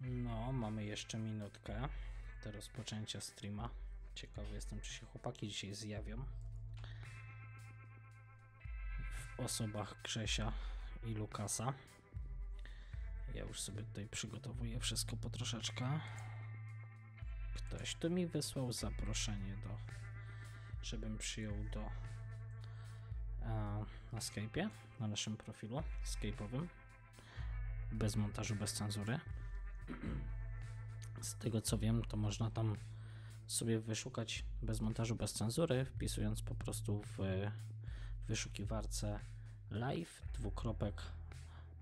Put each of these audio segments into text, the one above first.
No, mamy jeszcze minutkę do rozpoczęcia streama. Ciekawy jestem, czy się chłopaki dzisiaj zjawią. W osobach Grzesia i Lukasa. Ja już sobie tutaj przygotowuję wszystko po troszeczkę. Ktoś tu mi wysłał zaproszenie do, żebym przyjął do e, na Skype'ie, na naszym profilu Skype'owym. Bez montażu, bez cenzury. Z tego co wiem, to można tam sobie wyszukać bez montażu, bez cenzury, wpisując po prostu w wyszukiwarce live, dwukropek,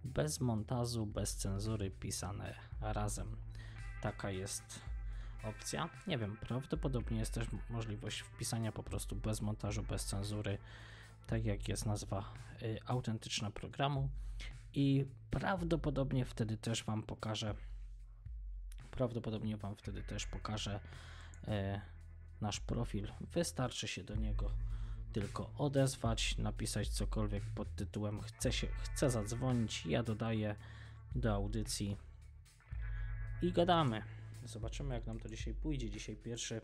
bez montażu, bez cenzury, pisane razem. Taka jest opcja. Nie wiem, prawdopodobnie jest też możliwość wpisania po prostu bez montażu, bez cenzury, tak jak jest nazwa y, autentyczna programu i prawdopodobnie wtedy też Wam pokażę prawdopodobnie Wam wtedy też pokażę e, nasz profil. Wystarczy się do niego tylko odezwać, napisać cokolwiek pod tytułem chcę, się, chcę zadzwonić, ja dodaję do audycji i gadamy. Zobaczymy jak nam to dzisiaj pójdzie. Dzisiaj pierwszy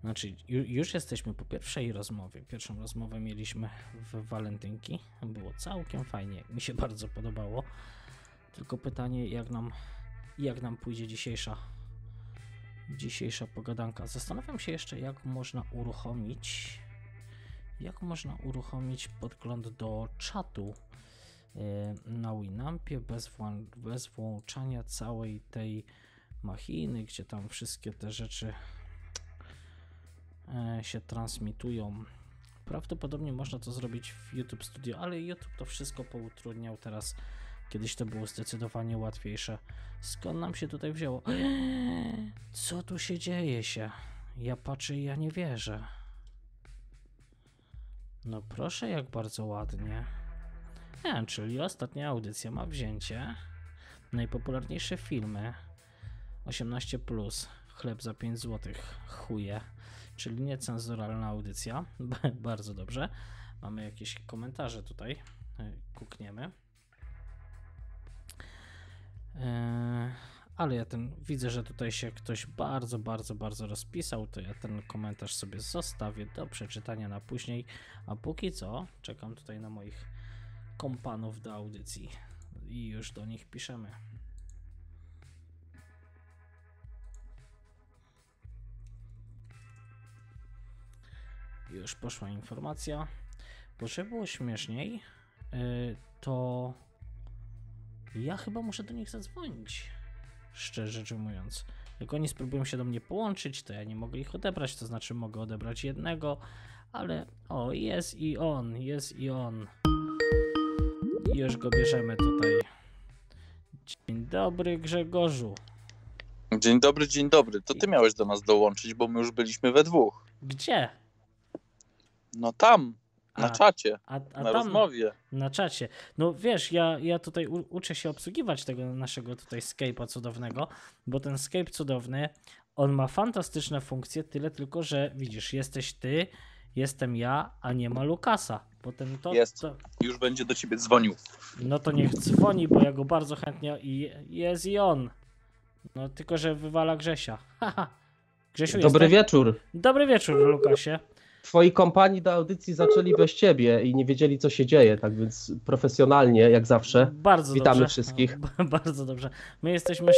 znaczy, już jesteśmy po pierwszej rozmowie. Pierwszą rozmowę mieliśmy w walentynki. Było całkiem fajnie. Mi się bardzo podobało. Tylko pytanie, jak nam jak nam pójdzie dzisiejsza dzisiejsza pogadanka. Zastanawiam się jeszcze, jak można uruchomić jak można uruchomić podgląd do czatu e, na Winampie bez, bez włączania całej tej machiny, gdzie tam wszystkie te rzeczy e, się transmitują. Prawdopodobnie można to zrobić w YouTube Studio, ale YouTube to wszystko poutrudniał teraz Kiedyś to było zdecydowanie łatwiejsze. Skąd nam się tutaj wzięło? Co tu się dzieje się? Ja patrzę i ja nie wierzę. No proszę, jak bardzo ładnie. E, czyli ostatnia audycja ma wzięcie. Najpopularniejsze filmy. 18 plus. Chleb za 5 zł. Chuje. Czyli niecenzuralna audycja. bardzo dobrze. Mamy jakieś komentarze tutaj. E, kukniemy. E, ale ja ten widzę, że tutaj się ktoś bardzo, bardzo, bardzo rozpisał, to ja ten komentarz sobie zostawię do przeczytania na później, a póki co czekam tutaj na moich kompanów do audycji i już do nich piszemy. Już poszła informacja. Bo żeby było śmieszniej, e, to ja chyba muszę do nich zadzwonić. Szczerze rzecz ujmując. Jak oni spróbują się do mnie połączyć, to ja nie mogę ich odebrać, to znaczy mogę odebrać jednego, ale o, jest i on, jest i on. I już go bierzemy tutaj. Dzień dobry, Grzegorzu. Dzień dobry, dzień dobry. To ty miałeś do nas dołączyć, bo my już byliśmy we dwóch. Gdzie? No tam, na a, czacie, a, a na tam, rozmowie. Na czacie. No wiesz, ja, ja tutaj u, uczę się obsługiwać tego naszego tutaj Skype'a cudownego, bo ten Skype cudowny, on ma fantastyczne funkcje, tyle tylko, że widzisz, jesteś ty, jestem ja, a nie ma Lukasa. Potem to, jest, to... już będzie do ciebie dzwonił. No to niech dzwoni, bo ja go bardzo chętnie i jest i on. No tylko, że wywala Grzesia. Grzesiu, Dobry jesteś? wieczór. Dobry wieczór, Lukasie twoi kompanii do audycji zaczęli bez ciebie i nie wiedzieli, co się dzieje, tak więc profesjonalnie, jak zawsze. Bardzo Witamy dobrze. wszystkich. Bardzo dobrze. My jesteśmy.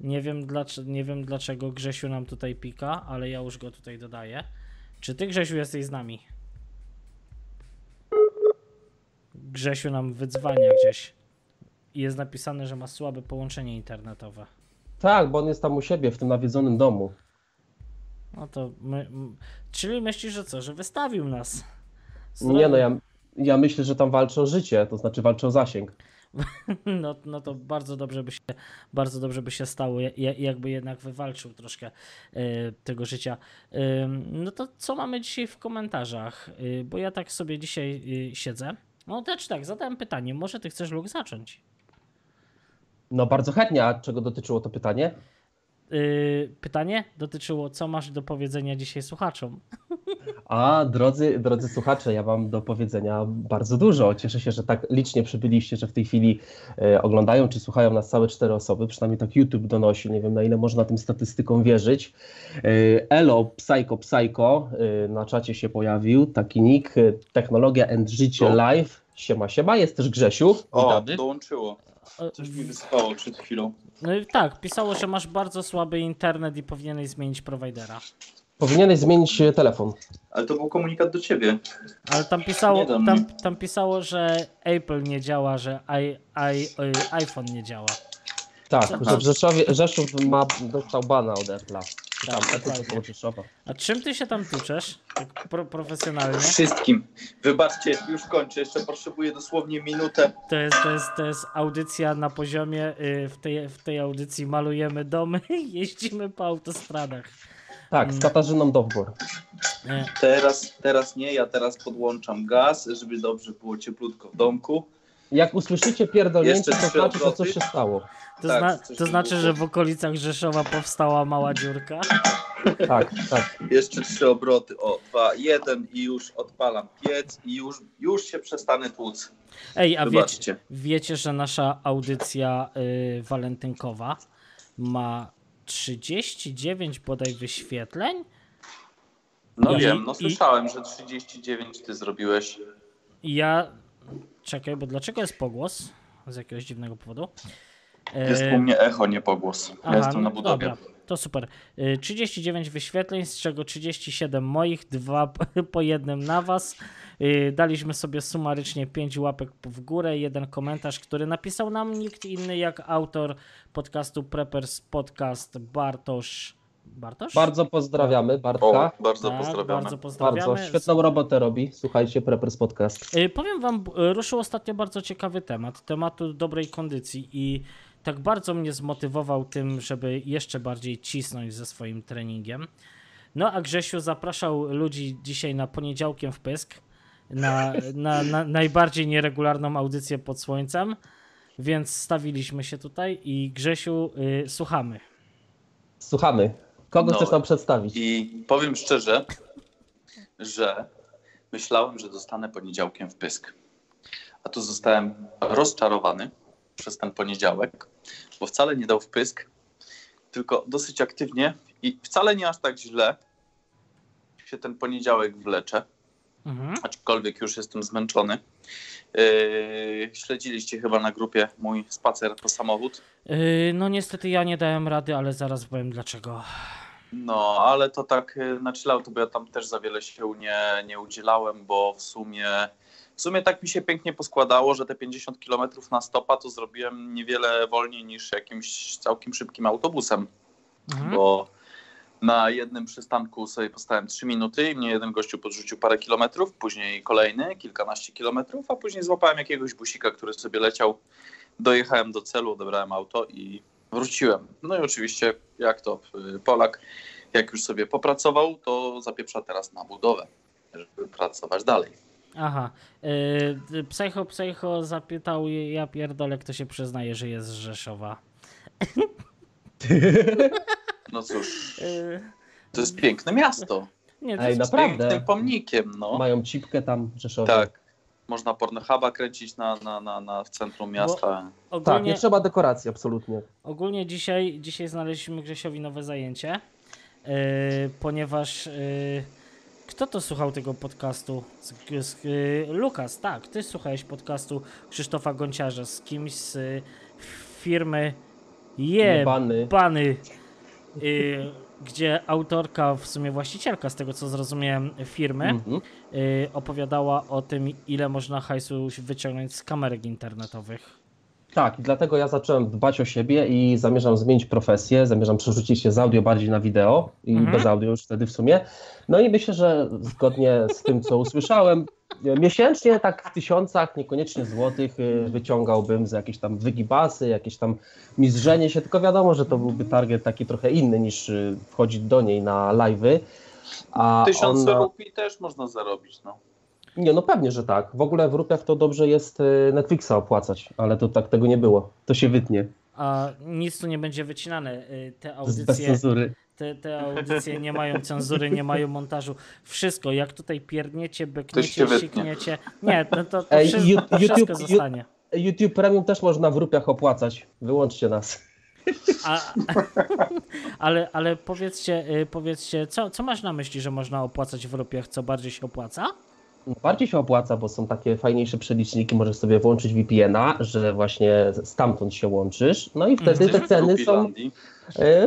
Nie wiem, dlaczego, nie wiem dlaczego Grzesiu nam tutaj pika, ale ja już go tutaj dodaję. Czy ty, Grzesiu, jesteś z nami? Grzesiu nam wydzwania gdzieś. I jest napisane, że ma słabe połączenie internetowe. Tak, bo on jest tam u siebie w tym nawiedzonym domu. No to my, czyli myślisz, że co, że wystawił nas? Nie no, ja, ja myślę, że tam walczą o życie, to znaczy walczą o zasięg. No, no to bardzo dobrze by się, bardzo dobrze by się stało, jakby jednak wywalczył troszkę y, tego życia. Y, no to co mamy dzisiaj w komentarzach? Y, bo ja tak sobie dzisiaj siedzę. No też tak, zadałem pytanie, może ty chcesz Luke zacząć? No bardzo chętnie, a czego dotyczyło to pytanie? Y, pytanie dotyczyło, co masz do powiedzenia dzisiaj słuchaczom. A drodzy, drodzy słuchacze, ja mam do powiedzenia bardzo dużo. Cieszę się, że tak licznie przybyliście, że w tej chwili e, oglądają czy słuchają nas całe cztery osoby. Przynajmniej tak YouTube donosi. Nie wiem na ile można tym statystykom wierzyć. E, Elo Psycho Psycho e, na czacie się pojawił. Taki nick. Technologia and Życie. Live. Siema, siema. Jest też Grzesiu. O, Witamy. dołączyło. E, Coś mi wysypało przed chwilą. No i tak, pisało, że masz bardzo słaby internet i powinieneś zmienić prowajdera. Powinieneś zmienić e, telefon. Ale to był komunikat do ciebie. Ale tam pisało, tam, tam pisało, że Apple nie działa, że i, i, y, iPhone nie działa. Tak, że w Rzeszowie, Rzeszów ma, dostał bana od Apple'a. Tak, Tam. A czym ty się tam tuczesz? Tak pro, profesjonalnie? Wszystkim. Wybaczcie, już kończę. Jeszcze potrzebuję dosłownie minutę. To jest, to jest, to jest audycja na poziomie, y, w tej, w tej audycji malujemy domy i jeździmy po autostradach. Tak, Mm. z Katarzyną Dowbor. Teraz, teraz nie, ja teraz podłączam gaz, żeby dobrze było cieplutko w domku. Jak usłyszycie pierdolnięcie, Jeszcze to znaczy, że coś się stało. To, Tak, zna, to znaczy, że w okolicach Rzeszowa powstała mała dziurka. Tak, tak. Jeszcze trzy obroty. O, dwa, jeden i już odpalam piec i już, już się przestanę tłuc. Ej, a wiecie, wiecie, że nasza audycja y, walentynkowa ma 39 bodaj wyświetleń? No I- wiem, no i- słyszałem, że 39 ty zrobiłeś. I ja... Czekaj, bo dlaczego jest pogłos? Z jakiegoś dziwnego powodu. Jest E, u mnie echo, nie pogłos. Ja Aha, jestem na no budowie. Dobra, to super. Y, 39 wyświetleń, z czego 37 moich, dwa po jednym na was. Y, Daliśmy sobie sumarycznie 5 łapek w górę, jeden komentarz, który napisał nam nikt inny jak autor podcastu Preppers Podcast Bartosz. Bartosz? Bardzo pozdrawiamy Bartka. O, bardzo tak, pozdrawiamy. Bardzo pozdrawiamy. Bardzo świetną robotę robi. Słuchajcie, Preppers Podcast. Y, Powiem wam, b- ruszył ostatnio bardzo ciekawy temat, tematu dobrej kondycji i tak bardzo mnie zmotywował tym, żeby jeszcze bardziej cisnąć ze swoim treningiem. No a Grzesiu zapraszał ludzi dzisiaj na poniedziałkiem w pysk, na, na, na najbardziej nieregularną audycję pod słońcem, więc stawiliśmy się tutaj i Grzesiu, y, słuchamy. Słuchamy. Kogo No. chcesz nam przedstawić? I powiem szczerze, że myślałem, że dostanę poniedziałkiem w pysk. A tu zostałem rozczarowany przez ten poniedziałek, bo wcale nie dał w pysk, tylko dosyć aktywnie i wcale nie aż tak źle się ten poniedziałek wlecze, Mhm. aczkolwiek już jestem zmęczony. Yy, śledziliście chyba na grupie mój spacer po samochód. Y, no niestety ja nie dałem rady, ale zaraz powiem dlaczego. No, ale to tak y, na chilloutu, bo ja tam też za wiele się nie, nie udzielałem, bo w sumie, w sumie tak mi się pięknie poskładało, że te 50 km na stopa to zrobiłem niewiele wolniej niż jakimś całkiem szybkim autobusem, Mhm. bo na jednym przystanku sobie postałem 3 minuty i mnie jeden gościu podrzucił parę kilometrów, później kolejny, kilkanaście kilometrów, a później złapałem jakiegoś busika, który sobie leciał, dojechałem do celu, odebrałem auto i wróciłem. No i oczywiście, jak to y, Polak, jak już sobie popracował, to zapieprza teraz na budowę, żeby pracować dalej. Aha. Yy, psycho Psycho zapytał, ja pierdolę, kto się przyznaje, że jest z Rzeszowa. No cóż, Yy, to jest piękne miasto. nie, to Ej, jest, Z naprawdę. pięknym pomnikiem, no. Mają cipkę tam w Rzeszowie. Tak. Można Pornhuba kręcić na, na, na, na, w centrum miasta. Tak, ogólnie, nie trzeba dekoracji, absolutnie. ogólnie dzisiaj, dzisiaj znaleźliśmy Grzesiowi nowe zajęcie, yy, ponieważ yy, kto to słuchał tego podcastu? Z, z, yy, Lukas, tak, ty słuchałeś podcastu Krzysztofa Gonciarza z kimś z yy, firmy Jebany. Jebany, yy, gdzie autorka, w sumie właścicielka, z tego co zrozumiałem, firmy, Mhm. y, opowiadała o tym, ile można hajsu wyciągnąć z kamerek internetowych. Tak, i dlatego ja zacząłem dbać o siebie i zamierzam zmienić profesję, zamierzam przerzucić się z audio bardziej na wideo i Mhm. bez audio już wtedy w sumie. No i myślę, że zgodnie z tym, co usłyszałem, miesięcznie tak w tysiącach, niekoniecznie złotych, e, wyciągałbym za jakieś tam wygibasy, jakieś tam mizrzenie się, tylko wiadomo, że to byłby target taki trochę inny niż e, wchodzić do niej na live'y. A Tysiąc ona... rupii też można zarobić, no. Nie, no pewnie, że tak. W ogóle w rupiach to dobrze jest e, Netflixa opłacać, ale to tak tego nie było. To się wytnie. a nic tu nie będzie wycinane. Y, Te Bez audycje, cenzury. Te, te audycje nie mają cenzury, nie mają montażu. Wszystko, jak tutaj pierdniecie, bekniecie, sikniecie. Nie, no to, to Ej, wszystko, to wszystko YouTube- zostanie. YouTube Premium też można w rupiach opłacać. Wyłączcie nas. A, ale, ale powiedzcie, y, powiedzcie co, co masz na myśli, że można opłacać w rupiach, co bardziej się opłaca? Bardziej się opłaca, bo są takie fajniejsze przeliczniki, możesz sobie włączyć VPN-a, że właśnie stamtąd się łączysz, no i wtedy te ceny są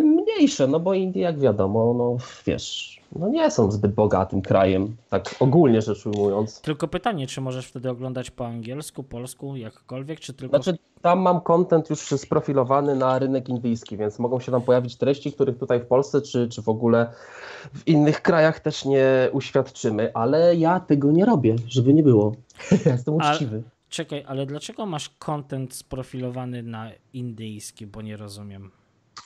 mniejsze, no bo Indie jak wiadomo, no wiesz, no nie są zbyt bogatym krajem, tak ogólnie rzecz ujmując. Tylko pytanie, czy możesz wtedy oglądać po angielsku, polsku, jakkolwiek, czy tylko... Znaczy tam mam content już sprofilowany na rynek indyjski, więc mogą się tam pojawić treści, których tutaj w Polsce czy, czy w ogóle w innych krajach też nie uświadczymy, ale ja tego nie robię, żeby nie było. Ja jestem uczciwy. Czekaj, ale dlaczego masz content sprofilowany na indyjski, bo nie rozumiem.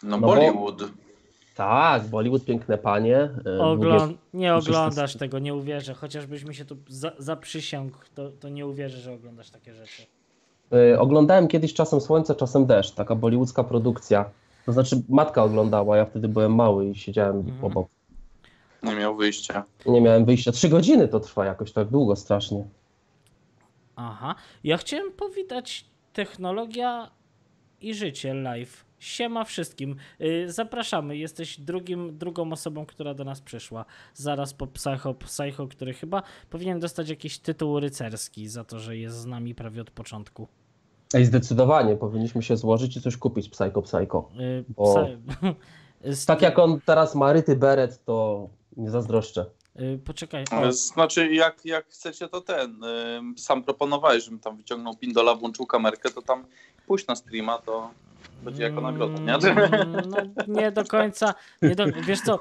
No, No bo- Bollywood. Tak, Bollywood, piękne panie. e, mówię- nie oglądasz tego, nie uwierzę. Chociażbyś mi się tu za- zaprzysiągł, to, to nie uwierzę, że oglądasz takie rzeczy. e, Oglądałem kiedyś czasem słońce, czasem deszcz, taka bollywoodzka produkcja. To znaczy matka oglądała, ja wtedy byłem mały i siedziałem Mhm. obok. Nie miał wyjścia. Nie miałem wyjścia. Trzy godziny to trwa jakoś tak długo strasznie. Aha. Ja chciałem powitać technologia i życie live. Siema wszystkim. Yy, Zapraszamy. Jesteś drugim, drugą osobą, która do nas przyszła. Zaraz po Psycho, Psycho, który chyba powinien dostać jakiś tytuł rycerski za to, że jest z nami prawie od początku. Ej, zdecydowanie, powinniśmy się złożyć i coś kupić Psycho Psycho. Yy, Bo- Psy- Tak jak on teraz ma ryty beret, to nie zazdroszczę. Yy, Poczekaj. O, Znaczy, jak, jak chcecie, to ten. sam proponowałeś, żebym tam wyciągnął pindola, włączył kamerkę, to tam pójść na streama, to będzie jako nagroda, nie? Mm, No, nie do końca. Nie do, wiesz co,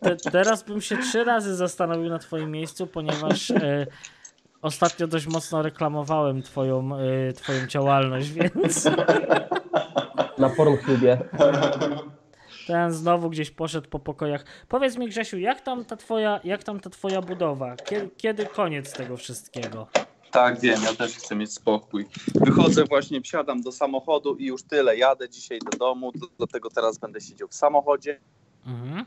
te, teraz bym się trzy razy zastanowił na twoim miejscu, ponieważ e, ostatnio dość mocno reklamowałem twoją, e, twoją działalność, więc Na Pornhubie. ten znowu gdzieś poszedł po pokojach. Powiedz mi Grzesiu, jak tam ta twoja, jak tam ta twoja budowa? Kiedy, kiedy koniec tego wszystkiego? Tak, wiem, ja też chcę mieć spokój. Wychodzę właśnie, wsiadam do samochodu i już tyle. Jadę dzisiaj do domu, do- dlatego teraz będę siedział w samochodzie, Mhm.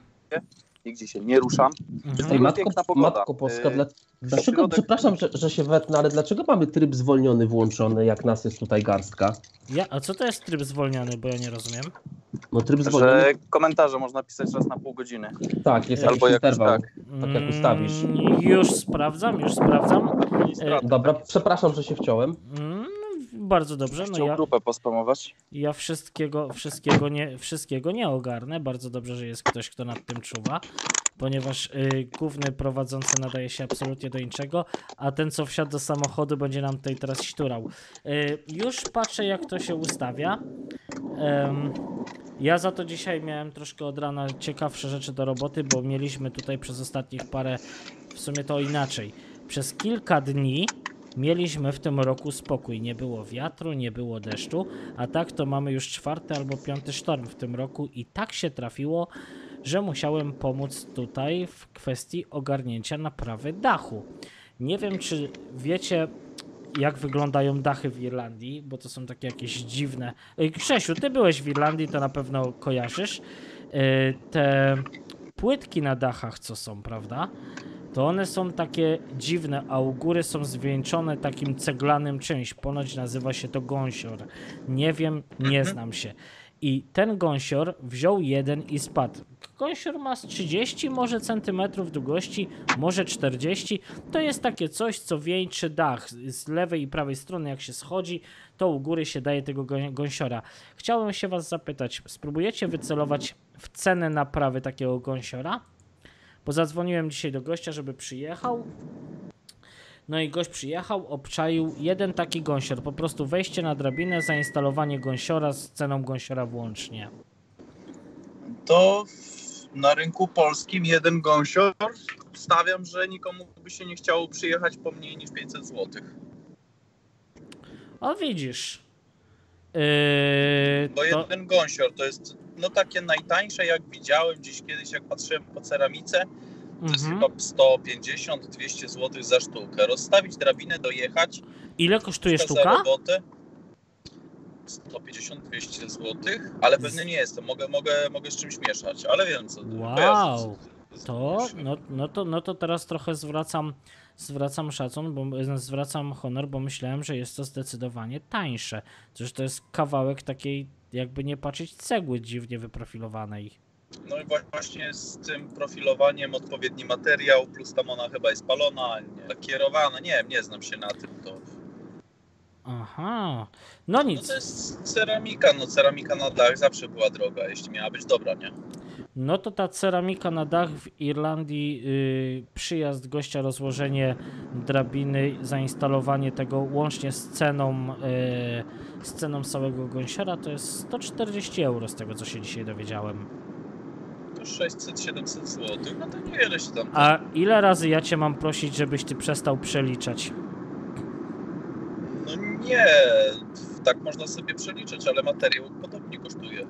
Nigdzie się nie ruszam. Mhm. Ej, matko, piękna pogoda. matko Polska, Yy, dla, dlaczego, środek- przepraszam, że, że się wetnę, ale dlaczego mamy tryb zwolniony włączony, jak nas jest tutaj garstka? Ja, a co to jest tryb zwolniony, bo ja nie rozumiem? No tryb zwolniony, Że komentarze można pisać raz na pół godziny. tak, jest Albo jakiś interwał. tak. Tak jak ustawisz. Mm, Już sprawdzam, już sprawdzam. E, Dobra, przepraszam, że się wciąłem. Mm, bardzo dobrze. No ja, grupę pospamować. ja wszystkiego, wszystkiego, nie, wszystkiego nie ogarnę. Bardzo dobrze, że jest ktoś, kto nad tym czuwa, ponieważ y, główny prowadzący nadaje się absolutnie do niczego, a ten, co wsiadł do samochodu, będzie nam tutaj teraz śturał. Y, już patrzę, jak to się ustawia. Ja za to dzisiaj miałem troszkę od rana ciekawsze rzeczy do roboty, bo mieliśmy tutaj przez ostatnich parę, w sumie to inaczej. Przez kilka dni mieliśmy w tym roku spokój. Nie było wiatru, nie było deszczu, a tak to mamy już czwarty albo piąty sztorm w tym roku i tak się trafiło, że musiałem pomóc tutaj w kwestii ogarnięcia naprawy dachu. Nie wiem, czy wiecie, jak wyglądają dachy w Irlandii, bo to są takie jakieś dziwne. Ej, Grzesiu, ty byłeś w Irlandii, to na pewno kojarzysz. Yy, Te płytki na dachach, co są, prawda? To one są takie dziwne, a u góry są zwieńczone takim ceglanym czymś. Ponoć nazywa się to gąsior. Nie wiem, nie znam się. I ten gąsior wziął jeden i spadł. Gąsior ma z 30 może centymetrów długości, może 40. To jest takie coś, co wieńczy dach. Z lewej i prawej strony, jak się schodzi, to u góry się daje tego gą- gąsiora. Chciałem się was zapytać, spróbujecie wycelować w cenę naprawy takiego gąsiora? Bo zadzwoniłem dzisiaj do gościa, żeby przyjechał. No i gość przyjechał, obczaił jeden taki gąsior. Po prostu wejście na drabinę, zainstalowanie gąsiora z ceną gąsiora włącznie. To na rynku polskim jeden gąsior stawiam, że nikomu by się nie chciało przyjechać po mniej niż 500 zł. O widzisz. Yy, Bo to, jeden gąsior to jest no takie najtańsze jak widziałem gdzieś kiedyś jak patrzyłem po ceramice, to jest mhm. chyba 150-200 zł za sztukę. Rozstawić drabinę, dojechać, Ile kosztuje za sztuka? robotę. 150-200 zł, ale pewny nie jestem. Mogę, mogę, mogę z czymś mieszać, ale wiem co. Wow. To, no, no, to, no to teraz trochę zwracam, zwracam szacun, bo zwracam honor, bo myślałem, że jest to zdecydowanie tańsze. Przecież to jest kawałek takiej, jakby nie patrzeć, cegły dziwnie wyprofilowanej. No i właśnie z tym profilowaniem odpowiedni materiał, plus tam ona chyba jest palona, nie, lakierowana, nie wiem, nie znam się na tym. To, Aha, no no nic. to jest ceramika, no ceramika na dach zawsze była droga, jeśli miała być dobra, nie? No to ta ceramika na dach w Irlandii, yy, przyjazd gościa, rozłożenie drabiny, zainstalowanie tego łącznie z ceną, yy, z ceną całego gąsiora to jest 140 euro z tego co się dzisiaj dowiedziałem. To 600-700 zł, no to niewiele się tam... A ile razy ja cię mam prosić, żebyś ty przestał przeliczać? No nie, tak można sobie przeliczyć, ale materiał podobnie kosztuje.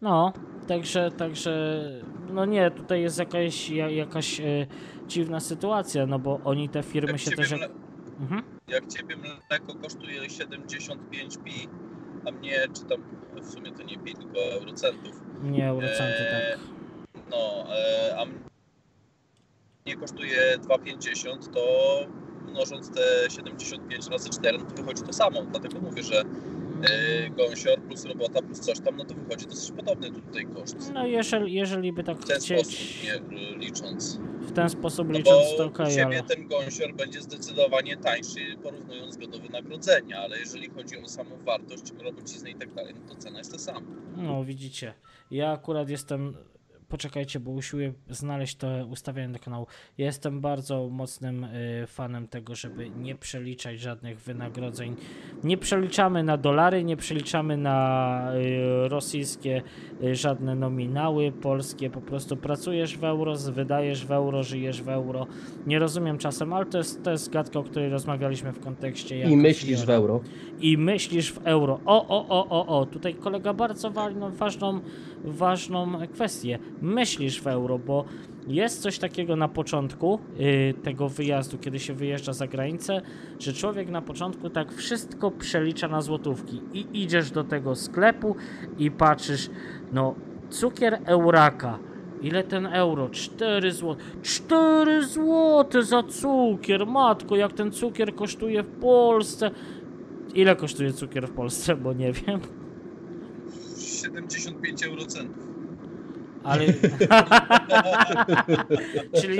No, także, także, no nie, tutaj jest jakaś, ja- jakaś e, dziwna sytuacja, no bo oni te firmy Jak się też... mle, Mhm. jak ciebie mleko kosztuje 75 pi, a mnie, czy tam w sumie to nie pi, tylko eurocentów, Nie, eurocenty, Eee, tak. no, e, a mnie kosztuje 2,50, to mnożąc te 75 razy 4, no to wychodzi to samo. Dlatego mówię, że e, gąsior plus robota plus coś tam, no to wychodzi dosyć podobny tutaj koszt. No jeżeli, jeżeli by tak W ten sposób chcieć, nie e, licząc. w ten sposób No licząc, to okej, Ciebie ale... ten gąsior będzie zdecydowanie tańszy, porównując go do wynagrodzenia, ale jeżeli chodzi o samą wartość, robociznę i tak dalej, no to cena jest ta sama. No, widzicie. Ja akurat jestem. Poczekajcie, bo usiłuję znaleźć to ustawienie do kanału. Ja jestem bardzo mocnym y, fanem tego, żeby nie przeliczać żadnych wynagrodzeń. Nie przeliczamy na dolary, nie przeliczamy na y, rosyjskie y, żadne nominały polskie. Po prostu pracujesz w euro, wydajesz w euro, żyjesz w euro. Nie rozumiem czasem, ale to jest, to jest gadka, o której rozmawialiśmy w kontekście. I myślisz w euro. i myślisz w euro. O, o, o, o, o, tutaj kolega bardzo wa- ważną, ważną kwestię. Myślisz w euro, bo jest coś takiego na początku y, tego wyjazdu, kiedy się wyjeżdża za granicę, że człowiek na początku tak wszystko przelicza na złotówki i idziesz do tego sklepu i patrzysz, no cukier euraka. Ile ten euro? 4 zł. 4 zł za cukier, matko, jak ten cukier kosztuje w Polsce. Ile kosztuje cukier w Polsce, bo nie wiem, 75 eurocentów. ale. czyli,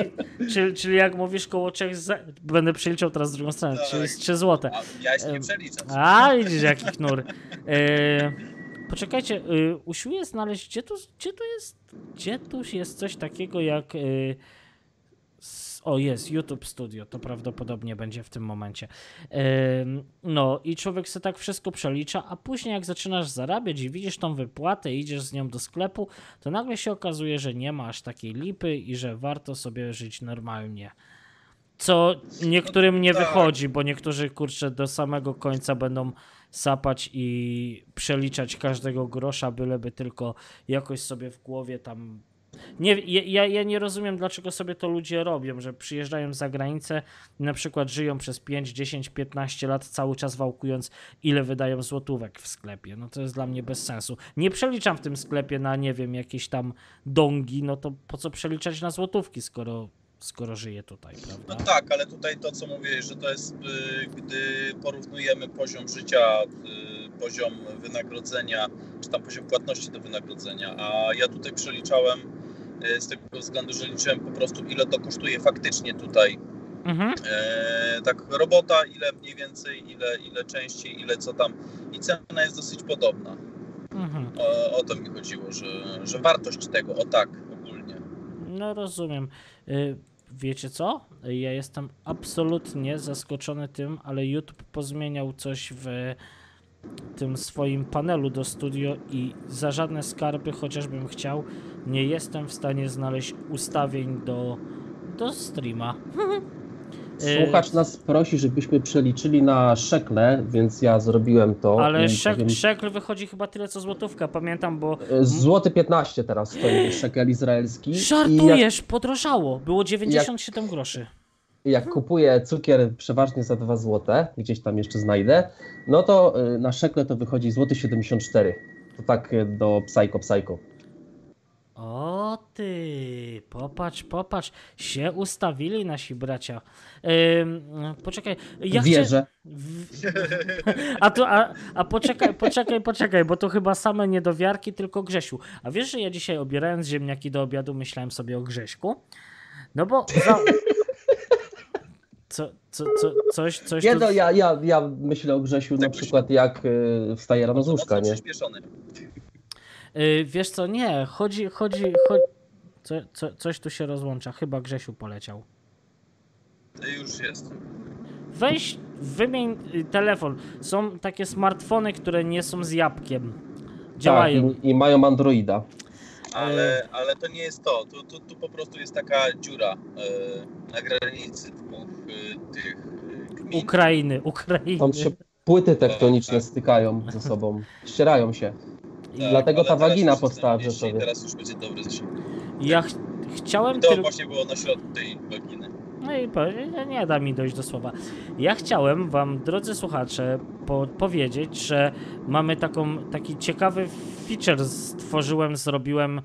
czyli, czyli jak mówisz koło 3 za... Będę przeliczał teraz drugą stronę, Tak. czyli jest 3 zł. A miałeś nie Em, przeliczać. A, widzisz jaki knur. E, poczekajcie, e, usiłuję znaleźć, gdzie tu, gdzie tu jest, gdzie tu jest coś takiego jak... S- o, jest, YouTube Studio, to prawdopodobnie będzie w tym momencie. No i człowiek sobie tak wszystko przelicza, a później jak zaczynasz zarabiać i widzisz tą wypłatę i idziesz z nią do sklepu, to nagle się okazuje, że nie ma aż takiej lipy i że warto sobie żyć normalnie. Co niektórym nie tak. wychodzi, bo niektórzy kurczę do samego końca będą sapać i przeliczać każdego grosza, byleby tylko jakoś sobie w głowie tam. Nie, ja- ja, nie rozumiem, dlaczego sobie to ludzie robią, że przyjeżdżają za granicę na przykład żyją przez 5, 10, 15 lat, cały czas wałkując, ile wydają złotówek w sklepie. No to jest dla mnie bez sensu. Nie przeliczam w tym sklepie na, nie wiem, jakieś tam dongi, no to po co przeliczać na złotówki, skoro, skoro żyję tutaj, No prawda? tak, ale tutaj to, co mówię, że to jest, y, gdy porównujemy poziom życia, y, poziom wynagrodzenia, czy tam poziom płatności do wynagrodzenia, a ja tutaj przeliczałem y, z tego względu, że liczyłem po prostu, ile to kosztuje faktycznie tutaj. Mhm. E, tak, robota, ile mniej więcej, ile, ile części, ile co tam. I cena jest dosyć podobna. Mhm. O, o to mi chodziło, że, że wartość tego, o tak. No rozumiem. Y, Wiecie co? Ja jestem absolutnie zaskoczony tym, ale YouTube pozmieniał coś w tym swoim panelu do studio i za żadne skarby, chociażbym chciał, nie jestem w stanie znaleźć ustawień do, do streama. Y, Słuchacz nas prosi, żebyśmy przeliczyli na szekle, więc ja zrobiłem to. Ale szek, powiem- szekl wychodzi chyba tyle co złotówka, pamiętam, bo E, Złoty 15 teraz stoi szekel izraelski. I jak, żartujesz, podrożało, było 97 groszy. jak kupuję cukier przeważnie za 2 zł, gdzieś tam jeszcze znajdę, no to y, na szekle to wychodzi złoty 74. To tak y, do psycho, psycho. O ty, popatrz, popatrz, się ustawili nasi bracia. Ym, poczekaj, ja chcę... Wierzę. W- A, tu, a, a poczekaj, poczekaj, poczekaj, bo to chyba same niedowiarki, tylko Grzesiu. A wiesz, że ja dzisiaj obierając ziemniaki do obiadu myślałem sobie o Grześku? No bo... Za... Co, co, co, coś, coś Nie tu... no, ja, ja, ja myślę o Grzesiu na Tak przykład jak y, wstaje rano z łóżka, Mocno nie? Y, wiesz co, nie, chodzi, chodzi, chodzi... Co, co, coś tu się rozłącza, chyba Grzesiu poleciał. To już jest. Weź, wymień y, telefon. Są takie smartfony, które nie są z jabłkiem. Działają. Tak, i, i mają Androida. Ale, ale to nie jest to. Tu, tu, tu po prostu jest taka dziura e, na granicy dwóch e, tych gmin. Ukrainy, Ukrainy. Tam się płyty tektoniczne stykają ze sobą, ścierają się. Tak, dlatego ta wagina powstała w i Rzeszowie. Teraz już będzie dobry zasięg. Ja ch chciałem To tylko... właśnie było na środku tej waginy. No i po, nie, da mi dojść do słowa. Ja chciałem wam, drodzy słuchacze, po, powiedzieć, że mamy taką, taki ciekawy feature stworzyłem, zrobiłem,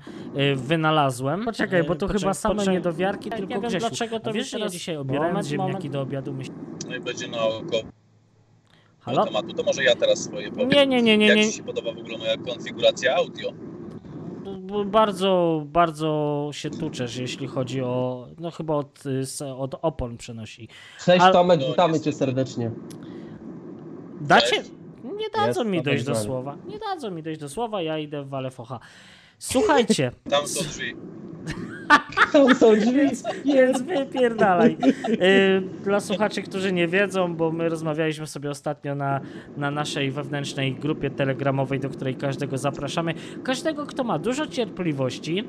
y, wynalazłem. Poczekaj, bo to Poczek- chyba same poczek- niedowiarki, Ja tylko nie wiem, dlaczego to wiesz, że ja dzisiaj obierając Moment, ziemniaki moment. do obiadu myśl... No i będzie naokoło Halo? tematu. To może ja teraz swoje powiem. Nie, nie, nie, nie, Jak nie. Ci się podoba w ogóle moja konfiguracja audio? Bardzo, bardzo się tuczesz, jeśli chodzi o. No chyba od, od opon przenosi. Cześć Ale- Tomek, No, witamy niestety. Cię serdecznie. Dacie. Nie dadzą Jest mi dojść do słowa. Nie dadzą mi dojść do słowa, ja idę w Walefocha. Słuchajcie, Tam są drzwi. Tam są drzwi. więc, więc wypierdalaj. Y, Dla słuchaczy, którzy nie wiedzą, bo my rozmawialiśmy sobie ostatnio na, na naszej wewnętrznej grupie telegramowej, do której każdego zapraszamy. Każdego, kto ma dużo cierpliwości,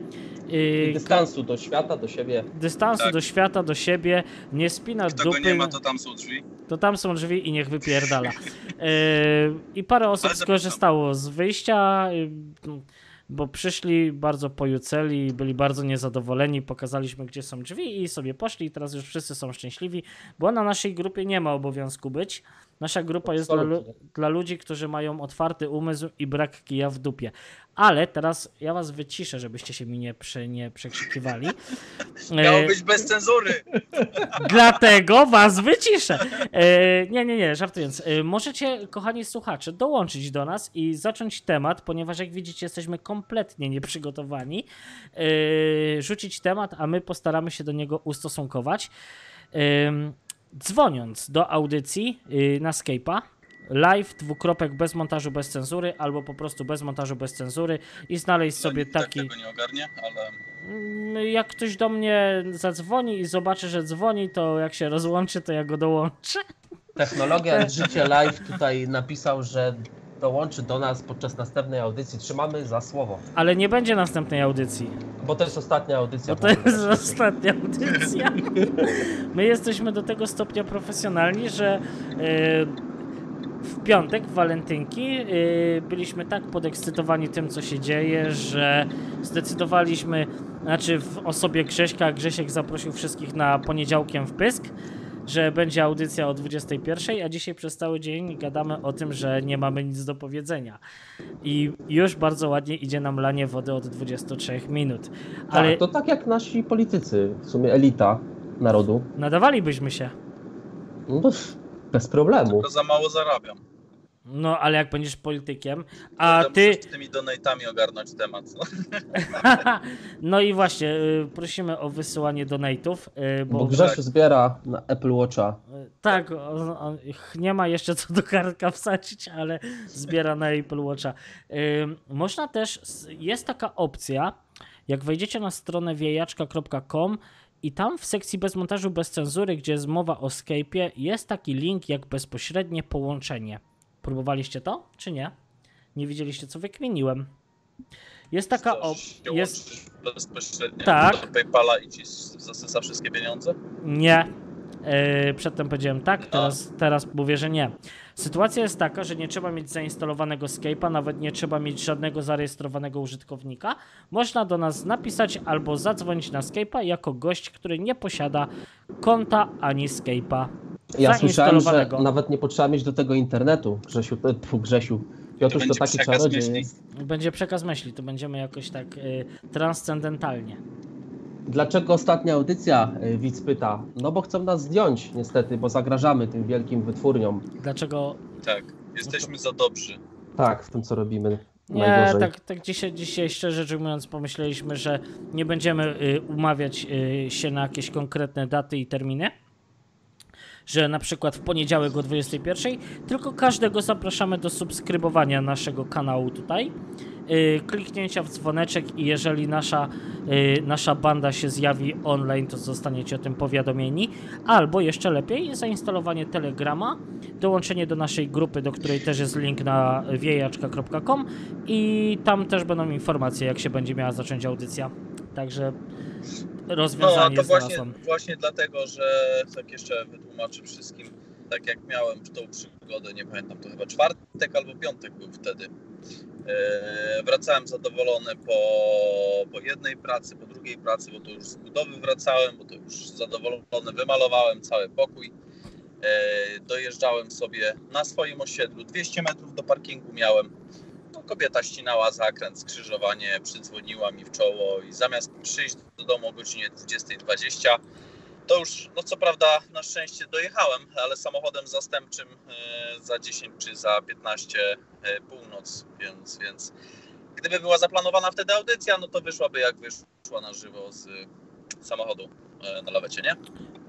y, Dystansu do świata, do siebie. dystansu Tak. do świata, do siebie, nie spina Kto dupy. nie ma, to tam są drzwi. to tam są drzwi i niech wypierdala. Yy, I parę osób skorzystało z wyjścia, bo przyszli bardzo pojuceli, byli bardzo niezadowoleni, pokazaliśmy gdzie są drzwi i sobie poszli i teraz już wszyscy są szczęśliwi, bo na naszej grupie nie ma obowiązku być. Nasza grupa jest dla, dla ludzi, którzy mają otwarty umysł i brak kija w dupie. Ale teraz ja was wyciszę, żebyście się mi nie, prze, nie przekrzykiwali. Miało E, być bez cenzury. Dlatego was wyciszę. E, nie, nie, nie, żartując. E, możecie, kochani słuchacze, dołączyć do nas i zacząć temat, ponieważ jak widzicie, jesteśmy kompletnie nieprzygotowani. Rzucić temat, a my postaramy się do niego ustosunkować. Dzwoniąc do audycji y, na Skype'a, live, dwukropek, bez montażu, bez cenzury, albo po prostu bez montażu, bez cenzury i znaleźć sobie No, tak taki... tego nie ogarnie, ale Mm, Jak ktoś do mnie zadzwoni i zobaczy, że dzwoni, to jak się rozłączy, to ja go dołączę. Technologia Życie Live tutaj napisał, że dołączy do nas podczas następnej audycji. Trzymamy za słowo. Ale nie będzie następnej audycji, Bo to jest ostatnia audycja. bo to jest ostatnia audycja. My jesteśmy do tego stopnia profesjonalni, że e, w piątek, w walentynki, e, byliśmy tak podekscytowani tym, co się dzieje, że zdecydowaliśmy, znaczy w osobie Grześka, Grzesiek zaprosił wszystkich na poniedziałkiem w Pysk, że będzie audycja o 21, a dzisiaj przez cały dzień gadamy o tym, że nie mamy nic do powiedzenia. I już bardzo ładnie idzie nam lanie wody od 23 minut. Ale Tak, to tak jak nasi politycy, w sumie elita narodu. nadawalibyśmy się. No bez problemu. tylko za mało zarabiam. No, ale jak będziesz politykiem, a To ty... Muszę z tymi donatami ogarnąć temat. No. no i właśnie, y, prosimy o wysyłanie donate'ów, y, bo... Bo Grzesiu zbiera na Apple Watcha. Y, Tak, on, on, nie ma jeszcze co do kartka wsadzić, ale zbiera na Apple Watcha. Można też, jest taka opcja, jak wejdziecie na stronę wiejaczka.com i tam w sekcji bez montażu, bez cenzury, gdzie jest mowa o Skype'ie, jest taki link jak bezpośrednie połączenie. Próbowaliście to, czy nie? Nie widzieliście, co wykminiłem. Jest taka op... Się Jest... bezpośrednio Tak. do PayPala i ci zasysa wszystkie pieniądze. Nie. Yy, przedtem powiedziałem tak, teraz, teraz mówię, że nie. Sytuacja jest taka, że nie trzeba mieć zainstalowanego Skype'a, nawet nie trzeba mieć żadnego zarejestrowanego użytkownika. Można do nas napisać albo zadzwonić na Skype'a jako gość, który nie posiada konta ani Skype'a. Ja słyszałem, że nawet nie potrzeba mieć do tego internetu. Grzesiu, to, tfu, Grzesiu. Piotruś to będzie taki czarodziej jest. Będzie przekaz myśli, to będziemy jakoś tak yy, transcendentalnie. Dlaczego ostatnia audycja, y, widz pyta? No bo chcą nas zdjąć niestety, bo zagrażamy tym wielkim wytwórniom. Dlaczego Tak, jesteśmy za dobrzy. Tak, w tym co robimy. Nie, najgorzej. tak, tak dzisiaj, dzisiaj szczerze rzecz mówiąc pomyśleliśmy, że nie będziemy y, umawiać y, się na jakieś konkretne daty i terminy, że na przykład w poniedziałek o 21, tylko każdego zapraszamy do subskrybowania naszego kanału tutaj, y, kliknięcia w dzwoneczek i jeżeli nasza, y, nasza banda się zjawi online, to zostaniecie o tym powiadomieni, albo jeszcze lepiej zainstalowanie Telegrama, dołączenie do naszej grupy, do której też jest link na wiejaczka.com i tam też będą informacje, jak się będzie miała zacząć audycja. Także No, rozwiązanie to właśnie, właśnie dlatego, że tak jeszcze wytłumaczę wszystkim, tak jak miałem tą przygodę, nie pamiętam, to chyba czwartek albo piątek był wtedy. E, wracałem zadowolony po, po jednej pracy, po drugiej pracy, bo to już z budowy wracałem, bo to już zadowolony wymalowałem cały pokój. E, dojeżdżałem sobie na swoim osiedlu, 200 metrów do parkingu miałem. Kobieta ścinała zakręt, skrzyżowanie, przydzwoniła mi w czoło i zamiast przyjść do domu o godzinie 20.20, to już, no co prawda na szczęście dojechałem, ale samochodem zastępczym e, za 10 czy za 15 e, północ, więc, więc gdyby była zaplanowana wtedy audycja, no to wyszłaby jak wyszła na żywo z samochodu e, na lawecie, nie?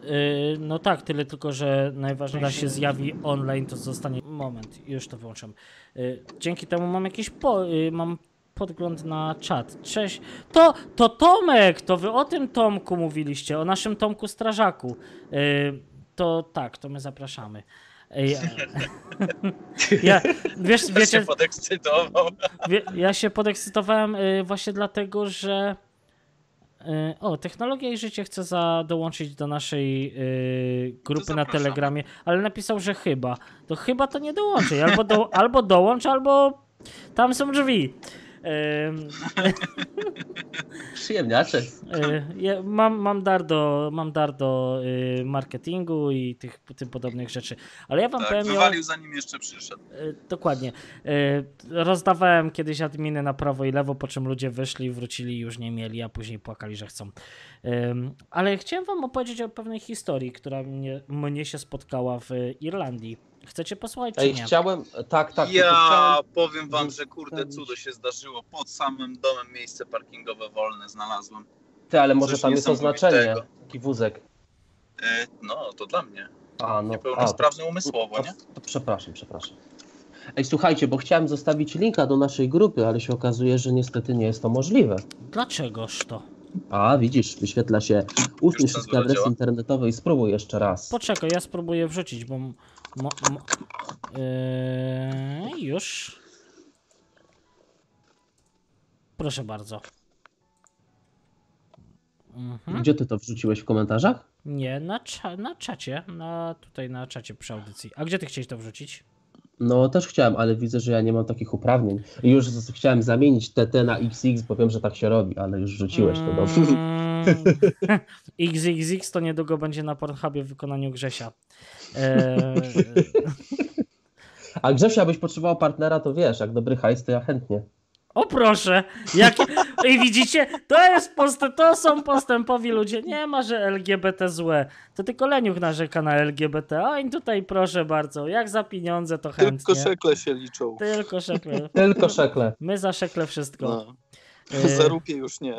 Yy, no tak, tyle tylko, że najważniejsze się zjawi online, to zostanie. Moment, już to wyłączam. Yy, dzięki temu mam jakiś po, yy, mam podgląd na czat. Cześć. To, to Tomek, to wy o tym Tomku mówiliście, o naszym Tomku Strażaku. To tak, to my zapraszamy. Ja, ja, wiesz, wiecie, się podekscytował. Ja się podekscytowałem y, właśnie dlatego, że y, o, technologia i życie chce za, dołączyć do naszej y, grupy na. Telegramie, ale napisał, że chyba. To chyba to nie dołączy. Albo, do, albo dołącz, albo tam są drzwi. Przyjemniacze. y, ja mam, mam dar do, mam dar do y, marketingu i tych tym podobnych rzeczy. Ale ja wam Tak, powiem, ja- wywalił zanim jeszcze przyszedł. E, Dokładnie. E, Rozdawałem kiedyś adminy na prawo i lewo, po czym ludzie wyszli, wrócili i już nie mieli, a później płakali, że chcą. Ale chciałem wam opowiedzieć o pewnej historii, która mnie, mnie się spotkała w Irlandii. Chcecie posłuchać, czy Ej, nie? chciałem, tak, tak. ja chciałem- powiem wam, że kurde cudo się zdarzyło. Pod samym domem miejsce parkingowe wolne znalazłem. Ty, ale może coś tam jest oznaczenie, taki wózek. E, no, to dla mnie. A, no. Niepełnosprawny a, to- umysłowo, to- nie? To przepraszam, przepraszam. Ej, słuchajcie, bo chciałem zostawić linka do naszej grupy, ale się okazuje, że niestety nie jest to możliwe. Dlaczegoż to? A, widzisz, wyświetla się usuń wszystkie adresy działa? internetowe i spróbuj jeszcze raz. Poczekaj, ja spróbuję wrzucić, bo... Mo, mo, yy, już. Proszę bardzo. Mhm. Gdzie ty to wrzuciłeś w komentarzach? Nie, na, cza na czacie, na, tutaj na czacie przy audycji. A gdzie ty chciałeś to wrzucić? No, też chciałem, ale widzę, że ja nie mam takich uprawnień. Już chciałem zamienić TT na XX, bo wiem, że tak się robi, ale już rzuciłeś to dobrze. Mm, XXX to niedługo będzie na Pornhubie w wykonaniu Grzesia. Eee, A Grzesia, byś potrzebował partnera, to wiesz, jak dobry hajs, to ja chętnie. o proszę! Jak... I widzicie, to, jest post... to są postępowi ludzie. Nie ma, że LGBT złe. To tylko Leniuch narzeka na LGBT. A i tutaj proszę bardzo, jak za pieniądze to chętnie. Tylko szekle się liczą. Tylko szekle. Tylko szekle. My za szekle wszystko. No. Eee, Za rupie już nie,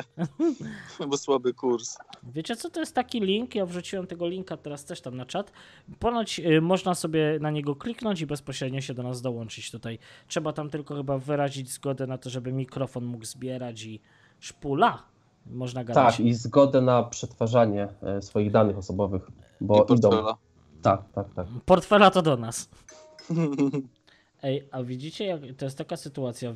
bo słaby kurs. Wiecie co, to jest taki link, ja wrzuciłem tego linka teraz też tam na czat. Ponoć y, można sobie na niego kliknąć i bezpośrednio się do nas dołączyć tutaj. Trzeba tam tylko chyba wyrazić zgodę na to, żeby mikrofon mógł zbierać i szpula. Można gadać. Tak, i zgodę na przetwarzanie e, swoich danych osobowych, bo I idą. portfela. Tak, tak, tak. Portfela to do nas. Ej, a widzicie, jak to jest taka sytuacja.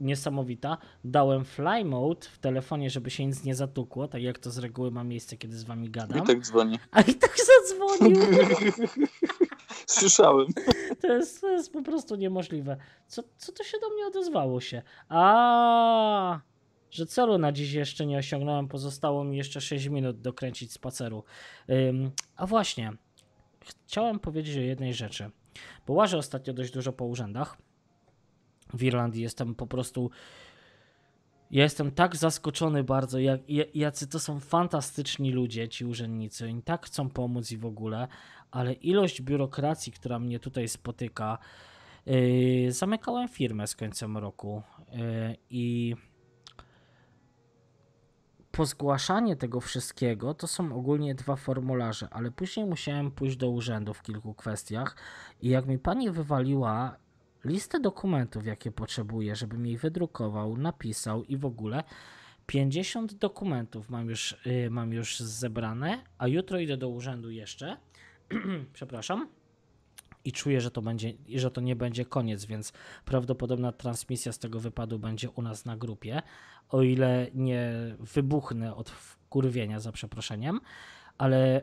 Niesamowita. Dałem fly mode w telefonie, żeby się nic nie zatukło, tak jak to z reguły ma miejsce, kiedy z wami gadam. I tak dzwoni. A i tak zadzwonił. Słyszałem. To jest, to jest po prostu niemożliwe. Co, co to się do mnie odezwało się? A, że celu na dziś jeszcze nie osiągnąłem, pozostało mi jeszcze 6 minut dokręcić spaceru. Ym, a właśnie, chciałem powiedzieć o jednej rzeczy, bo łażę ostatnio dość dużo po urzędach. W Irlandii jestem po prostu. Ja jestem tak zaskoczony bardzo, jak, jacy to są fantastyczni ludzie, ci urzędnicy. Oni tak chcą pomóc i w ogóle, ale ilość biurokracji, która mnie tutaj spotyka. Yy, zamykałem firmę z końcem roku yy, i po zgłaszanie tego wszystkiego to są ogólnie dwa formularze, ale później musiałem pójść do urzędu w kilku kwestiach i jak mi pani wywaliła listę dokumentów, jakie potrzebuję, żebym jej wydrukował, napisał i w ogóle 50 dokumentów mam już, yy, mam już zebrane, a jutro idę do urzędu jeszcze. Przepraszam. I czuję, że to będzie, że to nie będzie koniec, więc prawdopodobna transmisja z tego wypadu będzie u nas na grupie. O ile nie wybuchnę od wkurwienia za przeproszeniem, ale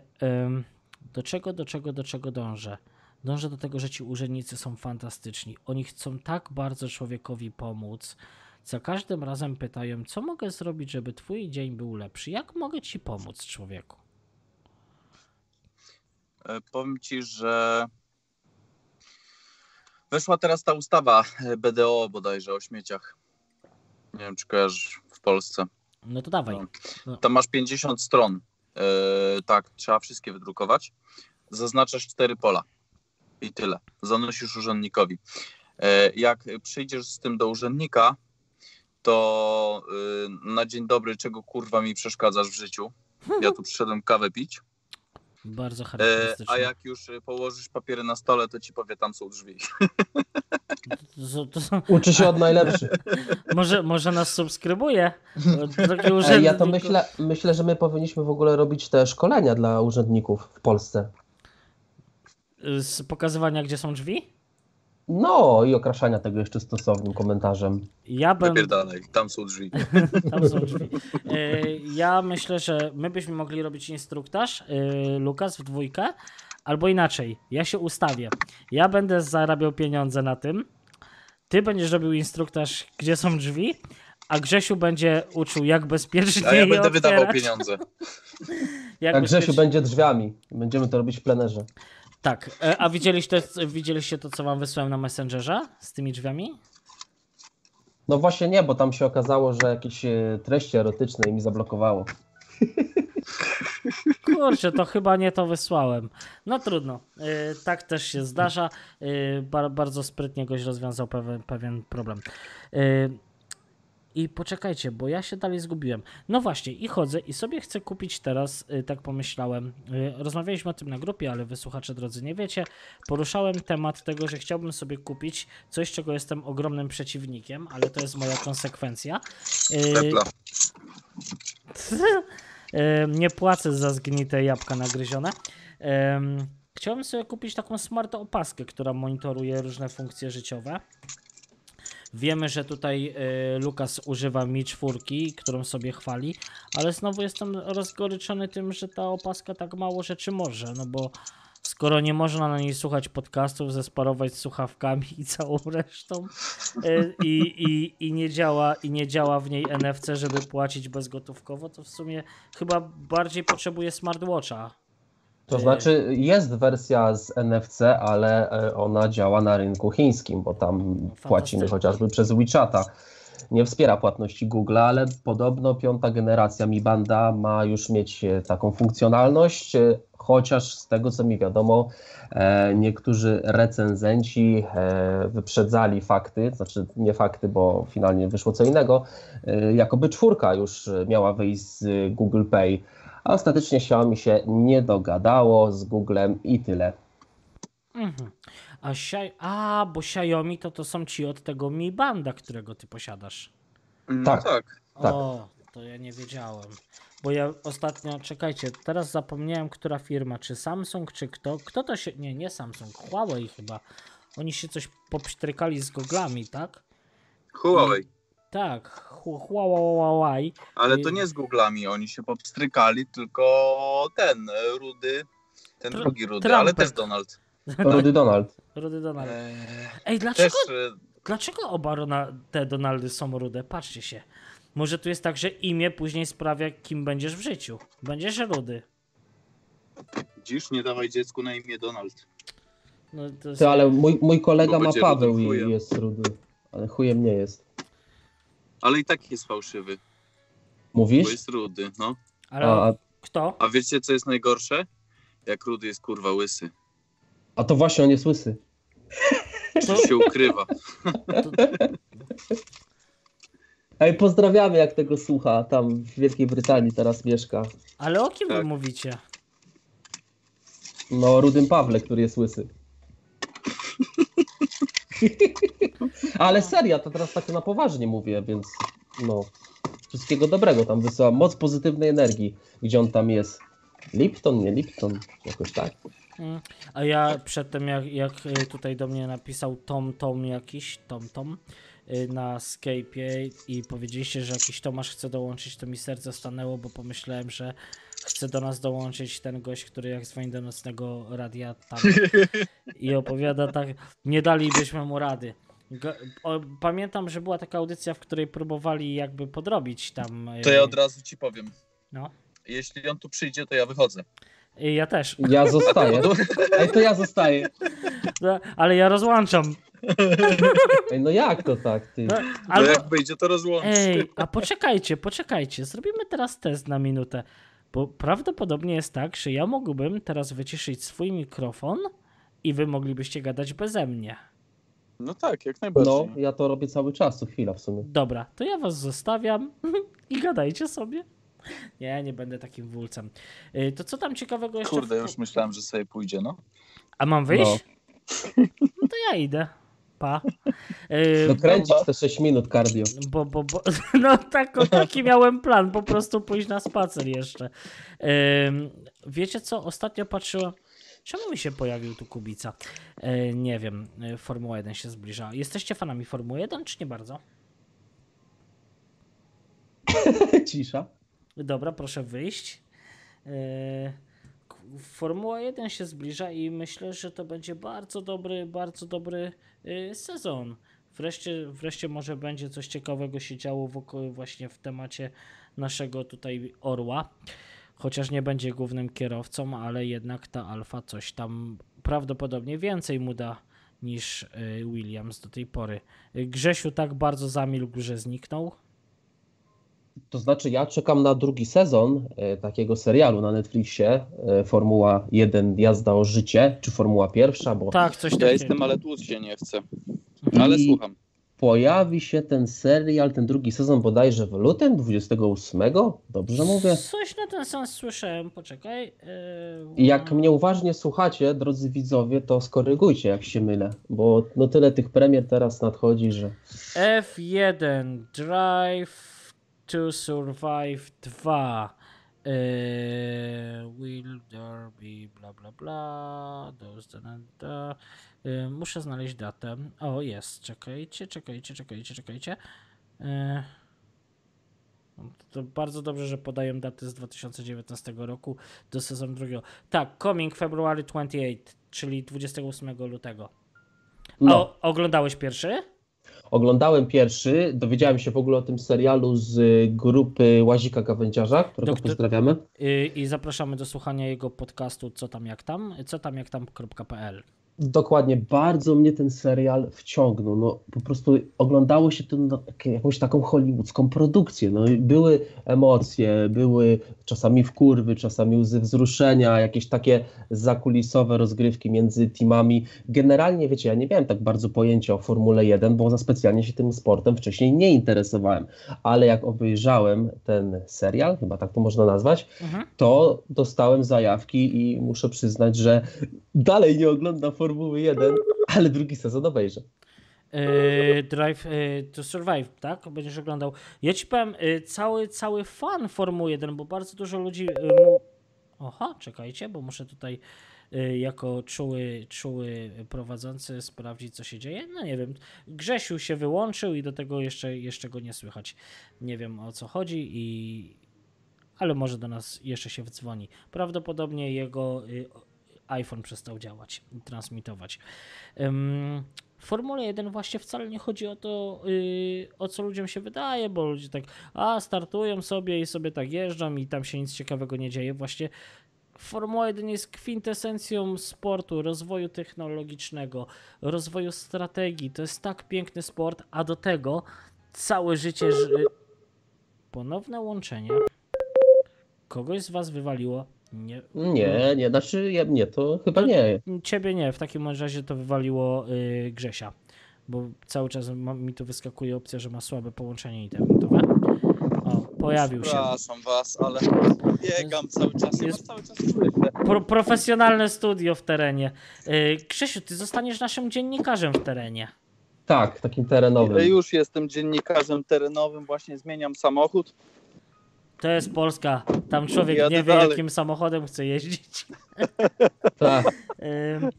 do czego, do czego, do czego dążę? Dążę do tego, że ci urzędnicy są fantastyczni. Oni chcą tak bardzo człowiekowi pomóc. Za każdym razem pytają, co mogę zrobić, żeby twój dzień był lepszy? Jak mogę ci pomóc, człowieku? E, Powiem ci, że weszła teraz ta ustawa e, BDO bodajże o śmieciach. Nie wiem, czy kojarzysz w Polsce. No to dawaj. No. Tam masz 50 stron. E, tak, trzeba wszystkie wydrukować. Zaznaczasz cztery pola. I tyle. Zanosisz urzędnikowi. E, jak przyjdziesz z tym do urzędnika, to e, na dzień dobry, czego kurwa mi przeszkadzasz w życiu? Ja tu przyszedłem kawę pić. Bardzo E, charakterystyczne. a jak już położysz papiery na stole, to ci powie, tam są drzwi. To, to, są- Uczy się od najlepszych. może, może nas subskrybuje? Urzędnik- Ja to myślę, myślę, że my powinniśmy w ogóle robić te szkolenia dla urzędników w Polsce. Z pokazywania, gdzie są drzwi? No i okraszania tego jeszcze stosownym komentarzem. Ja bym. Wypierdalaj, tam są drzwi. Tam są drzwi. E, Ja myślę, że my byśmy mogli robić instruktaż, e, Lukas, w dwójkę, albo inaczej. Ja się ustawię. Ja będę zarabiał pieniądze na tym. Ty będziesz robił instruktaż, gdzie są drzwi, a Grzesiu będzie uczył, jak bezpiecznie A ja je będę wydawał pieniądze. Jak A Grzesiu bezpiecznie- będzie drzwiami. Będziemy to robić w plenerze. Tak, e, a widzieliście, widzieliście to, co wam wysłałem na Messengerze z tymi drzwiami? No właśnie nie, bo tam się okazało, że jakieś e, treści erotyczne mi zablokowało. Kurczę, to chyba nie to wysłałem. No trudno. Yy, tak też się zdarza. Yy, bar, bardzo sprytnie goś rozwiązał pewien, pewien problem. Yy, I poczekajcie, bo ja się dalej zgubiłem. No właśnie, i chodzę i sobie chcę kupić teraz, yy, tak pomyślałem. Yy, rozmawialiśmy o tym na grupie, ale wy słuchacze drodzy nie wiecie. Poruszałem temat tego, że chciałbym sobie kupić coś, czego jestem ogromnym przeciwnikiem, ale to jest moja konsekwencja. Yy, Tepla. Nie płacę za zgnite jabłka nagryzione. Chciałbym sobie kupić taką smart opaskę, która monitoruje różne funkcje życiowe. Wiemy, że tutaj e, Lukas używa Mi 4, którą sobie chwali, ale znowu jestem rozgoryczony tym, że ta opaska tak mało rzeczy może, no bo skoro nie można na niej słuchać podcastów, zesparować z słuchawkami i całą resztą e, i, i, i, nie działa, i nie działa w niej NFC, żeby płacić bezgotówkowo, to w sumie chyba bardziej potrzebuje smartwatcha. To znaczy jest wersja z NFC, ale e, ona działa na rynku chińskim, bo tam płacimy chociażby przez WeChata. Nie wspiera płatności Google, ale podobno piąta generacja Mi Banda ma już mieć e, taką funkcjonalność, e, chociaż z tego co mi wiadomo, niektórzy recenzenci wyprzedzali fakty, znaczy nie fakty, bo finalnie wyszło co innego, jakoby czwórka już miała wyjść z Google Pay, a ostatecznie Xiaomi się nie dogadało z Googlem i tyle. Mhm. A, Xi- A, bo Xiaomi to to są ci od tego Mi Banda, którego ty posiadasz. No Tak. tak. Tak. O, to ja nie wiedziałem. Bo ja ostatnio, czekajcie, teraz zapomniałem, która firma, czy Samsung, czy kto. Kto to się. Nie, nie Samsung, Huawei chyba. Oni się coś popsztrykali z goglami, tak? Huawei. Tak, Huawei. Ale to nie z Googlami, oni się popstrykali, tylko ten, e, Rudy, ten Tr- drugi Rudy, Trumpet. ale też Donald. Rudy Donald. Rudy Donald. Eee, Ej, dlaczego, też e, dlaczego oba Rona- te Donaldy są rude? Patrzcie się. Może tu jest tak, że imię później sprawia, kim będziesz w życiu. Będziesz rudy. dziś nie dawaj dziecku na imię Donald. No, to jest... Ty, ale mój, mój kolega Bo ma Paweł i jest rudy. Ale chujem nie jest. Ale i tak jest fałszywy, bo Mówisz? jest Rudy, no. Ale A, kto? A wiecie co jest najgorsze? Jak Rudy jest kurwa łysy. a to właśnie on jest łysy. To, się ukrywa. Ej, pozdrawiamy jak tego słucha. Tam w Wielkiej Brytanii teraz mieszka. ale o kim wy Tak. mówicie? No, Rudym Pawle, który jest łysy. Ale seria, to teraz tak na poważnie mówię, więc no. Wszystkiego dobrego tam wysyłam. Moc pozytywnej energii. Gdzie on tam jest? Lipton, nie Lipton? Jakoś tak. Mm, A ja przedtem, jak, jak y, tutaj do mnie napisał Tom Tom jakiś, Tom Tom y, na Skype'ie i powiedzieliście, że jakiś Tomasz chce dołączyć, to mi serce stanęło, bo pomyślałem, że chce do nas dołączyć ten gość, który jak dzwoni do nocnego radia tam i opowiada tak, nie dalibyśmy mu rady. Pamiętam, że była taka audycja, w której próbowali jakby podrobić tam. To ja od razu ci powiem. No. Jeśli on tu przyjdzie, to ja wychodzę. Y, Ja też, Ja zostaję. Ej, to ja zostaję. No, ale ja rozłączam. Ej, no jak to tak, ty? No, No albo, jak wyjdzie, to rozłączy. Ej, a poczekajcie, poczekajcie. Zrobimy teraz test na minutę. Bo prawdopodobnie jest tak, że ja mógłbym teraz wyciszyć swój mikrofon i wy moglibyście gadać beze mnie. No tak, jak najbardziej. No, ja to robię cały czas, co chwila w sumie. Dobra, to ja was zostawiam i gadajcie sobie. Nie, nie będę takim wulcem. Y, To co tam ciekawego jeszcze? Kurde, w- już myślałem, że sobie pójdzie, no. A mam wyjść? No to ja idę. Pa. Y, Dokręcić te 6 minut cardio. Bo, bo, bo, no tak, taki miałem plan, po prostu pójść na spacer jeszcze. Wiecie co, ostatnio patrzyłem, czemu mi się pojawił tu Kubica? E, nie wiem, e, Formuła 1 się zbliża. Jesteście fanami Formuły 1, czy nie bardzo? Cisza. Dobra, proszę wyjść. E, Formuła 1 się zbliża i myślę, że to będzie bardzo dobry, bardzo dobry sezon. Wreszcie, wreszcie może będzie coś ciekawego się działo wokół właśnie w temacie naszego tutaj orła. Chociaż nie będzie głównym kierowcą, ale jednak ta Alfa coś tam prawdopodobnie więcej mu da niż e, Williams do tej pory. Grzesiu tak bardzo zamilkł, że zniknął. To znaczy, ja czekam na drugi sezon e, takiego serialu na Netflixie. E, Formuła 1 Jazda o życie, czy Formuła pierwsza, bo Tak, coś Ja jestem, ale tłuc się nie chcę. Ale I- słucham. Pojawi się ten serial, ten drugi sezon bodajże w lutym 28. Dobrze mówię? Coś na ten sens słyszałem, poczekaj. Yy, jak mnie uważnie słuchacie, drodzy widzowie, to skorygujcie, jak się mylę, bo no tyle tych premier teraz nadchodzi, że F1 Drive to Survive 2. Yy, will there be bla bla bla. Those da, da, da. Yy, muszę znaleźć datę. O, jest. Czekajcie, czekajcie, czekajcie, czekajcie. Yy, to bardzo dobrze, że podają daty z 2019 roku do sezonu drugiego. Tak, coming February 28, czyli 28 lutego. no, O, oglądałeś pierwszy? Oglądałem pierwszy, dowiedziałem się w ogóle o tym serialu z y, grupy Łazika Gawędziarza, którego Doktor- pozdrawiamy. I, I zapraszamy do słuchania jego podcastu Co tam jak tam, co tam jak tam.pl. Dokładnie, bardzo mnie ten serial wciągnął. No, po prostu oglądało się to jakąś taką hollywoodzką produkcję. No, były emocje, były czasami wkurwy, czasami łzy wzruszenia, jakieś takie zakulisowe rozgrywki między teamami. Generalnie, wiecie, ja nie miałem tak bardzo pojęcia o Formule 1, bo za specjalnie się tym sportem wcześniej nie interesowałem. Ale jak obejrzałem ten serial, chyba tak to można nazwać, Mhm. to dostałem zajawki i muszę przyznać, że dalej nie oglądam Formuły 1, ale drugi sezon obejrzę. Yy, Drive yy, to Survive, tak? Będziesz oglądał. Ja ci powiem, yy, cały, cały fan Formuły 1, bo bardzo dużo ludzi mu... Oha, czekajcie, bo muszę tutaj jako czuły, czuły prowadzący sprawdzić, co się dzieje. No nie wiem, Grzesiu się wyłączył i do tego jeszcze, jeszcze go nie słychać. Nie wiem o co chodzi i ale może do nas jeszcze się wdzwoni. Prawdopodobnie jego y, iPhone przestał działać, transmitować. W Formule 1 właśnie wcale nie chodzi o to, yy, o co ludziom się wydaje, bo ludzie tak, a startują sobie i sobie tak jeżdżą i tam się nic ciekawego nie dzieje. Właśnie Formuła 1 jest kwintesencją sportu, rozwoju technologicznego, rozwoju strategii. To jest tak piękny sport, a do tego całe życie. Ży... Ponowne łączenie. Kogoś z Was wywaliło? Nie. Nie, nie, znaczy ja- nie, to chyba nie. Ciebie nie, w takim razie to wywaliło y, Grzesia, bo cały czas ma, mi tu wyskakuje opcja, że ma słabe połączenie internetowe. O, pojawił się. Przepraszam was, ale biegam cały czas. Ja jest- cały czas. Pro, profesjonalne studio w terenie. Y, Grzesiu, ty zostaniesz naszym dziennikarzem w terenie. Tak, takim terenowym. Ja już jestem dziennikarzem terenowym, właśnie zmieniam samochód. To jest Polska. Tam człowiek Jadę nie wie, dalej. jakim samochodem chce jeździć. Tak. Ym,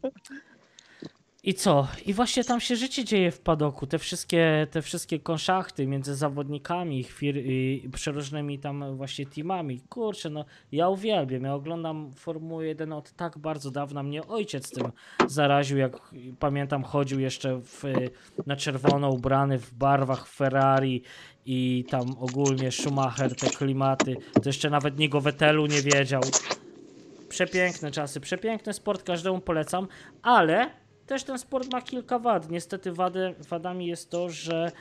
I co? I właśnie tam się życie dzieje w padoku. Te wszystkie, te wszystkie konszachty między zawodnikami, chwir, i przeróżnymi tam właśnie teamami. Kurczę, no ja uwielbiam. Ja oglądam Formułę 1 od tak bardzo dawna. Mnie ojciec tym zaraził, jak pamiętam, chodził jeszcze w, na czerwono ubrany w barwach Ferrari i tam ogólnie Schumacher, te klimaty. To jeszcze nawet niego Vettelu nie wiedział. Przepiękne czasy, przepiękny sport, każdemu polecam, ale też ten sport ma kilka wad. Niestety wady, wadami jest to, że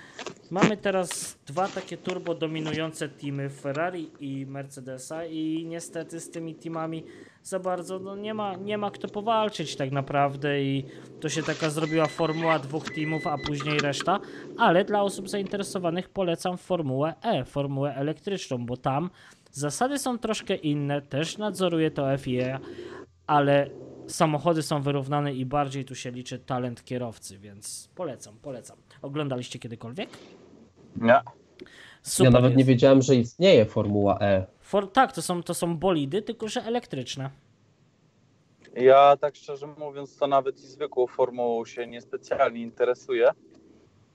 mamy teraz dwa takie turbo dominujące teamy Ferrari i Mercedesa i niestety z tymi teamami za bardzo no nie, ma, nie ma kto powalczyć tak naprawdę i to się taka zrobiła formuła dwóch teamów, a później reszta, ale dla osób zainteresowanych polecam Formułę E, formułę elektryczną, bo tam zasady są troszkę inne, też nadzoruje to FIA, ale samochody są wyrównane i bardziej tu się liczy talent kierowcy, więc polecam, polecam. Oglądaliście kiedykolwiek? Nie. Super ja nawet jest. nie wiedziałem, że istnieje Formuła E. For, tak, to są, to są bolidy, tylko że elektryczne. Ja tak szczerze mówiąc, to nawet i zwykłą formułą się niespecjalnie interesuję.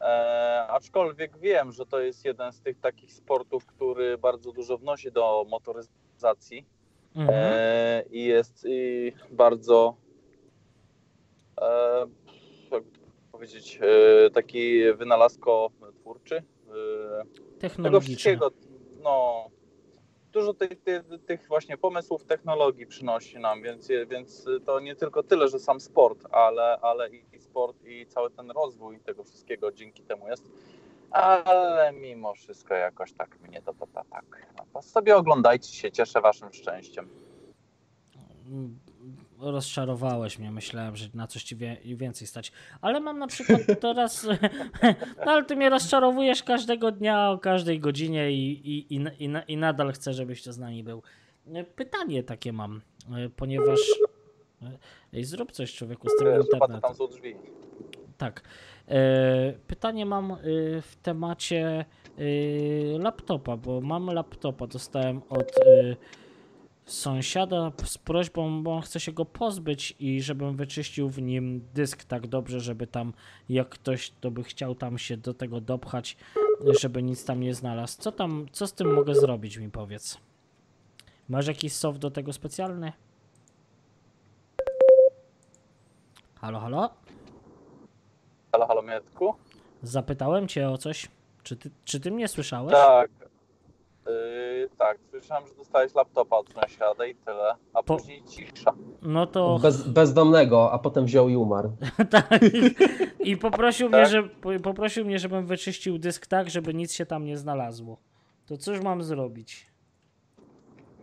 E, aczkolwiek wiem, że to jest jeden z tych takich sportów, który bardzo dużo wnosi do motoryzacji Mhm. e, i jest i bardzo e, jakby to powiedzieć, e, taki wynalazko twórczy. E, tego Technologiczne. wszystkiego, no, dużo tych, tych, właśnie pomysłów, technologii przynosi nam, więc, więc to nie tylko tyle, że sam sport, ale, ale i sport i cały ten rozwój tego wszystkiego dzięki temu jest. Ale mimo wszystko jakoś tak mnie to, to, tak. No, to sobie oglądajcie się, cieszę waszym szczęściem. Rozczarowałeś mnie, myślałem, że na coś ci wie, więcej stać. Ale mam na przykład teraz. no ale ty mnie rozczarowujesz każdego dnia, o każdej godzinie i, i, i, i, i nadal chcę, żebyś to z nami był. Pytanie takie mam, e, ponieważ. e, Ej, zrób coś człowieku z tym to internetem. tam są drzwi. Tak. E, pytanie mam e, w temacie e, laptopa, bo mam laptopa, dostałem od e, sąsiada z prośbą, bo on chce się go pozbyć i żebym wyczyścił w nim dysk tak dobrze, żeby tam jak ktoś to by chciał tam się do tego dopchać, żeby nic tam nie znalazł. Co tam, co z tym mogę zrobić mi powiedz? Masz jakiś soft do tego specjalny? Halo, halo? Halo, halo, Mietku? Zapytałem cię o coś. Czy ty, czy ty mnie słyszałeś? Tak. Yy, tak, słyszałem, że dostałeś laptopa od sąsiada i tyle, a Po- później cisza. No to. Bez, bezdomnego, a potem wziął i umarł. tak. I poprosił mnie, Tak? że, po- poprosił mnie, żebym wyczyścił dysk tak, żeby nic się tam nie znalazło. To cóż mam zrobić?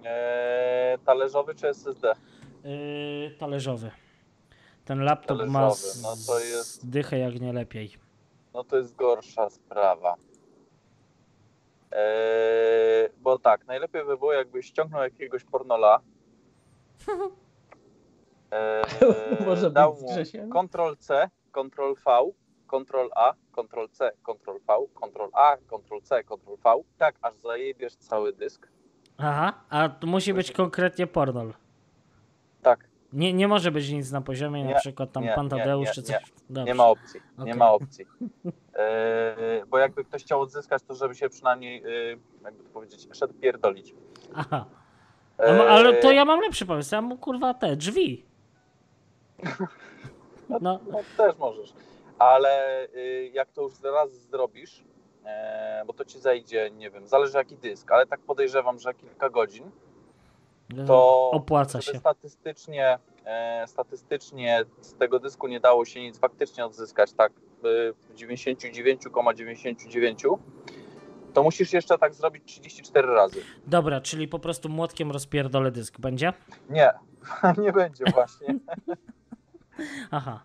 Eee, talerzowy czy SSD? Yy, talerzowy. Ten laptop ma Talerzowy, no to z- jest- dychę jak nie lepiej. No to jest gorsza sprawa. Eee, bo tak, najlepiej by było, jakbyś ściągnął jakiegoś pornola. Eee, Może dał mu? Ctrl C, Ctrl V, Ctrl A, Ctrl C, Ctrl V, Ctrl A, Ctrl C, Ctrl V, tak aż zajebiesz cały dysk. Aha, a to musi być konkretnie pornol. Tak, Nie, nie może być nic na poziomie, na Nie, przykład tam nie, pan nie, nie, czy nie. coś. Dobrze. Nie ma opcji, Okej. nie ma opcji. Yy, bo jakby ktoś chciał odzyskać, to żeby się przynajmniej, yy, jakby to powiedzieć, szedł pierdolić. Aha. Ma- ale to Yy, ja mam lepszy pomysł. Ja mu kurwa te drzwi. No, No też możesz. Ale y, jak to już raz zrobisz, bo to ci zajdzie, nie wiem, zależy jaki dysk, ale tak podejrzewam, że kilka godzin, to opłaca się. statystycznie, e, statystycznie z tego dysku nie dało się nic faktycznie odzyskać, tak w 99,99, to musisz jeszcze tak zrobić 34 razy. Dobra, czyli po prostu młotkiem rozpierdolę dysk. Będzie? Nie, nie będzie właśnie. Aha.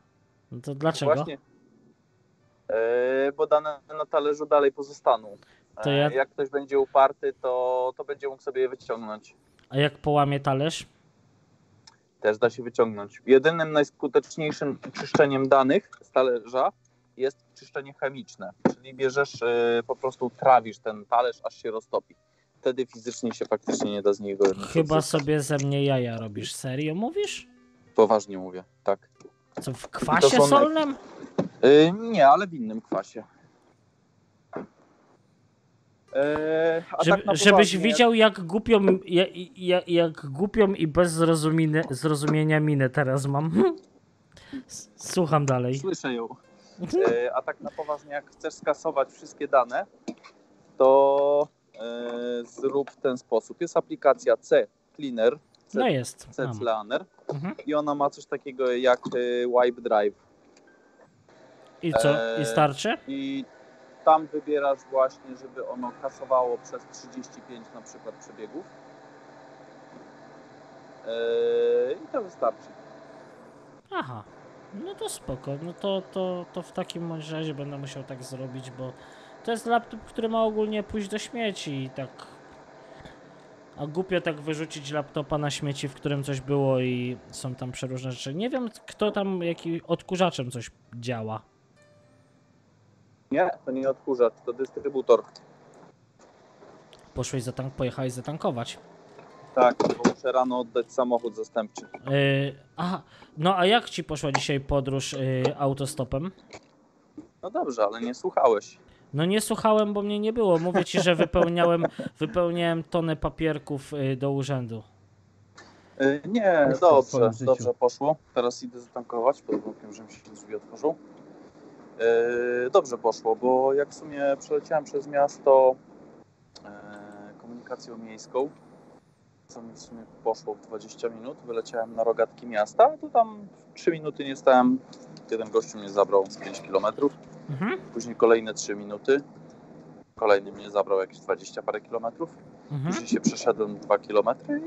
No to dlaczego? Właśnie. E, bo dane na talerzu dalej pozostaną. To E, ja- Jak ktoś będzie uparty, to, to będzie mógł sobie je wyciągnąć. A jak połamie talerz? Też da się wyciągnąć. Jedynym najskuteczniejszym czyszczeniem danych z talerza jest czyszczenie chemiczne. Czyli bierzesz, e, po prostu trawisz ten talerz, aż się roztopi. Wtedy fizycznie się faktycznie nie da z niego Chyba odzyskać. sobie ze mnie jaja robisz. Serio mówisz? Poważnie mówię, tak. Co, w kwasie są solnym? E, nie, ale w innym kwasie. E, Żeby, tak żebyś widział, jak głupią, jak, jak, jak głupią i bez zrozumienia, minę teraz mam. Słucham dalej. Słyszę ją. E, a tak na poważnie, jak chcesz skasować wszystkie dane, to e, zrób w ten sposób. Jest aplikacja C Cleaner, C, No jest. C. Cleaner Mhm. i ona ma coś takiego jak Wipe Drive. I co? I starczy? I tam wybierasz właśnie, żeby ono kasowało przez 35 na przykład przebiegów. E, I to wystarczy. Aha. No to spoko. No to, to, to w takim razie będę musiał tak zrobić, bo to jest laptop, który ma ogólnie pójść do śmieci i tak. A głupio tak wyrzucić laptopa na śmieci, w którym coś było i są tam przeróżne rzeczy. Nie wiem, kto tam, jaki odkurzaczem coś działa. Nie, to nie odkurzacz, to dystrybutor. Poszłeś zatank, pojechałeś zatankować. Tak, bo muszę rano oddać samochód zastępczy. Yy, aha, no a jak ci poszła dzisiaj podróż yy, autostopem? No dobrze, ale nie słuchałeś. No nie słuchałem, bo mnie nie było. Mówię ci, że wypełniałem, wypełniałem tonę papierków yy, do urzędu. Yy, nie, Jak to w dobrze, twoim życiu? dobrze poszło. Teraz idę zatankować, pod warunkiem, że mi się drzwi otworzą. Yy, dobrze poszło, bo jak w sumie przeleciałem przez miasto yy, komunikacją miejską, co mi w sumie poszło w 20 minut, wyleciałem na rogatki miasta, to tam w 3 minuty nie stałem. Jeden gościu mnie zabrał z 5 kilometrów. Mhm, Później kolejne 3 minuty. Kolejny mnie zabrał jakieś 20 parę kilometrów. mhm. Później się przeszedłem 2 kilometry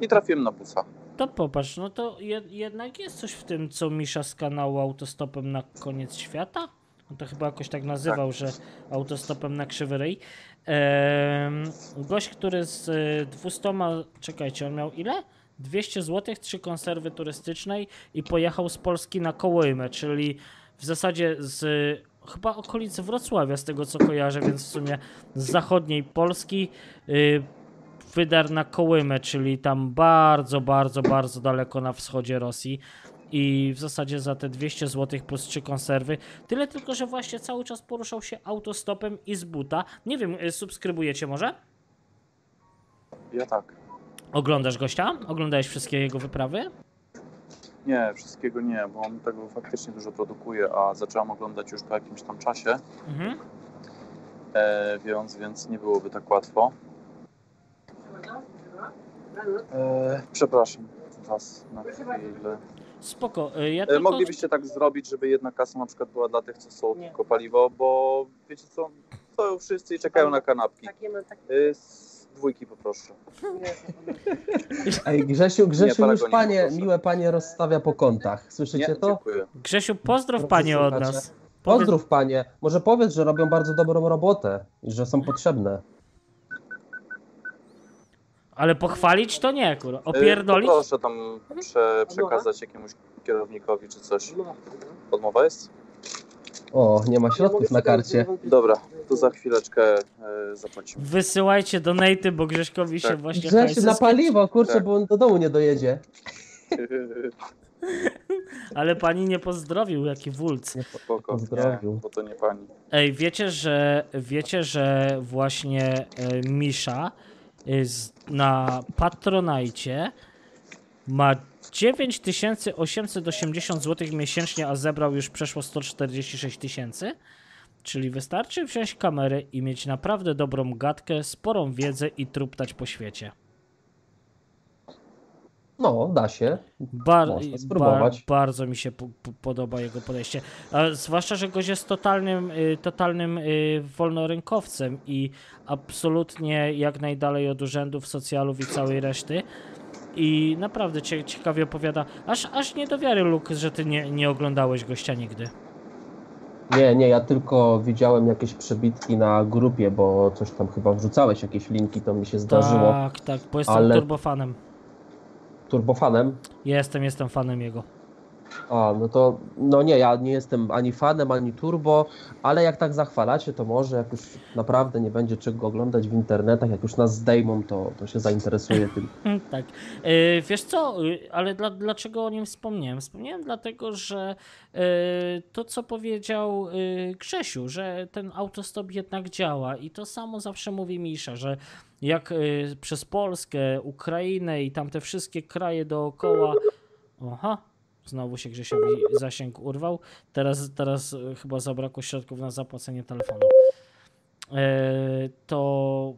i, i trafiłem na busa. To popatrz, no to jed, jednak jest coś w tym, co Misza z kanału Autostopem na koniec świata? On to chyba jakoś tak nazywał, że autostopem na krzywy ryj. Gość, który z y, 200, czekajcie, on miał ile? 200 zł, trzy konserwy turystycznej i pojechał z Polski na Kołymę, czyli w zasadzie z chyba okolicy Wrocławia, z tego co kojarzę, więc w sumie z zachodniej Polski y, wydar na Kołymę, czyli tam bardzo, bardzo, bardzo daleko na wschodzie Rosji. I w zasadzie za te 200 zł plus trzy konserwy. Tyle tylko, że właśnie cały czas poruszał się autostopem i z buta. Nie wiem, y, subskrybujecie może? Ja tak. Oglądasz gościa? Oglądałeś wszystkie jego wyprawy? Nie, wszystkiego nie, bo on tego faktycznie dużo produkuje, a zacząłem oglądać już po jakimś tam czasie, Mhm. e, więc, więc nie byłoby tak łatwo. E, przepraszam Was na chwilę. Spoko. y, Ja E, tylko... moglibyście tak zrobić, żeby jedna kasa na przykład była dla tych, co są tylko paliwo, bo wiecie co, stoją wszyscy i czekają na kanapki. Takie mam takie. E, z dwójki poproszę. Ej, Grzesiu, Grzesiu już Paragonik panie, poproszę. miłe panie rozstawia po kątach. Słyszycie Nie, to? dziękuję. Grzesiu, pozdrów Drodzy panie od nas. Pozdrów panie. Może powiedz, że robią bardzo dobrą robotę i że są potrzebne. Ale pochwalić to nie, kurwa. Opierdolić? Proszę tam prze, przekazać jakiemuś kierownikowi czy coś. Odmowa jest? O, nie ma środków na karcie. Dobra, to za chwileczkę e, zapłacimy. Wysyłajcie donaty, bo Grześkowi się Tak. właśnie Grzesiu, hajsy na paliwo, kurczę, Tak. bo on do domu nie dojedzie. Ale pani nie pozdrowił, jaki wulc. Spoko, Pozdrowił. nie, bo to nie pani. Ej, wiecie, że wiecie, że właśnie e, Misza y, na Patronajcie ma 9880 zł miesięcznie, a zebrał już przeszło 146 tysięcy? Czyli wystarczy wziąć kamerę i mieć naprawdę dobrą gadkę, sporą wiedzę i truptać po świecie. No, da się. Bar- Można spróbować. bardzo mi się po- po- podoba jego podejście. A zwłaszcza, że gość jest totalnym, y, totalnym y, wolnorynkowcem i absolutnie jak najdalej od urzędów, socjalów i całej reszty. I naprawdę cie, ciekawie opowiada. Aż, aż nie do wiary, Luke, że ty nie, nie oglądałeś gościa nigdy. Nie, nie, ja tylko widziałem jakieś przebitki na grupie, bo coś tam chyba wrzucałeś, jakieś linki, to mi się zdarzyło. Tak, tak, bo jestem Ale- turbofanem. Turbofanem. Jestem, jestem fanem jego. A, no to, no nie, ja nie jestem ani fanem, ani turbo, ale jak tak zachwalacie, to może jak już naprawdę nie będzie czego oglądać w internetach, jak już nas zdejmą, to, to się zainteresuję tym. Tak. E, Wiesz co, y, ale dla, dlaczego o nim wspomniałem? Wspomniałem dlatego, że e, to, co powiedział y, Grzesiu, że ten autostop jednak działa i to samo zawsze mówi Misza, że jak przez Polskę, Ukrainę i tamte wszystkie kraje dookoła. Oha, znowu się Grzesiowi zasięg urwał. Teraz, teraz y, chyba zabrakło środków na zapłacenie telefonu. E, To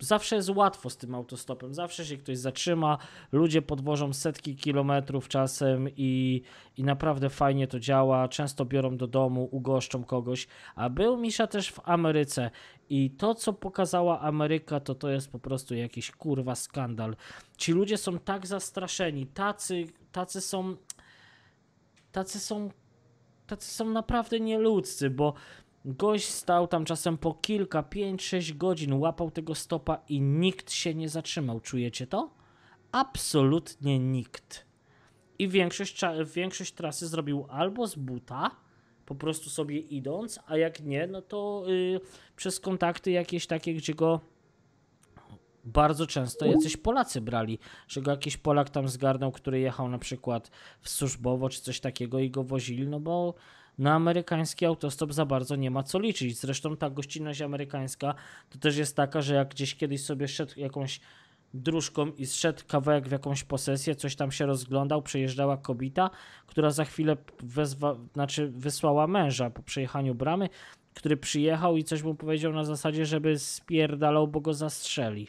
zawsze jest łatwo z tym autostopem. Zawsze się ktoś zatrzyma, ludzie podwożą setki kilometrów czasem i, i naprawdę fajnie to działa. Często biorą do domu, ugoszczą kogoś. A był Misza też w Ameryce i to, co pokazała Ameryka, to to jest po prostu jakiś kurwa skandal. Ci ludzie są tak zastraszeni, tacy, tacy są. Tacy są. Tacy są naprawdę nieludzcy, bo Gość stał tam czasem po kilka, pięć, sześć godzin, łapał tego stopa i nikt się nie zatrzymał. Czujecie to? Absolutnie nikt. I większość, większość trasy zrobił albo z buta, po prostu sobie idąc, a jak nie, no to y, przez kontakty jakieś takie, gdzie go bardzo często jacyś Polacy brali, że go jakiś Polak tam zgarnął, który jechał na przykład w służbowo czy coś takiego i go wozili, no bo na amerykański autostop za bardzo nie ma co liczyć. Zresztą ta gościnność amerykańska to też jest taka, że jak gdzieś kiedyś sobie szedł jakąś dróżką i zszedł kawałek w jakąś posesję, coś tam się rozglądał, przejeżdżała kobieta, która za chwilę wezwa, znaczy wysłała męża po przejechaniu bramy, który przyjechał i coś mu powiedział na zasadzie, żeby spierdalał, bo go zastrzeli.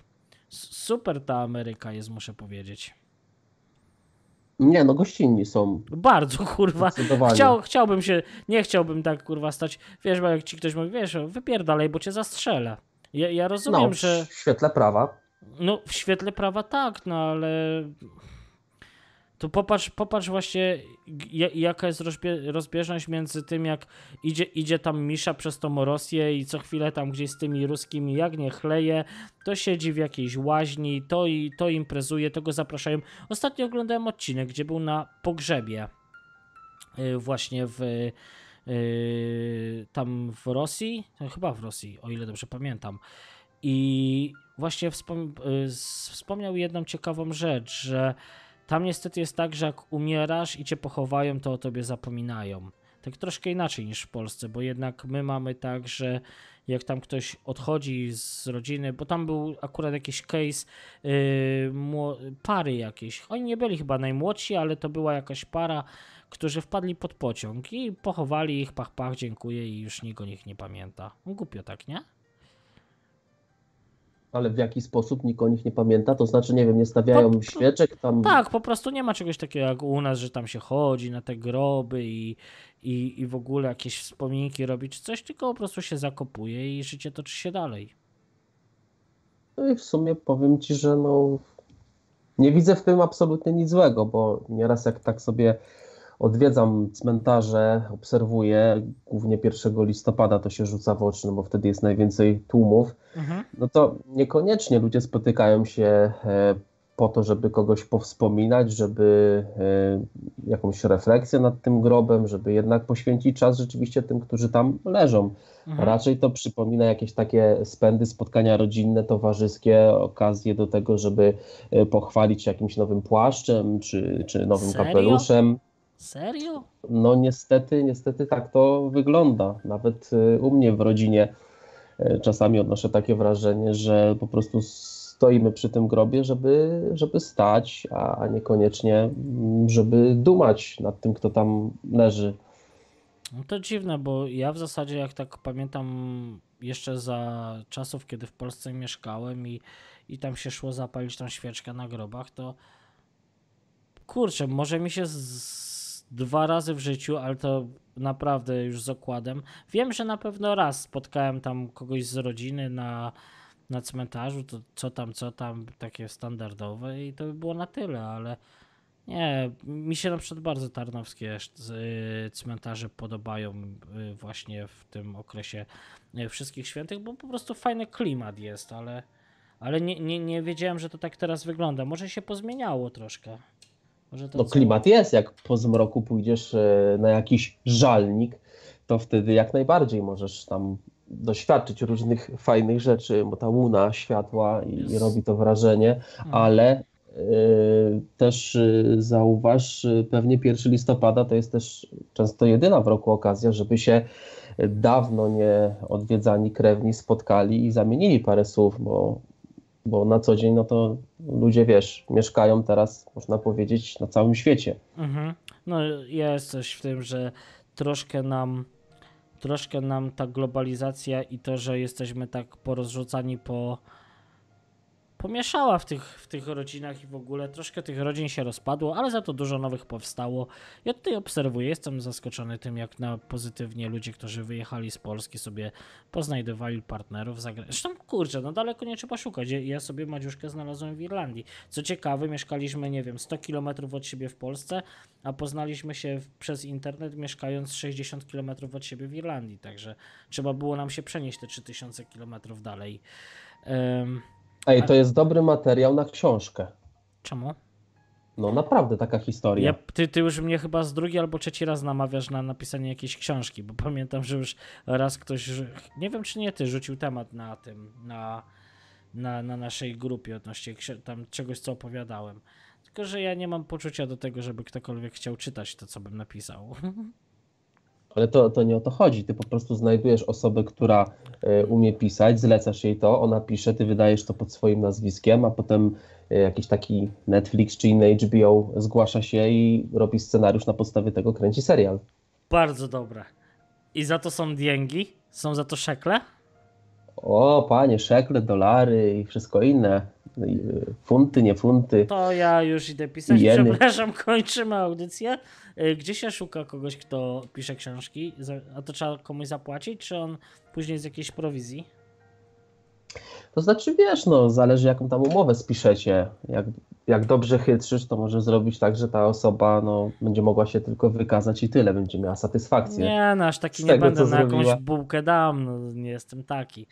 Super ta Ameryka jest, muszę powiedzieć. Nie, no gościnni są. Bardzo kurwa. Chciał, chciałbym się, nie chciałbym tak kurwa stać. Wiesz, bo jak ci ktoś mówi, wiesz, wypierdalaj, bo cię zastrzelę. Ja, ja rozumiem, No, że w świetle prawa. no w świetle prawa tak, no ale to popatrz, popatrz właśnie ja- jaka jest rozbie- rozbieżność między tym, jak idzie, idzie tam Misza przez tą Rosję i co chwilę tam gdzieś z tymi ruskimi jak nie chleje, to siedzi w jakiejś łaźni, to, i, to imprezuje, to go zapraszają. Ostatnio oglądałem odcinek, gdzie był na pogrzebie y, właśnie w y, tam w Rosji, chyba w Rosji, o ile dobrze pamiętam. I właśnie wspom y, wspomniał jedną ciekawą rzecz, że tam niestety jest tak, że jak umierasz i cię pochowają, to o tobie zapominają. Tak troszkę inaczej niż w Polsce, bo jednak my mamy tak, że jak tam ktoś odchodzi z rodziny, bo tam był akurat jakiś case yy, pary jakieś. Oni nie byli chyba najmłodsi, ale to była jakaś para, którzy wpadli pod pociąg i pochowali ich, pach, pach, dziękuję i już nikt o nich nie pamięta. Głupio tak, nie? Ale w jaki sposób nikt o nich nie pamięta? To znaczy, nie wiem, nie stawiają Po- świeczek tam. Tak, po prostu nie ma czegoś takiego jak u nas, że tam się chodzi na te groby i, i, i w ogóle jakieś wspominki robi czy coś, tylko po prostu się zakopuje i życie toczy się dalej. No i w sumie powiem ci, że no. Nie widzę w tym absolutnie nic złego, bo nieraz jak tak sobie odwiedzam cmentarze, obserwuję, głównie 1 listopada to się rzuca w oczy, no bo wtedy jest najwięcej tłumów. Mhm. no to niekoniecznie ludzie spotykają się e, po to, żeby kogoś powspominać, żeby y, jakąś refleksję nad tym grobem, żeby jednak poświęcić czas rzeczywiście tym, którzy tam leżą. Mhm. Raczej to przypomina jakieś takie spędy, spotkania rodzinne, towarzyskie, okazje do tego, żeby y, pochwalić się jakimś nowym płaszczem czy, czy nowym Serio? kapeluszem. Serio? No niestety, niestety tak to wygląda. Nawet y, u mnie w rodzinie czasami odnoszę takie wrażenie, że po prostu stoimy przy tym grobie, żeby, żeby stać, a niekoniecznie, mm, żeby dumać nad tym, kto tam leży. No to dziwne, bo ja w zasadzie, jak tak pamiętam, jeszcze za czasów, kiedy w Polsce mieszkałem i, i tam się szło zapalić tą świeczkę na grobach, to kurczę, może mi się z... dwa razy w życiu, ale to naprawdę już z okładem. Wiem, że na pewno raz spotkałem tam kogoś z rodziny na na cmentarzu, to co tam, co tam, takie standardowe i to by było na tyle, ale nie, mi się na przykład bardzo tarnowskie y, cmentarze podobają y, właśnie w tym okresie y, wszystkich świętych, bo po prostu fajny klimat jest, ale, ale nie, nie, nie wiedziałem, że to tak teraz wygląda. Może się pozmieniało troszkę. No klimat jest, jak po zmroku pójdziesz na jakiś żalnik, to wtedy jak najbardziej możesz tam doświadczyć różnych fajnych rzeczy, bo ta łuna światła i, robi to wrażenie, mhm. ale y, też y, zauważ, y, pewnie 1 listopada to jest też często jedyna w roku okazja, żeby się dawno nie odwiedzani krewni spotkali i zamienili parę słów, bo, bo na co dzień no to ludzie, wiesz, mieszkają teraz, można powiedzieć, na całym świecie. Mhm. No jest coś w tym, że troszkę nam troszkę nam ta globalizacja i to, że jesteśmy tak porozrzucani po pomieszała w tych, w tych rodzinach i w ogóle troszkę tych rodzin się rozpadło, ale za to dużo nowych powstało. Ja tutaj obserwuję, jestem zaskoczony tym, jak na pozytywnie ludzie, którzy wyjechali z Polski sobie poznajdowali partnerów za Zresztą kurczę, no daleko nie trzeba szukać. Ja sobie Madziuszkę znalazłem w Irlandii. Co ciekawe, mieszkaliśmy, nie wiem, 100 km od siebie w Polsce, a poznaliśmy się przez internet mieszkając 60 km od siebie w Irlandii, także trzeba było nam się przenieść te 3000 km dalej. Um, Ej, to jest dobry materiał na książkę. Czemu? No naprawdę taka historia. Ja, ty, ty już mnie chyba z drugi albo trzeci raz namawiasz na napisanie jakiejś książki, bo pamiętam, że już raz ktoś, nie wiem czy nie ty, rzucił temat na tym, na, na, na naszej grupie odnośnie tam czegoś, co opowiadałem. Tylko, że ja nie mam poczucia do tego, żeby ktokolwiek chciał czytać to, co bym napisał. Ale to, to nie o to chodzi. Ty po prostu znajdujesz osobę, która y, umie pisać, zlecasz jej to, ona pisze, ty wydajesz to pod swoim nazwiskiem, a potem y, jakiś taki Netflix czy inny HBO zgłasza się i robi scenariusz na podstawie tego, kręci serial. Bardzo dobre. I za to są dięgi? Są za to szekle? O, panie, szekle, dolary i wszystko inne. Funty, nie funty. To ja już idę pisać. Jeny. Przepraszam, kończymy audycję. Y, gdzie się szuka kogoś, kto pisze książki? A to trzeba komuś zapłacić, czy on później z jakiejś prowizji? To znaczy, wiesz, no, zależy jaką tam umowę spiszecie. Jak, jak dobrze chytrzysz, to może zrobić tak, że ta osoba no, będzie mogła się tylko wykazać i tyle, będzie miała satysfakcję. Nie, no aż taki nie tego, będę, na jakąś bułkę dam, no, nie jestem taki.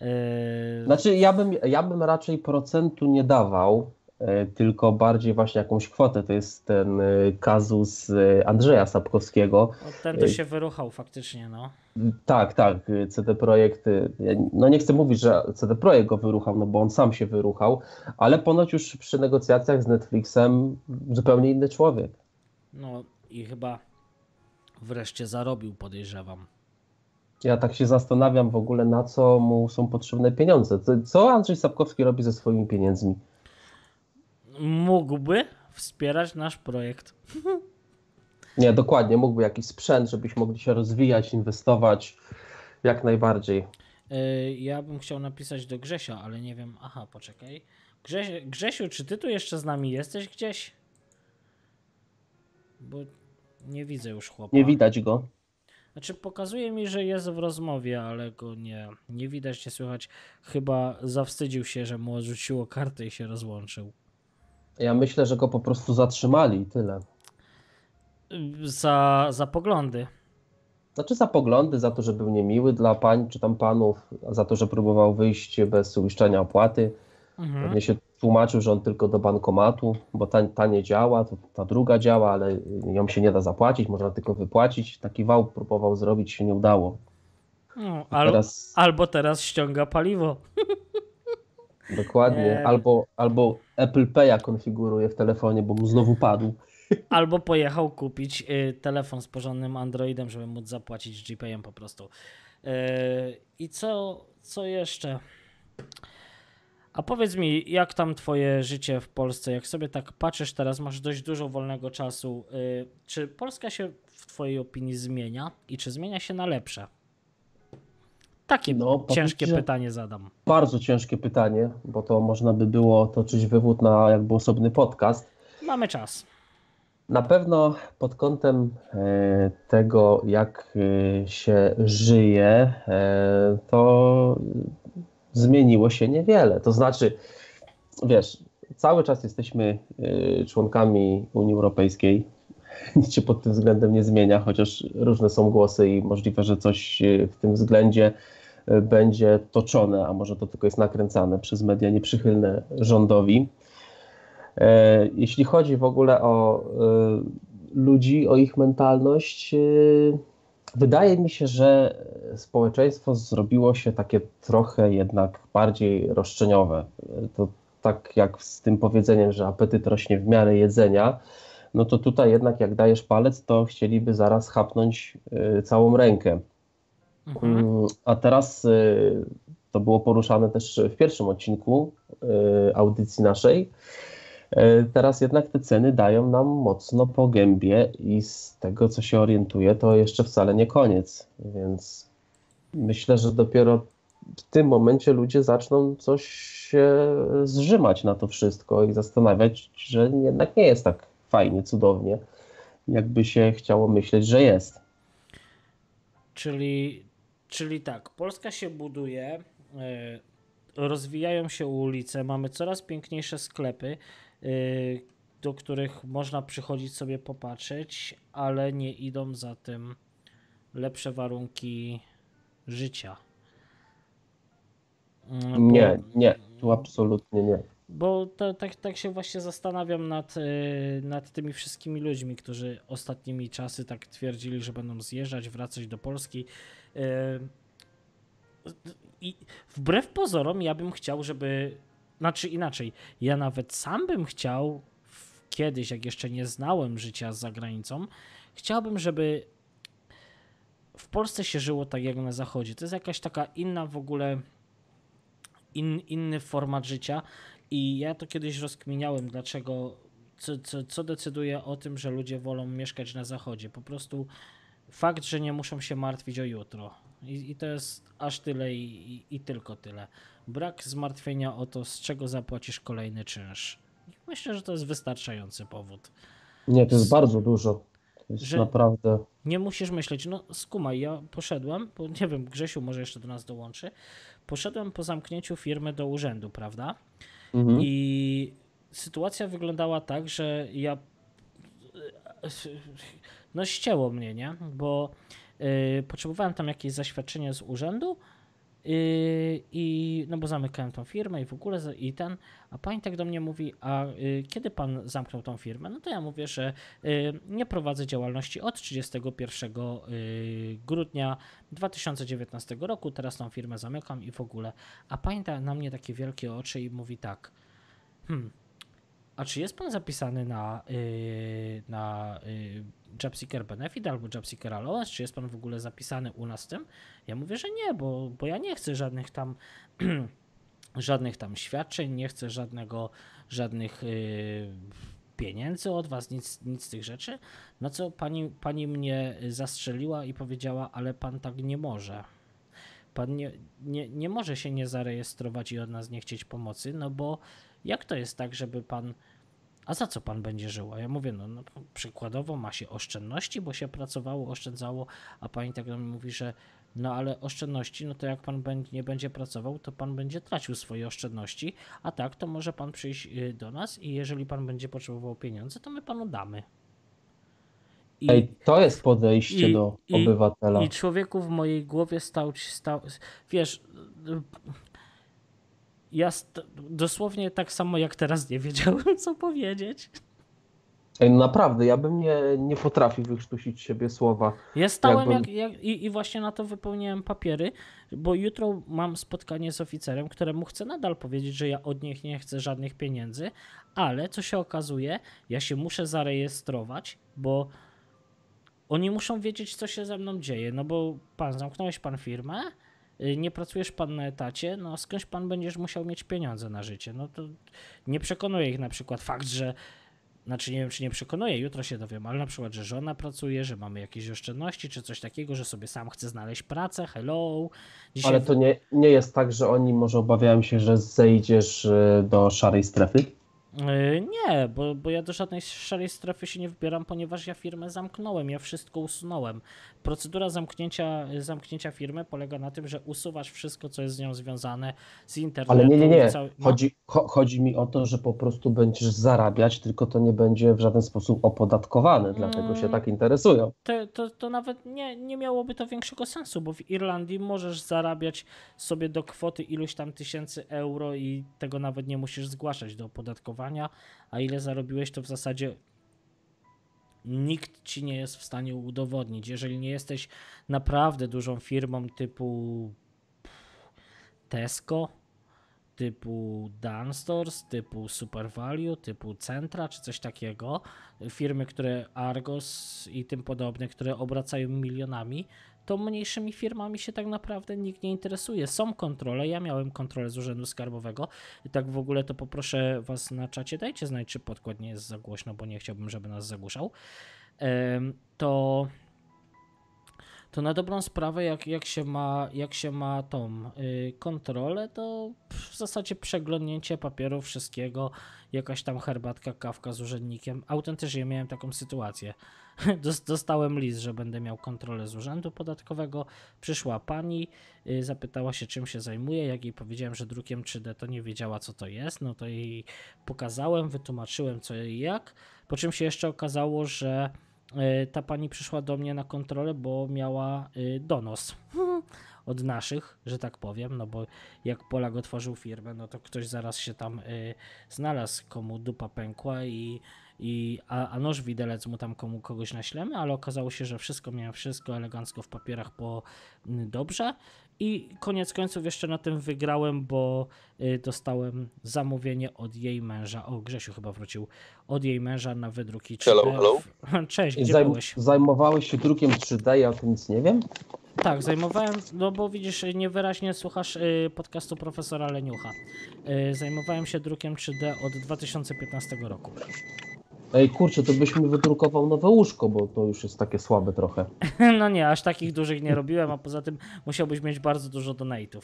Yy... Znaczy, ja bym, ja bym raczej procentu nie dawał, E, tylko bardziej właśnie jakąś kwotę. To jest ten e, kazus e, Andrzeja Sapkowskiego. ten to się wyruchał faktycznie, no. Tak, tak. CD Projekt, no nie chcę mówić, że CD Projekt go wyruchał, no bo on sam się wyruchał, ale ponoć już przy negocjacjach z Netflixem zupełnie inny człowiek. No i chyba wreszcie zarobił, podejrzewam. Ja tak się zastanawiam w ogóle, na co mu są potrzebne pieniądze. Co Andrzej Sapkowski robi ze swoimi pieniędzmi? mógłby wspierać nasz projekt. Nie, dokładnie, mógłby jakiś sprzęt, żebyśmy mogli się rozwijać, inwestować jak najbardziej. E, ja bym chciał napisać do Grzesia, ale nie wiem. Aha, poczekaj. Grześ, Grzesiu, czy ty tu jeszcze z nami jesteś gdzieś? Bo nie widzę już chłopa. Nie widać go. Znaczy pokazuje mi, że jest w rozmowie, ale go nie, nie widać, nie słychać. Chyba zawstydził się, że mu odrzuciło kartę i się rozłączył. Ja myślę, że go po prostu zatrzymali i tyle. Za, za poglądy. Znaczy za poglądy, za to, że był niemiły dla pań czy tam panów, za to, że próbował wyjść bez uiszczenia opłaty. Mhm. Pewnie się tłumaczył, że on tylko do bankomatu, bo ta, ta nie działa, to ta druga działa, ale ją się nie da zapłacić, można tylko wypłacić. Taki wał próbował zrobić, się nie udało. No, al, teraz... Albo teraz ściąga paliwo. Dokładnie. Nie. Albo, albo Apple Pay'a konfiguruje w telefonie, bo mu znowu padł. Albo pojechał kupić y, telefon z porządnym Androidem, żeby móc zapłacić GPayem po prostu. Y, I co, co jeszcze? A powiedz mi, jak tam twoje życie w Polsce? Jak sobie tak patrzysz teraz, masz dość dużo wolnego czasu. Y, czy Polska się w twojej opinii zmienia i czy zmienia się na lepsze? Takie no, ciężkie pytanie zadam. Bardzo ciężkie pytanie, bo to można by było toczyć wywód na jakby osobny podcast. Mamy czas. Na pewno pod kątem e, tego, jak e, się żyje, e, to zmieniło się niewiele. To znaczy, wiesz, cały czas jesteśmy członkami Unii Europejskiej. Nic się pod tym względem nie zmienia, chociaż różne są głosy i możliwe, że coś w tym względzie będzie toczone, a może to tylko jest nakręcane przez media nieprzychylne rządowi. E, jeśli chodzi w ogóle o e, ludzi, o ich mentalność, wydaje mi się, że społeczeństwo zrobiło się takie trochę jednak bardziej roszczeniowe. To tak jak z tym powiedzeniem, że apetyt rośnie w miarę jedzenia, no to tutaj jednak jak dajesz palec, to chcieliby zaraz chapnąć całą rękę. Mhm. Mm, a teraz to było poruszane też w pierwszym odcinku audycji naszej teraz jednak te ceny dają nam mocno po gębie i z tego, co się orientuję, to jeszcze wcale nie koniec. Więc myślę, że dopiero w tym momencie ludzie zaczną coś się zrzymać na to wszystko i zastanawiać, że jednak nie jest tak fajnie, cudownie, jakby się chciało myśleć, że jest. Czyli, czyli tak, Polska się buduje, e, rozwijają się ulice, mamy coraz piękniejsze sklepy, do których można przychodzić sobie popatrzeć, ale nie idą za tym lepsze warunki życia. Mm, bo, nie, nie, tu absolutnie nie. Bo to, tak, tak się właśnie zastanawiam nad, y, nad tymi wszystkimi ludźmi, którzy ostatnimi czasy tak twierdzili, że będą zjeżdżać, wracać do Polski. Y, I wbrew pozorom, ja bym chciał, żeby znaczy inaczej, ja nawet sam bym chciał kiedyś, jak jeszcze nie znałem życia za granicą, chciałbym, żeby w Polsce się żyło tak jak na Zachodzie. To jest jakaś taka inna w ogóle, in, inny format życia i ja to kiedyś rozkminiałem, dlaczego, co, co, co decyduje o tym, że ludzie wolą mieszkać na Zachodzie. Po prostu fakt, że nie muszą się martwić o jutro. I, i to jest aż tyle i, i, i tylko tyle brak zmartwienia o to, z czego zapłacisz kolejny czynsz. Myślę, że to jest wystarczający powód. Nie, to jest z... bardzo dużo. To jest że naprawdę. Nie musisz myśleć, no skumaj, ja poszedłem, bo nie wiem, Grzesiu może jeszcze do nas dołączy. Poszedłem po zamknięciu firmy do urzędu, prawda? Mhm. I sytuacja wyglądała tak, że ja. No, ścięło mnie, nie? Bo potrzebowałem tam jakieś zaświadczenie z urzędu Yy, I no bo zamykałem tą firmę i w ogóle i ten, a pani tak do mnie mówi, a yy, kiedy pan zamknął tą firmę? No to ja mówię, że nie prowadzę działalności od 31 grudnia 2019 roku, teraz tą firmę zamykam i w ogóle. A pani da na mnie takie wielkie oczy i mówi tak, hmm, a czy jest pan zapisany na, na JobSeeker Benefit albo JobSeeker Allowance? Czy jest pan w ogóle zapisany u nas w tym? Ja mówię, że nie, bo, bo ja nie chcę żadnych tam żadnych tam świadczeń, nie chcę żadnego, żadnych yy, pieniędzy od was, nic, nic z tych rzeczy. No co pani, pani mnie zastrzeliła i powiedziała, ale pan tak nie może. Pan nie, nie, nie może się nie zarejestrować i od nas nie chcieć pomocy, no bo jak to jest tak, żeby pan. A za co pan będzie żył? A ja mówię, no, no przykładowo ma się oszczędności, bo się pracowało, oszczędzało, a pani tak do mnie mówi, że no ale oszczędności, no to jak pan nie będzie pracował, to pan będzie tracił swoje oszczędności, a tak to może pan przyjść y, do nas i jeżeli pan będzie potrzebował pieniądze, to my panu damy. I, Ej, to jest podejście i, do obywatela. I człowieku w mojej głowie stał, stał wiesz, ja dosłownie tak samo jak teraz nie wiedziałem, co powiedzieć. Ej, no naprawdę, ja bym nie, nie potrafił wykrztusić siebie słowa. Ja stałem Jakbym- jak, jak, i, i właśnie na to wypełniłem papiery, bo jutro mam spotkanie z oficerem, któremu chcę nadal powiedzieć, że ja od nich nie chcę żadnych pieniędzy, ale co się okazuje, ja się muszę zarejestrować, bo oni muszą wiedzieć, co się ze mną dzieje. No bo pan, zamknąłeś pan firmę, nie pracujesz pan na etacie, no skądś pan będziesz musiał mieć pieniądze na życie. No to nie przekonuje ich na przykład fakt, że znaczy nie wiem, czy nie przekonuje, jutro się dowiem, ale na przykład, że żona pracuje, że mamy jakieś oszczędności, czy coś takiego, że sobie sam chce znaleźć pracę, hello. Dzisiaj Ale to nie, nie jest tak, że oni może obawiają się, że zejdziesz y, do szarej strefy? Yy, Nie, bo, bo ja do żadnej szarej strefy się nie wybieram, ponieważ ja firmę zamknąłem, ja wszystko usunąłem. Procedura zamknięcia, zamknięcia firmy polega na tym, że usuwasz wszystko, co jest z nią związane z internetu. Ale nie, nie, nie. cały- no. Chodzi, cho, chodzi mi o to, że po prostu będziesz zarabiać, tylko to nie będzie w żaden sposób opodatkowane, dlatego się Mm. tak interesują. to, to, to nawet nie, nie miałoby to większego sensu, bo w Irlandii możesz zarabiać sobie do kwoty iluś tam tysięcy euro i tego nawet nie musisz zgłaszać do opodatkowania, a ile zarobiłeś, to w zasadzie nikt ci nie jest w stanie udowodnić. Jeżeli nie jesteś naprawdę dużą firmą typu Tesco, typu Dan Stores, typu Super Value, typu Centra czy coś takiego, firmy, które Argos i tym podobne, które obracają milionami, to mniejszymi firmami się tak naprawdę nikt nie interesuje. Są kontrole, ja miałem kontrolę z Urzędu Skarbowego i tak w ogóle to poproszę Was na czacie, dajcie znać, czy podkład nie jest za głośno, bo nie chciałbym, żeby nas zagłuszał. To to na dobrą sprawę, jak, jak, się, ma, jak się ma tą y, kontrolę, to w zasadzie przeglądnięcie papieru, wszystkiego, jakaś tam herbatka, kawka z urzędnikiem. Autentycznie miałem taką sytuację. Dos- Dostałem list, że będę miał kontrolę z urzędu podatkowego. Przyszła pani, y, zapytała się, czym się zajmuje. Jak jej powiedziałem, że drukiem 3D, to nie wiedziała, co to jest. No to jej pokazałem, wytłumaczyłem, co i jak. Po czym się jeszcze okazało, że y, ta pani przyszła do mnie na kontrolę, bo miała y, donos od naszych, że tak powiem, no bo jak Polak otworzył firmę, no to ktoś zaraz się tam znalazł, komu dupa pękła i, i a, a noż widelec mu tam komu kogoś naślemy, ale okazało się, że wszystko miałem wszystko elegancko w papierach po y, dobrze i koniec końców jeszcze na tym wygrałem, bo y, dostałem zamówienie od jej męża, o Grzesiu chyba wrócił, od jej męża na wydruki 3D. Hello, hello. Cześć, I gdzie zajm- byłeś? zajmowałeś się drukiem 3D, ja o tym nic nie wiem. Tak, zajmowałem, no bo widzisz, niewyraźnie słuchasz y, podcastu profesora Leniucha. Y, zajmowałem się drukiem 3D od 2015 roku. Ej, kurczę, to byś mi wydrukował nowe łóżko, bo to już jest takie słabe trochę. No nie, aż takich dużych nie robiłem, a poza tym musiałbyś mieć bardzo dużo donate'ów.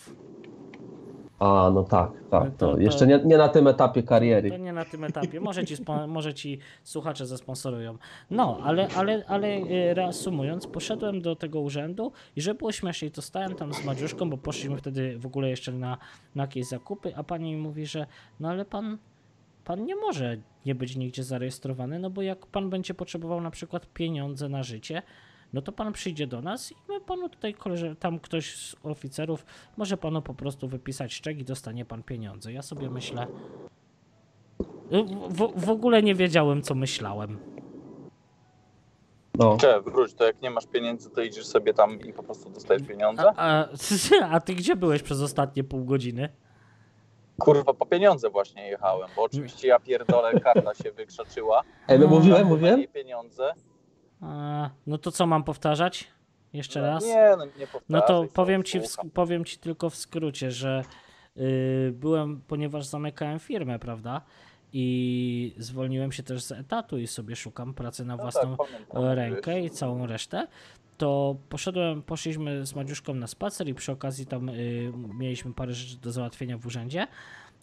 A, no tak, tak. To- To, to- jeszcze nie, nie na tym etapie To kariery. nie na tym etapie. Może ci, może ci słuchacze zasponsorują. No, ale, ale, ale y, reasumując, poszedłem do tego urzędu i żeby było śmieszniej, to stałem tam z Madziuszką, bo poszliśmy wtedy w ogóle jeszcze na, na jakieś zakupy, a pani mi mówi, że no ale pan, pan nie może nie być nigdzie zarejestrowany, no bo jak pan będzie potrzebował na przykład pieniądze na życie, no to pan przyjdzie do nas i my panu tutaj, koleże, tam ktoś z oficerów może panu po prostu wypisać czek i dostanie pan pieniądze. Ja sobie myślę, w, w, w ogóle nie wiedziałem, co myślałem. No. Cze, wróć, to jak nie masz pieniędzy, to idziesz sobie tam i po prostu dostajesz pieniądze? A, a, a ty gdzie byłeś przez ostatnie pół godziny? Kurwa, po pieniądze właśnie jechałem, bo oczywiście ja pierdolę, karta się wykrzaczyła. Ej, no mówiłem, mówiłem? jej pieniądze. A, no to co mam powtarzać? Jeszcze No raz? Nie, no nie powtarzaj, No to powiem ci, w, powiem ci tylko w skrócie, że y, byłem, ponieważ zamykałem firmę, prawda? I zwolniłem się też z etatu i sobie szukam pracy na No własną tak, pamiętam, rękę wiesz. i całą resztę, to poszedłem, poszliśmy z Madziuszką na spacer i przy okazji tam y, mieliśmy parę rzeczy do załatwienia w urzędzie.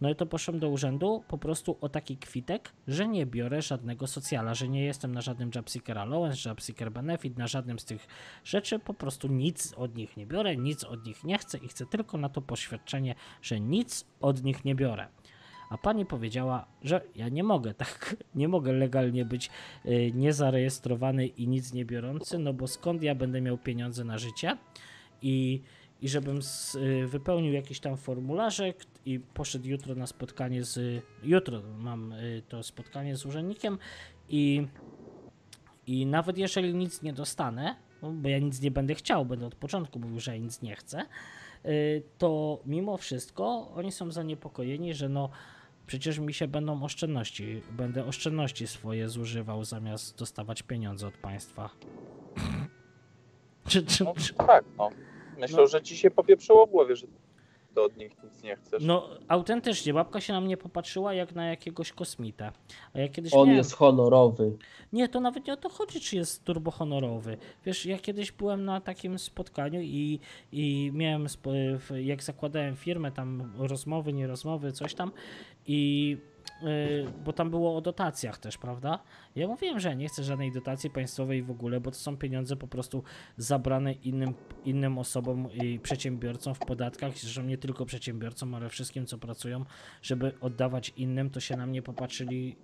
No i to poszedłem do urzędu po prostu o taki kwitek, że nie biorę żadnego socjala, że nie jestem na żadnym Jobseeker Allowance, Jobseeker Benefit, na żadnym z tych rzeczy, po prostu nic od nich nie biorę, nic od nich nie chcę i chcę tylko na to poświadczenie, że nic od nich nie biorę. A pani powiedziała, że ja nie mogę tak, nie mogę legalnie być y, niezarejestrowany i nic nie biorący, no bo skąd ja będę miał pieniądze na życie? I i żebym z, y, wypełnił jakiś tam formularzek i poszedł jutro na spotkanie z. Jutro mam y, to spotkanie z urzędnikiem i, i nawet jeżeli nic nie dostanę, no, bo ja nic nie będę chciał, będę od początku mówił, że ja nic nie chcę, to mimo wszystko oni są zaniepokojeni, że no przecież mi się będą oszczędności, będę oszczędności swoje zużywał zamiast dostawać pieniądze od państwa. Czy, czy, No, czy, tak, no. Myślę, No. że ci się popieprzyło w głowie, że ty od nich nic nie chcesz. no autentycznie, babka się na mnie popatrzyła jak na jakiegoś kosmitę. A ja kiedyś On miałem... jest honorowy. Nie, to nawet nie o to chodzi, czy jest turbohonorowy. Wiesz, ja kiedyś byłem na takim spotkaniu i, i miałem, jak zakładałem firmę, tam rozmowy, nie rozmowy, coś tam i y, bo tam było o dotacjach też, prawda? Ja mówiłem, że nie chcę żadnej dotacji państwowej w ogóle, bo to są pieniądze po prostu zabrane innym, innym osobom i przedsiębiorcom w podatkach, zresztą nie tylko przedsiębiorcom, ale wszystkim, co pracują, żeby oddawać innym, to się na mnie popatrzyli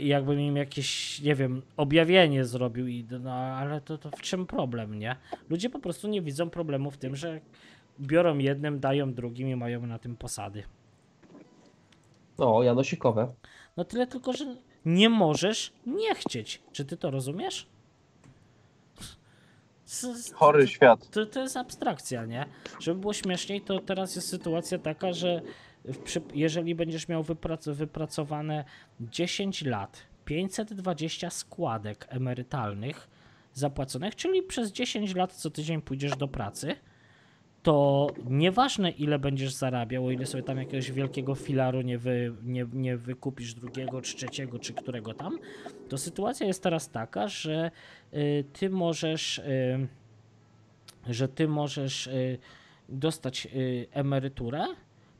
jakbym im jakieś, nie wiem, objawienie zrobił, i, no ale to, to w czym problem, nie? Ludzie po prostu nie widzą problemu w tym, że biorą jednym, dają drugim i mają na tym posady. No, janosikowe. No tyle tylko, że nie możesz nie chcieć. Czy ty to rozumiesz? Chory świat. to, to jest abstrakcja, nie? Żeby było śmieszniej, to teraz jest sytuacja taka, że przy, jeżeli będziesz miał wyprac, wypracowane 10 lat, 520 składek emerytalnych zapłaconych, czyli przez 10 lat co tydzień pójdziesz do pracy, to nieważne ile będziesz zarabiał, o ile sobie tam jakiegoś wielkiego filaru nie, wy, nie, nie wykupisz drugiego, czy trzeciego, czy którego tam, to sytuacja jest teraz taka, że y, ty możesz... Y, że ty możesz y, dostać y, emeryturę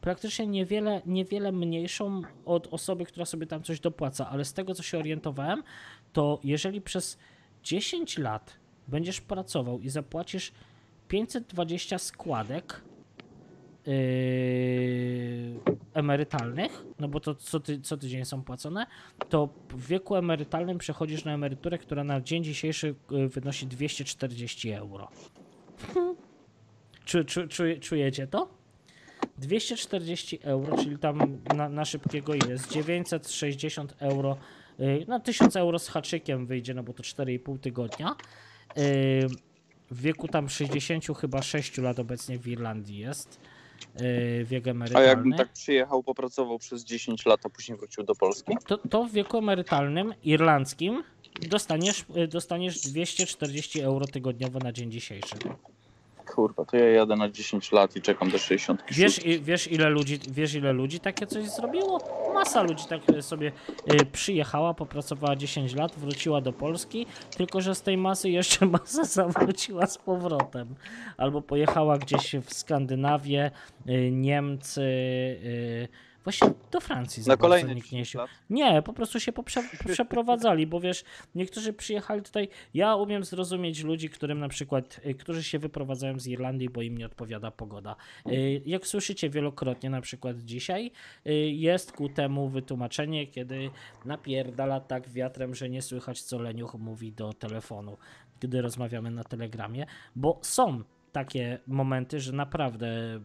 praktycznie niewiele, niewiele mniejszą od osoby, która sobie tam coś dopłaca, ale z tego co się orientowałem, to jeżeli przez 10 lat będziesz pracował i zapłacisz 520 składek yy, emerytalnych, no bo to co, ty, co tydzień są płacone, to w wieku emerytalnym przechodzisz na emeryturę, która na dzień dzisiejszy y, wynosi 240 euro. Czu, czu, czu, czujecie to? 240 euro, czyli tam na, na szybkiego? Z 960 euro, y, no 1000 euro z haczykiem wyjdzie, no bo to 4,5 tygodnia. Y, W wieku tam 60 chyba 6 lat obecnie w Irlandii jest y, wiek A emerytalny. jakbym tak przyjechał, popracował przez 10 lat, a później wrócił do Polski? to, to w wieku emerytalnym irlandzkim dostaniesz, y, dostaniesz 240 euro tygodniowo na dzień dzisiejszy. Kurwa, to ja jadę na 10 lat i czekam do 60. Wiesz, wiesz, ile ludzi, wiesz ile ludzi takie coś zrobiło? Masa ludzi tak sobie y, przyjechała, popracowała 10 lat, wróciła do Polski, tylko że z tej masy jeszcze masa zawróciła z powrotem. Albo pojechała gdzieś w Skandynawię, y, Niemcy, y, właśnie do Francji. Na kolejne nikt nie 10 się lat. nie, po prostu się poprze przeprowadzali, bo wiesz, niektórzy przyjechali tutaj. Ja umiem zrozumieć ludzi, którym na przykład, y, którzy się wyprowadzają z Irlandii, bo im nie odpowiada pogoda. Y, Jak słyszycie wielokrotnie, na przykład dzisiaj, y, jest ku temu wytłumaczenie, kiedy napierdala tak wiatrem, że nie słychać, co Leniuch mówi do telefonu, gdy rozmawiamy na telegramie, bo są takie momenty, że naprawdę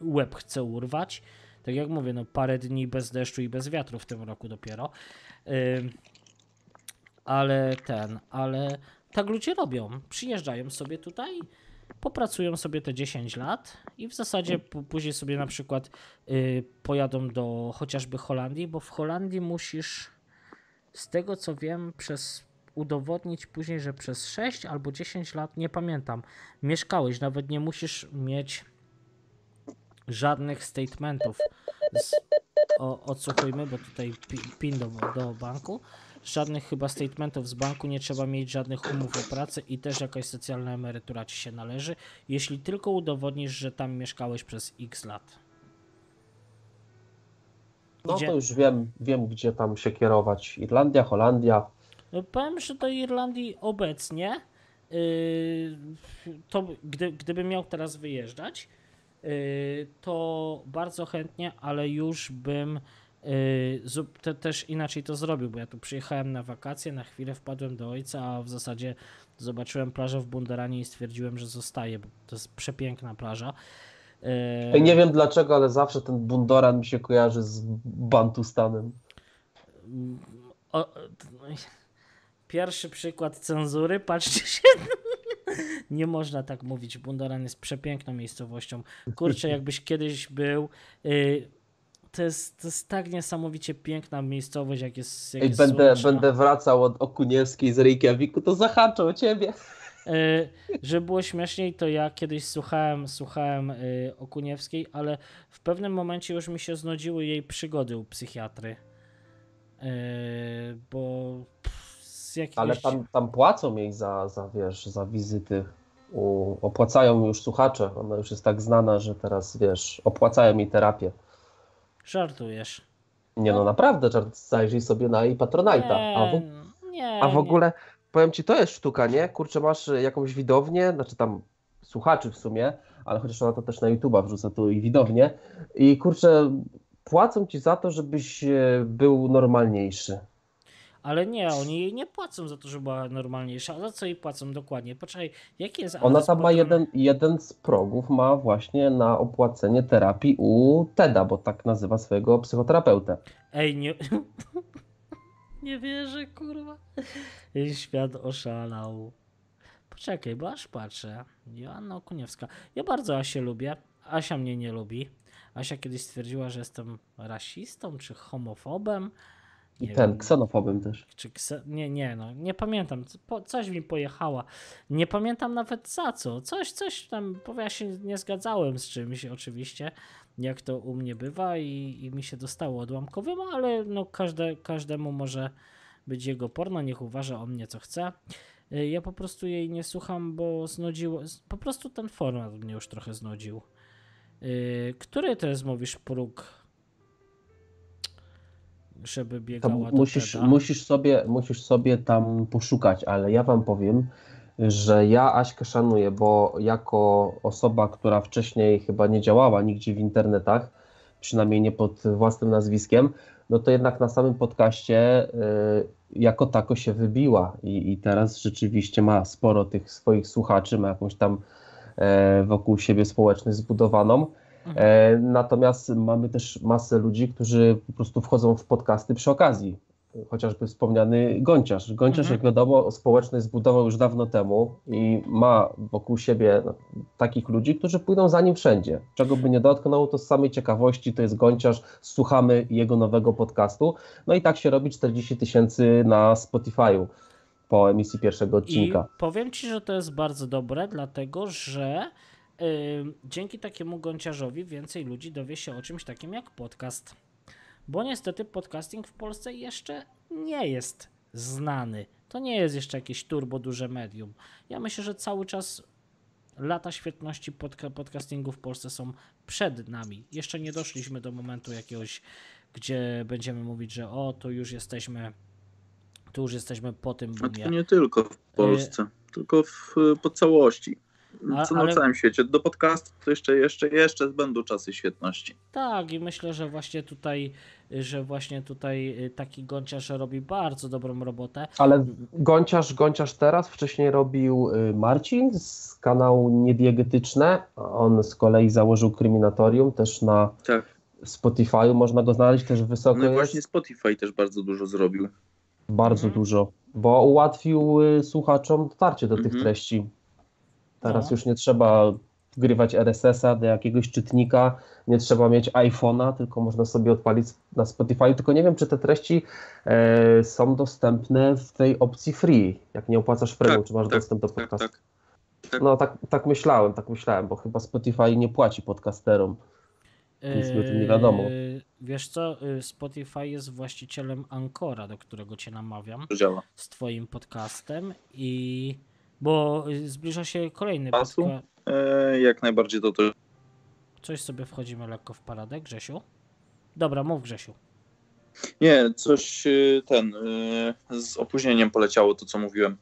łeb chce urwać. Tak jak mówię, no parę dni bez deszczu i bez wiatru w tym roku dopiero. Ale ten, ale tak ludzie robią. Przyjeżdżają sobie tutaj, popracują sobie te 10 lat i w zasadzie później sobie na przykład y, pojadą do chociażby Holandii, bo w Holandii musisz, z tego co wiem, przez udowodnić później, że przez 6 albo 10 lat, nie pamiętam, mieszkałeś, nawet nie musisz mieć żadnych statementów. Z, o, odsłuchujmy, bo tutaj pi- pin do, do banku. Żadnych chyba statementów z banku, nie trzeba mieć żadnych umów o pracę i też jakaś socjalna emerytura ci się należy, jeśli tylko udowodnisz, że tam mieszkałeś przez x lat. No Gdzie- to już wiem, wiem, gdzie tam się kierować. Irlandia, Holandia. No, powiem, że do Irlandii obecnie, yy, to gdy, gdybym miał teraz wyjeżdżać, to bardzo chętnie, ale już bym Yy, te, też inaczej to zrobił, bo ja tu przyjechałem na wakacje, na chwilę wpadłem do ojca, a w zasadzie zobaczyłem plażę w Bunderanie i stwierdziłem, że zostaję, bo to jest przepiękna plaża. Yy... Nie wiem dlaczego, ale zawsze ten Bundoran mi się kojarzy z Bantustanem. O, pierwszy przykład cenzury, patrzcie się. Nie można tak mówić. Bundoran jest przepiękną miejscowością. Kurczę, jakbyś kiedyś był. Yy, to jest, to jest tak niesamowicie piękna miejscowość, jak jest. Jak Ej, jest będę, będę wracał od Okuniewskiej z Reykjaviku, to zahaczę o ciebie. Yy, żeby było śmieszniej, to ja kiedyś słuchałem, słuchałem yy, Okuniewskiej, ale w pewnym momencie już mi się znudziły jej przygody u psychiatry. Yy, bo z jakiegoś... Ale tam, tam płacą jej za, za, wiesz, za wizyty. U, opłacają już słuchacze. Ona już jest tak znana, że teraz, wiesz, opłacają jej terapię. Żartujesz. Nie no, naprawdę, zajrzyj sobie na jej Patronite'a. A w, nie, a w ogóle, powiem ci, to jest sztuka, nie? Kurczę, masz jakąś widownię, znaczy tam słuchaczy w sumie, ale chociaż ona to też na YouTube'a wrzuca tu i widownię i kurczę, płacą ci za to, żebyś e, był normalniejszy. Ale nie, oni jej nie płacą za to, żeby była normalniejsza. A za co jej płacą dokładnie? Poczekaj, jaki jest Ona tam ma jeden, jeden z progów, ma właśnie na opłacenie terapii u Teda, bo tak nazywa swojego psychoterapeutę. Ej, nie... nie wierzę, kurwa. Świat oszalał. Poczekaj, bo aż patrzę. Joanna Okuniewska. Ja bardzo Asię lubię. Asia mnie nie lubi. Asia kiedyś stwierdziła, że jestem rasistą czy homofobem. I ten, wiem, ksenofobem też. Czy kse... Nie, nie, no nie pamiętam. Po, coś mi pojechała. Nie pamiętam nawet za co. Coś, coś tam, bo ja się nie zgadzałem z czymś oczywiście, jak to u mnie bywa i, i mi się dostało odłamkowym, ale no każde, każdemu może być jego porno, niech uważa o mnie co chce. Y, ja po prostu jej nie słucham, bo znudziło, po prostu ten format mnie już trochę znudził. Y, który to jest, mówisz, próg żeby biegała to musisz, musisz, sobie, musisz sobie tam poszukać, ale ja wam powiem, że ja Aśkę szanuję, bo jako osoba, która wcześniej chyba nie działała nigdzie w internetach, przynajmniej nie pod własnym nazwiskiem, no to jednak na samym podcaście y, jako tako się wybiła i, i teraz rzeczywiście ma sporo tych swoich słuchaczy, ma jakąś tam e, wokół siebie społeczność zbudowaną. Mhm. E, natomiast mamy też masę ludzi, którzy po prostu wchodzą w podcasty przy okazji. Chociażby wspomniany Gonciarz. Gonciarz, mhm. jak wiadomo, społeczność zbudował już dawno temu i ma wokół siebie takich ludzi, którzy pójdą za nim wszędzie. Czego by nie dotknął, to z samej ciekawości to jest Gonciarz, słuchamy jego nowego podcastu. No i tak się robi 40 tysięcy na Spotify'u po emisji pierwszego odcinka. I powiem Ci, że to jest bardzo dobre, dlatego że dzięki takiemu gąciarzowi więcej ludzi dowie się o czymś takim jak podcast. Bo niestety podcasting w Polsce jeszcze nie jest znany. To nie jest jeszcze jakieś turbo duże medium. Ja myślę, że cały czas lata świetności podca podcastingu w Polsce są przed nami. Jeszcze nie doszliśmy do momentu jakiegoś, gdzie będziemy mówić, że o, to już jesteśmy tu już jesteśmy po tym boomie. A to nie tylko w Polsce, y tylko w, po całości. A, Co ale... na całym świecie. Do podcastu to jeszcze, jeszcze, jeszcze będą czasy świetności. Tak, i myślę, że właśnie tutaj, że właśnie tutaj y, taki gąciarz robi bardzo dobrą robotę. Ale gąciarz, gąciarz teraz, wcześniej robił y, Marcin z kanału Niediegetyczne. On z kolei założył kryminatorium też na tak. Spotify'u. Można go znaleźć też wysoko. No i właśnie Spotify też bardzo dużo zrobił. Bardzo mhm. dużo, bo ułatwił y, słuchaczom dotarcie do mhm. tych treści. Teraz no. już nie trzeba wgrywać RSS-a do jakiegoś czytnika, nie trzeba mieć iPhone'a, tylko można sobie odpalić na Spotify. Tylko nie wiem, czy te treści e, są dostępne w tej opcji free. Jak nie opłacasz premium, tak, czy masz tak, dostęp do tak, podcastu. Tak, tak, no tak, tak myślałem, tak myślałem, bo chyba Spotify nie płaci podcasterom. Nic mi o tym nie wiadomo. E, wiesz co, y, Spotify jest właścicielem Ancora, do którego cię namawiam. Działa. Z twoim podcastem i bo zbliża się kolejny Pasu? E, jak najbardziej to też. Coś sobie wchodzimy lekko w paradę, Grzesiu. Dobra, mów Grzesiu. Nie, coś y, ten y, z opóźnieniem poleciało to, co mówiłem.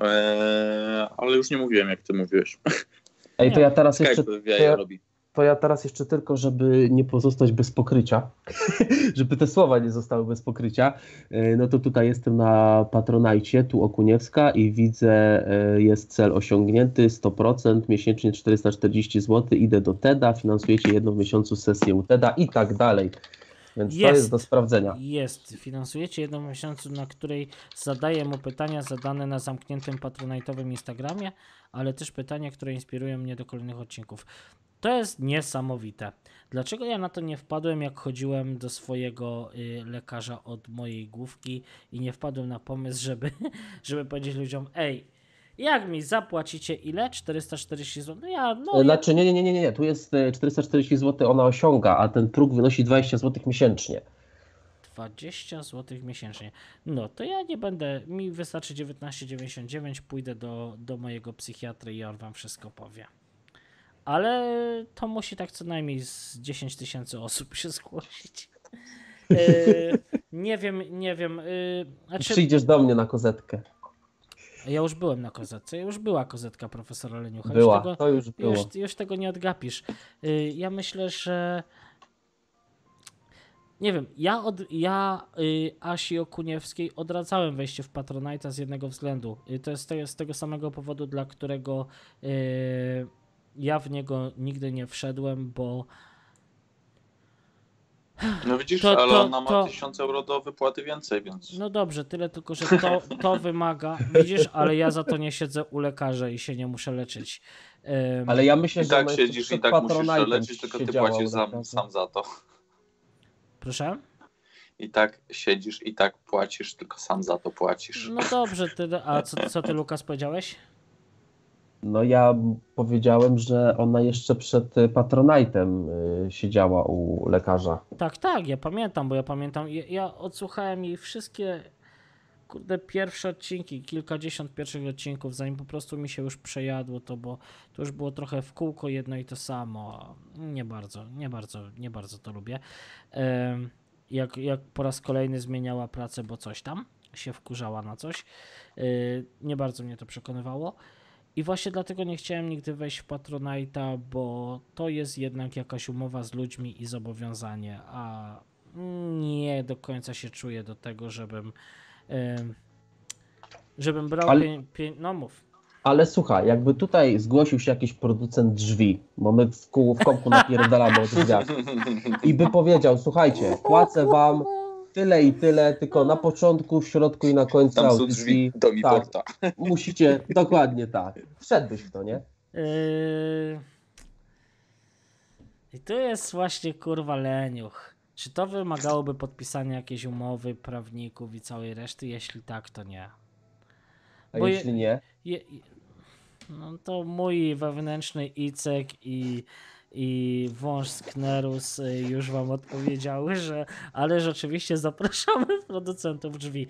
E, ale już nie mówiłem, jak ty mówiłeś. Ej, to ja teraz Skype jeszcze. To ja, robi. To ja teraz jeszcze tylko, żeby nie pozostać bez pokrycia, żeby te słowa nie zostały bez pokrycia, e, no to tutaj jestem na Patronajcie, tu Okuniewska i widzę, e, jest cel osiągnięty, 100%, miesięcznie 440 zł, idę do TEDa, finansujecie jedną w miesiącu sesję u TEDa i tak dalej. Więc Jest. to jest do sprawdzenia. Jest. Finansujecie jedną miesiącu, na której zadaję mu pytania zadane na zamkniętym patronajtowym Instagramie, ale też pytania, które inspirują mnie do kolejnych odcinków. To jest niesamowite. Dlaczego ja na to nie wpadłem, jak chodziłem do swojego y, lekarza od mojej główki i nie wpadłem na pomysł, żeby, żeby powiedzieć ludziom, ej, jak mi zapłacicie ile? 440 zł? No ja, no ja, Znaczy, nie, nie, nie, nie, nie, tu jest e, 440 zł ona osiąga, a ten próg wynosi 20 zł miesięcznie. 20 zł miesięcznie. No to ja nie będę, mi wystarczy 19,99, pójdę do, do mojego psychiatry i on wam wszystko powie. Ale to musi tak co najmniej z 10 tysięcy osób się zgłosić. Yy, nie wiem, nie wiem. Yy, znaczy, Przyjdziesz do mnie na kozetkę. ja już byłem na kozetce, już była kozetka profesora Leniucha. Była, Już tego, to już było. już, już tego nie odgapisz. Y, Ja myślę, że. Nie wiem, ja, od, ja y, Asi Okuniewskiej odradzałem wejście w Patronite'a z jednego względu. Y, To jest te, z tego samego powodu, dla którego y, ja w niego nigdy nie wszedłem, bo No widzisz, To- ale to- ona ma to- 1000 euro do wypłaty więcej, więc no dobrze, tyle tylko, że to, to wymaga, widzisz, ale ja za to nie siedzę u lekarza i się nie muszę leczyć. Ym, Ale ja myślę, i że tak ona jeszcze siedzisz i tak musisz Patronite'em lecieć, tylko ty płacisz sam, sam za to. Proszę? I tak siedzisz i tak płacisz, tylko sam za to płacisz. No dobrze, ty, a co, co ty Lukas powiedziałeś? No ja powiedziałem, że ona jeszcze przed y, Patronite'em y, siedziała u lekarza. Tak, tak, ja pamiętam, bo ja pamiętam, ja, ja odsłuchałem jej wszystkie, kurde, pierwsze odcinki, kilkadziesiąt pierwszych odcinków, zanim po prostu mi się już przejadło to, bo to już było trochę w kółko jedno i to samo. Nie bardzo, nie bardzo, nie bardzo to lubię. Jak, jak po raz kolejny zmieniała pracę, bo coś tam się wkurzała na coś. Y, Nie bardzo mnie to przekonywało. I właśnie dlatego nie chciałem nigdy wejść w Patronite'a, bo to jest jednak jakaś umowa z ludźmi i zobowiązanie, a nie do końca się czuję do tego, żebym żebym brał Ale- pie, pie, no mów. Ale słuchaj, jakby tutaj zgłosił się jakiś producent drzwi, bo my w kół w kąpku napierdalamy o drzwiach, i by powiedział, słuchajcie, płacę wam tyle i tyle, tylko na początku, w środku i na końcu Tam są audycji drzwi do mi tak, porta. musicie, dokładnie tak. Wszedłbyś w to, nie? Yy... I tu jest właśnie kurwa leniuch. Czy to wymagałoby podpisania jakiejś umowy prawników i całej reszty? Jeśli tak, to nie. A Bo je- jeśli nie, Je, je- no to mój wewnętrzny Icek i, i wąż Sknerus y, już wam odpowiedziały, że ale rzeczywiście zapraszamy producentów drzwi.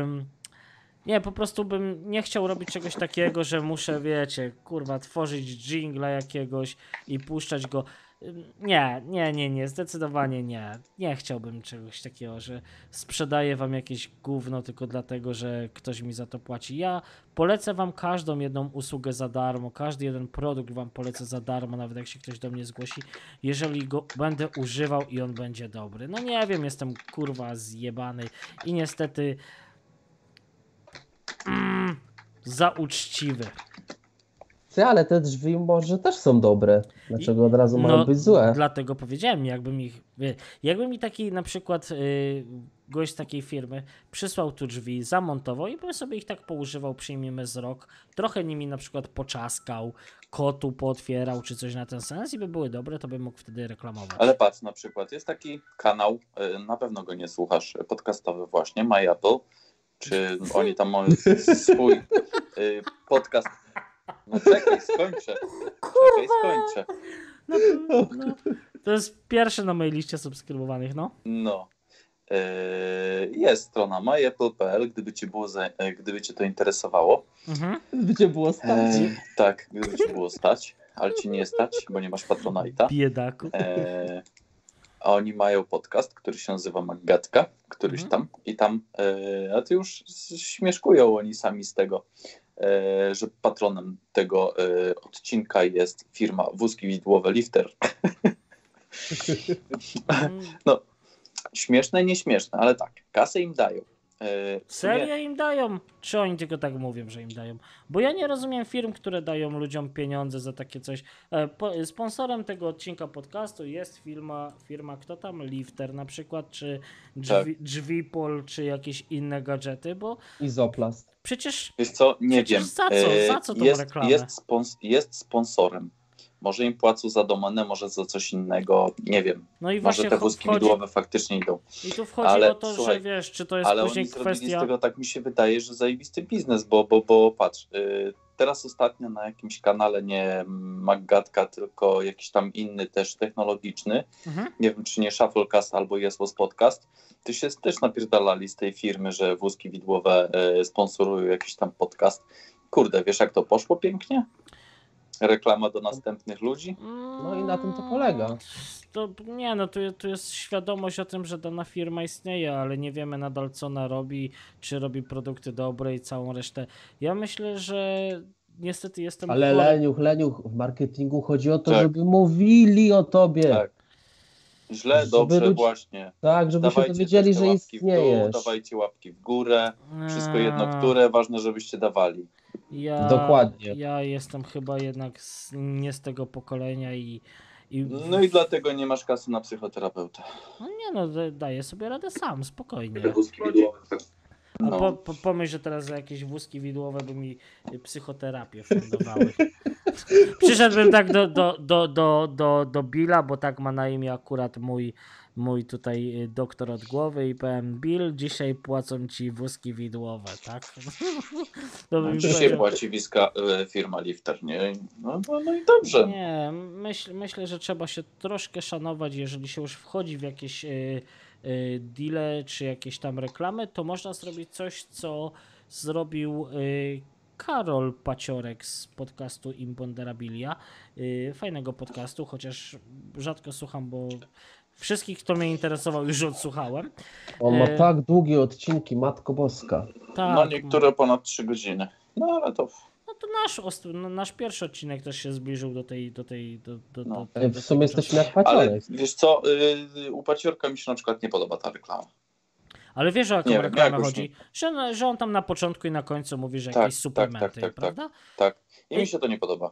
Ym, nie, po prostu bym nie chciał robić czegoś takiego, że muszę, wiecie, kurwa, tworzyć jingla jakiegoś i puszczać go. Nie, nie, nie, nie, zdecydowanie nie. Nie chciałbym czegoś takiego, że sprzedaję wam jakieś gówno tylko dlatego, że ktoś mi za to płaci. Ja polecę wam każdą jedną usługę za darmo, każdy jeden produkt wam polecę za darmo, nawet jak się ktoś do mnie zgłosi, jeżeli go będę używał i on będzie dobry. No nie wiem, jestem kurwa zjebany i niestety mm, za uczciwy. Ty, ale te drzwi może też są dobre. Dlaczego od razu mają być złe? No, Dlatego powiedziałem, jakbym ich. Jakby mi taki na przykład y, gość z takiej firmy przysłał tu drzwi, zamontował i bym sobie ich tak poużywał, przyjmijmy z rok, trochę nimi na przykład poczaskał, kotu pootwierał czy coś na ten sens i by były dobre, to bym mógł wtedy reklamować. Ale patrz, na przykład jest taki kanał, y, na pewno go nie słuchasz, podcastowy właśnie, My Apple. Czy oni tam mają swój y, podcast. No czekaj, skończę. Czekaj, skończę. No, to, no, to jest pierwszy na mojej liście subskrybowanych, no. No. Y, Jest strona myapple.pl, gdyby cię, było za, y, gdyby cię to interesowało. Mhm. By cię było stać. E, tak, gdyby cię było stać, ale ci nie stać, bo nie masz Patronite'a. Biedaku. E, a oni mają podcast, który się nazywa Magatka, któryś Mhm. tam i tam, e, a ty już śmieszkują oni sami z tego. E, że patronem tego e, odcinka jest firma Wózki Widłowe Lifter. No, śmieszne, nieśmieszne, ale tak, kasę im dają. E, Serio im dają? Czy oni tylko tak mówią, że im dają? Bo ja nie rozumiem firm, które dają ludziom pieniądze za takie coś. E, po, sponsorem tego odcinka podcastu jest firma, firma kto tam? Lifter na przykład, czy drzwi, Drzwipol, czy jakieś inne gadżety, bo Izoplast. przecież Wiesz co, nie wiem. za co? E, Za co tą jest, reklamę? Jest, spons- jest sponsorem. Może im płacą za domenę, może za coś innego, nie wiem. no i Może te wózki wchodzi, widłowe faktycznie idą. i tu wchodzi ale o to, słuchaj, że wiesz, czy to jest Ale później oni zrobili z kwestia... tego, tak mi się wydaje, że zajebisty biznes, bo, bo, bo patrz, y, teraz ostatnio na jakimś kanale, nie Maggatka, tylko jakiś tam inny też technologiczny, Mhm. nie wiem czy nie Shufflecast albo Jesłos Podcast, to się też napierdalali z tej firmy, że wózki widłowe y, sponsorują jakiś tam podcast. Kurde, wiesz jak to poszło pięknie? Reklama do następnych ludzi? No i na tym to polega. To, nie, no tu, tu jest świadomość o tym, że dana firma istnieje, ale nie wiemy nadal co ona robi, czy robi produkty dobre i całą resztę. Ja myślę, że niestety jestem Ale chory. Leniuch, Leniuch, w marketingu chodzi o to, Tak. żeby mówili o tobie. Tak. Źle, Żeby dobrze, ludzie- właśnie. Tak, żeby się Dawajcie dowiedzieli, też te że łapki w dół, istniejesz. dawajcie łapki w górę. Wszystko jedno, które, ważne, żebyście dawali. Ja, Dokładnie. Ja jestem chyba jednak z, nie z tego pokolenia i, i No i dlatego nie masz kasy na psychoterapeuta. no nie no, da- daję sobie radę sam, spokojnie. A No. po, po, pomyśl, że teraz za jakieś wózki widłowe by mi psychoterapię fundowały. Przyszedłbym tak do, do, do, do, do, do Billa, bo tak ma na imię akurat mój, mój tutaj y, doktor od głowy i powiem Bill, dzisiaj płacą ci wózki widłowe, tak? To bym Dzisiaj płaci wiska e, firma Lifter, nie? No, no, no i dobrze. Nie, myśl, myślę, że trzeba się troszkę szanować, jeżeli się już wchodzi w jakieś y, y, deale czy jakieś tam reklamy, to można zrobić coś, co zrobił y, Karol Paciorek z podcastu Imponderabilia. Y, fajnego podcastu, chociaż rzadko słucham, bo wszystkich, kto mnie interesował, już odsłuchałem. On ma E, tak długie odcinki, Matko Boska. Tak, No niektóre ponad 3 godziny. No ale to No to nasz, no, nasz pierwszy odcinek też się zbliżył do tej, do tej, do, do, No. do, E, do W sumie tego jesteśmy jak Ale paciorek. wiesz co, y, u Paciorka mi się na przykład nie podoba ta reklama. Ale wiesz o jaką Nie wiem, reklamę chodzi? Że, że on tam na początku i na końcu mówi, że Tak, jakieś tak, suplementy, tak, tak, tak. prawda? Tak. I mi się to nie podoba.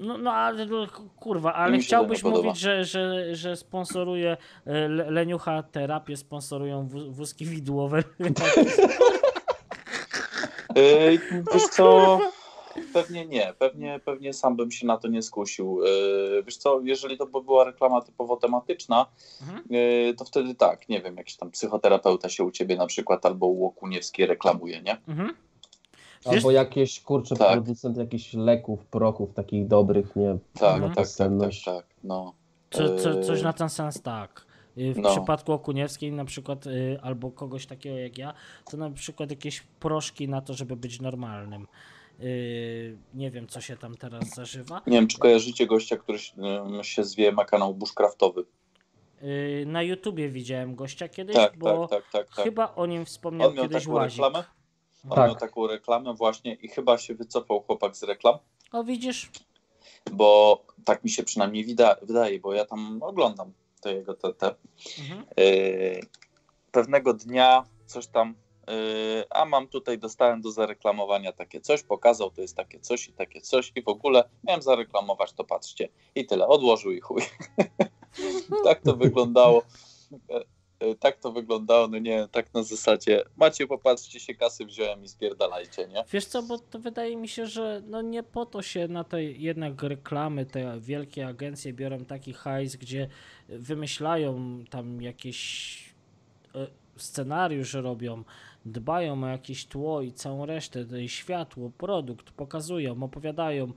No, no ale no, kurwa, ale mi chciałbyś mówić, że, że, że sponsoruje e, Le- Leniucha terapię, sponsorują wó- wózki widłowe. Yy, wiesz co, pewnie nie, pewnie, pewnie sam bym się na to nie skusił. Yy, wiesz co, jeżeli to by była reklama typowo tematyczna, Mhm. to wtedy tak, nie wiem, jakiś tam psychoterapeuta się u ciebie na przykład albo u Łokuniewskiej reklamuje, nie? Mhm. Wiesz- Albo jakieś, kurczę, Tak. producent jakichś leków, prochów takich dobrych, nie? Tak, Mhm. Tak, tak, tak, tak, no. Co, co, Yy, coś na ten sens tak. Y, W No. przypadku Okuniewskiej na przykład, y, albo kogoś takiego jak ja, to na przykład jakieś proszki na to, żeby być normalnym. Y, Nie wiem, co się tam teraz zażywa. Nie wiem, czy kojarzycie gościa, który się, yy, zwie, ma kanał bushcraftowy. Y, Na YouTubie widziałem gościa kiedyś, Tak, bo tak, tak, tak, tak. chyba o nim wspomniał On miał kiedyś taką Łazik. reklamę? On Tak. miał taką reklamę właśnie i chyba się wycofał chłopak z reklam. O widzisz, bo tak mi się przynajmniej wida- wydaje, bo ja tam oglądam te jego te, te. mhm. Yy, pewnego dnia coś tam, yy, a mam tutaj, dostałem do zareklamowania takie coś, pokazał, to jest takie coś i takie coś i w ogóle miałem zareklamować, to patrzcie i tyle, odłożył i chuj. tak to wyglądało. Yy, Tak to wyglądało, no nie, tak na zasadzie, macie, popatrzcie się, kasy wziąłem i spierdalajcie, nie? Wiesz co, bo to wydaje mi się, że no nie po to się na te jednak reklamy, te wielkie agencje biorą taki hajs, gdzie wymyślają tam jakieś e, scenariusz robią, dbają o jakieś tło i całą resztę, światło, produkt, pokazują, opowiadają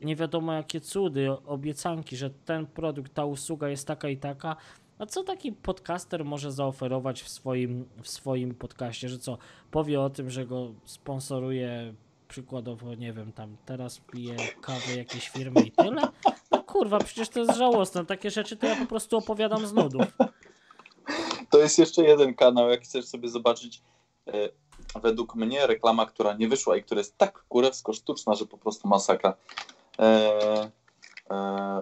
nie wiadomo jakie cudy, obiecanki, że ten produkt, ta usługa jest taka i taka. A co taki podcaster może zaoferować w swoim, w swoim podcaście, że co, powie o tym, że go sponsoruje przykładowo, nie wiem, tam teraz pije kawę jakiejś firmy i tyle? No kurwa, przecież to jest żałosne. Takie rzeczy to ja po prostu opowiadam z nudów. To jest jeszcze jeden kanał, jak chcesz sobie zobaczyć y, według mnie reklama, która nie wyszła i która jest tak kurewsko sztuczna, że po prostu masakra. E, e,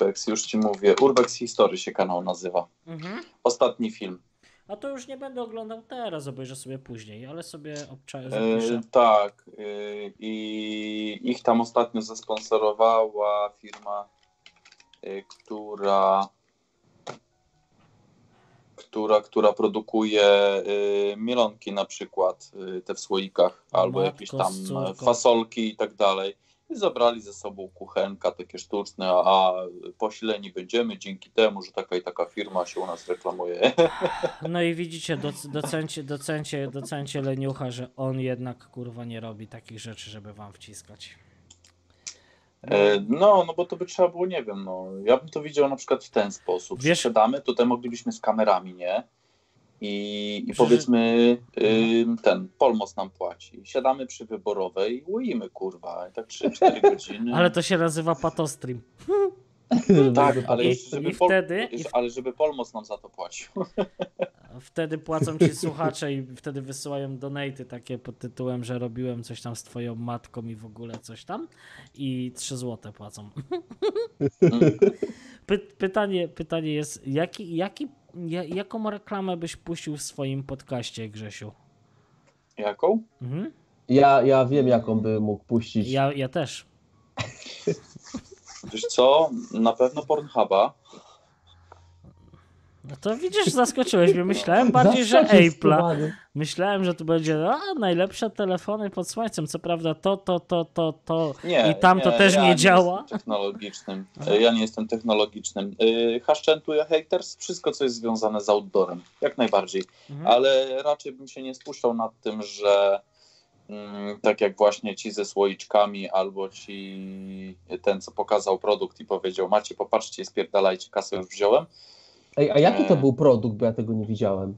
Urbex, już ci mówię. Urbex History się kanał nazywa. Mhm. Ostatni film. A to już nie będę oglądał teraz, obejrzę sobie później, ale sobie obczaję, E, zapiszę. tak. e, I ich tam ostatnio zasponsorowała firma, e, która która, która produkuje mielonki na przykład, te w słoikach, albo matko, jakieś tam fasolki i tak dalej. I zabrali ze sobą kuchenka takie sztuczne, a posileni będziemy dzięki temu, że taka i taka firma się u nas reklamuje. No i widzicie, doc, docencie, docencie, docencie leniucha, że on jednak kurwa nie robi takich rzeczy, żeby wam wciskać. E, No, no bo to by trzeba było, nie wiem, no. Ja bym to widział na przykład w ten sposób. Wiesz- Sprzedamy, tutaj moglibyśmy z kamerami, nie? I, i powiedzmy, ym, ten Polmos nam płaci. Siadamy przy wyborowej i kurwa. I tak 3-4 godziny. Ale to się nazywa patostream. Tak, ale I- żeby, i Pol... wtedy- ale żeby Polmos nam za to płacił. Wtedy płacą ci słuchacze i wtedy wysyłają donaty takie pod tytułem, że robiłem coś tam z twoją matką i w ogóle coś tam i 3 złote płacą. Py, pytanie, pytanie jest, jaki, jaki, ja, jaką reklamę byś puścił w swoim podcaście, Grzesiu? Jaką? Mhm. Ja, ja wiem, jaką by mógł puścić. Ja, ja też. Wiesz co? Na pewno Pornhuba. No to widzisz, zaskoczyłeś mnie. Myślałem bardziej, że Apple'a. Myślałem, że tu będzie a, najlepsze telefony pod słońcem. Co prawda to, to, to, to, to Nie, i tam to też nie, ja działa. jestem technologicznym. Aha. Ja nie jestem technologicznym. Yy, Haszczętuję haters, wszystko co jest związane z outdoorem. Jak najbardziej. Mhm. Ale raczej bym się nie spuszczał nad tym, że mm, tak jak właśnie ci ze słoiczkami albo ci ten, co pokazał produkt i powiedział macie, popatrzcie, spierdalajcie, kasę już wziąłem. Ej, a jaki to był produkt, bo ja tego nie widziałem?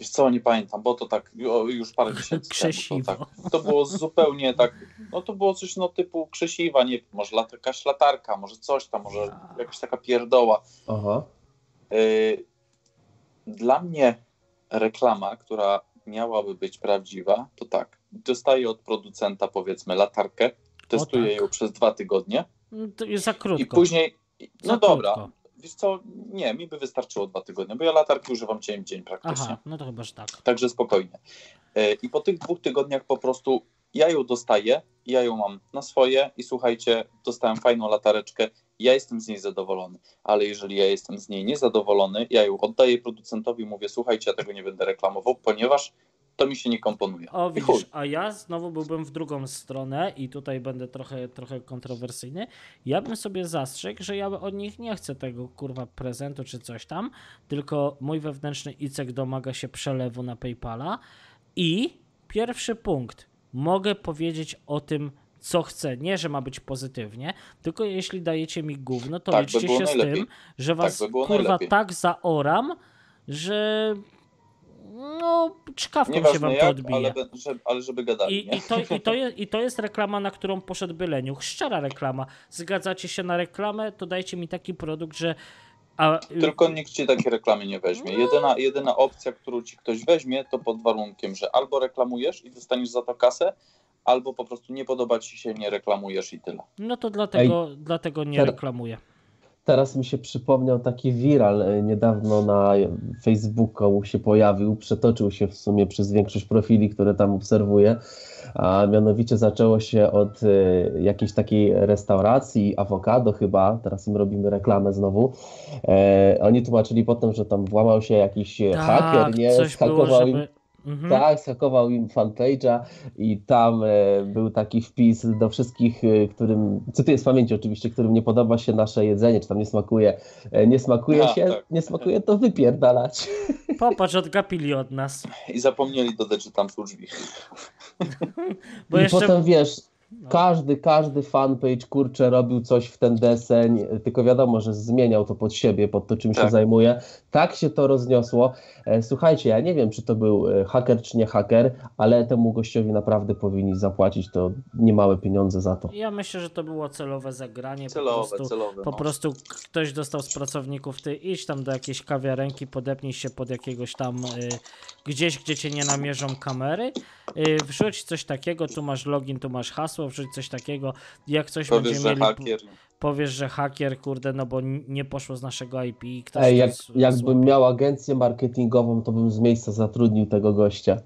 Wiesz co, nie pamiętam, bo to tak już parę miesięcy temu. Krzesiwo. To, tak, to było zupełnie tak, no to było coś no typu krzesiwa, nie wiem, może lat, jakaś latarka, może coś tam, może jakaś taka pierdoła. Aha. Yy, Dla mnie reklama, która miałaby być prawdziwa, to tak, dostaję od producenta powiedzmy latarkę, testuję tak. ją przez dwa tygodnie No To jest za krótko. i później, Za no dobra, krótko. Wiesz co, nie, mi by wystarczyło dwa tygodnie, bo ja latarki używam dzień w dzień praktycznie. Aha, no to chyba, że tak. Także spokojnie. E, I po tych dwóch tygodniach po prostu ja ją dostaję, ja ją mam na swoje i słuchajcie, dostałem fajną latareczkę, ja jestem z niej zadowolony, ale jeżeli ja jestem z niej niezadowolony, ja ją oddaję producentowi, mówię, słuchajcie, ja tego nie będę reklamował, ponieważ to mi się nie komponuje. O, widzisz, a ja znowu byłbym w drugą stronę i tutaj będę trochę, trochę kontrowersyjny. Ja bym sobie zastrzegł, że ja od nich nie chcę tego kurwa prezentu czy coś tam, tylko mój wewnętrzny ICEK domaga się przelewu na PayPala i pierwszy punkt, mogę powiedzieć o tym, co chcę. Nie, że ma być pozytywnie, tylko jeśli dajecie mi gówno, to Tak by liczcie było się z najlepiej. tym, że was by było kurwa najlepiej. tak zaoram, że no czkawką się wam to odbije. ale, be- że, ale żeby gadali, I, i, to, i, to jest, I to jest reklama, na którą poszedłby Leniuch. Szczera reklama. Zgadzacie się na reklamę, to dajcie mi taki produkt, że. A, Tylko nikt ci takiej reklamy nie weźmie. Jedyna, jedyna opcja, którą ci ktoś weźmie, to pod warunkiem, że albo reklamujesz i dostaniesz za to kasę, albo po prostu nie podoba ci się, nie reklamujesz i tyle. no to dlatego, dlatego nie reklamuję. Teraz mi się przypomniał taki viral e, niedawno na Facebooku się pojawił, przetoczył się w sumie przez większość profili, które tam obserwuję, a mianowicie zaczęło się od e, jakiejś takiej restauracji, awokado chyba, teraz im robimy reklamę znowu. E, oni tłumaczyli potem, że tam włamał się jakiś e, haker, nie, Tak, coś było, zhakował im żeby. Mhm. tak, zhakował im fanpage'a i tam e, był taki wpis do wszystkich, e, którym, cytuję z pamięci oczywiście, którym nie podoba się nasze jedzenie, czy tam nie smakuje, e, nie smakuje A, się, tak. nie smakuje, to wypierdalać. Popatrz, odgapili od nas. I zapomnieli dodać, że tam są drzwi. Bo I jeszcze. potem wiesz, No. Każdy, każdy fanpage, kurczę, robił coś w ten deseń, tylko wiadomo, że zmieniał to pod siebie, pod to, czym tak. się zajmuje. Tak się to rozniosło. E, słuchajcie, ja nie wiem, czy to był e, haker, czy nie haker, ale temu gościowi naprawdę powinni zapłacić to niemałe pieniądze za to. Ja myślę, że to było celowe zagranie. Celowe, po prostu, celowe. Po no. prostu ktoś dostał z pracowników, ty idź tam do jakiejś kawiarenki, podepnij się pod jakiegoś tam y, gdzieś, gdzie cię nie namierzą kamery, y, wrzuć coś takiego, tu masz login, tu masz hasło, wrzuć coś takiego, jak coś Powiesz, będzie mieli... Hakier. Powiesz, że hakier, kurde, no bo nie poszło z naszego IP. Ktoś Ej, jak, jakbym miał agencję marketingową, to bym z miejsca zatrudnił tego gościa.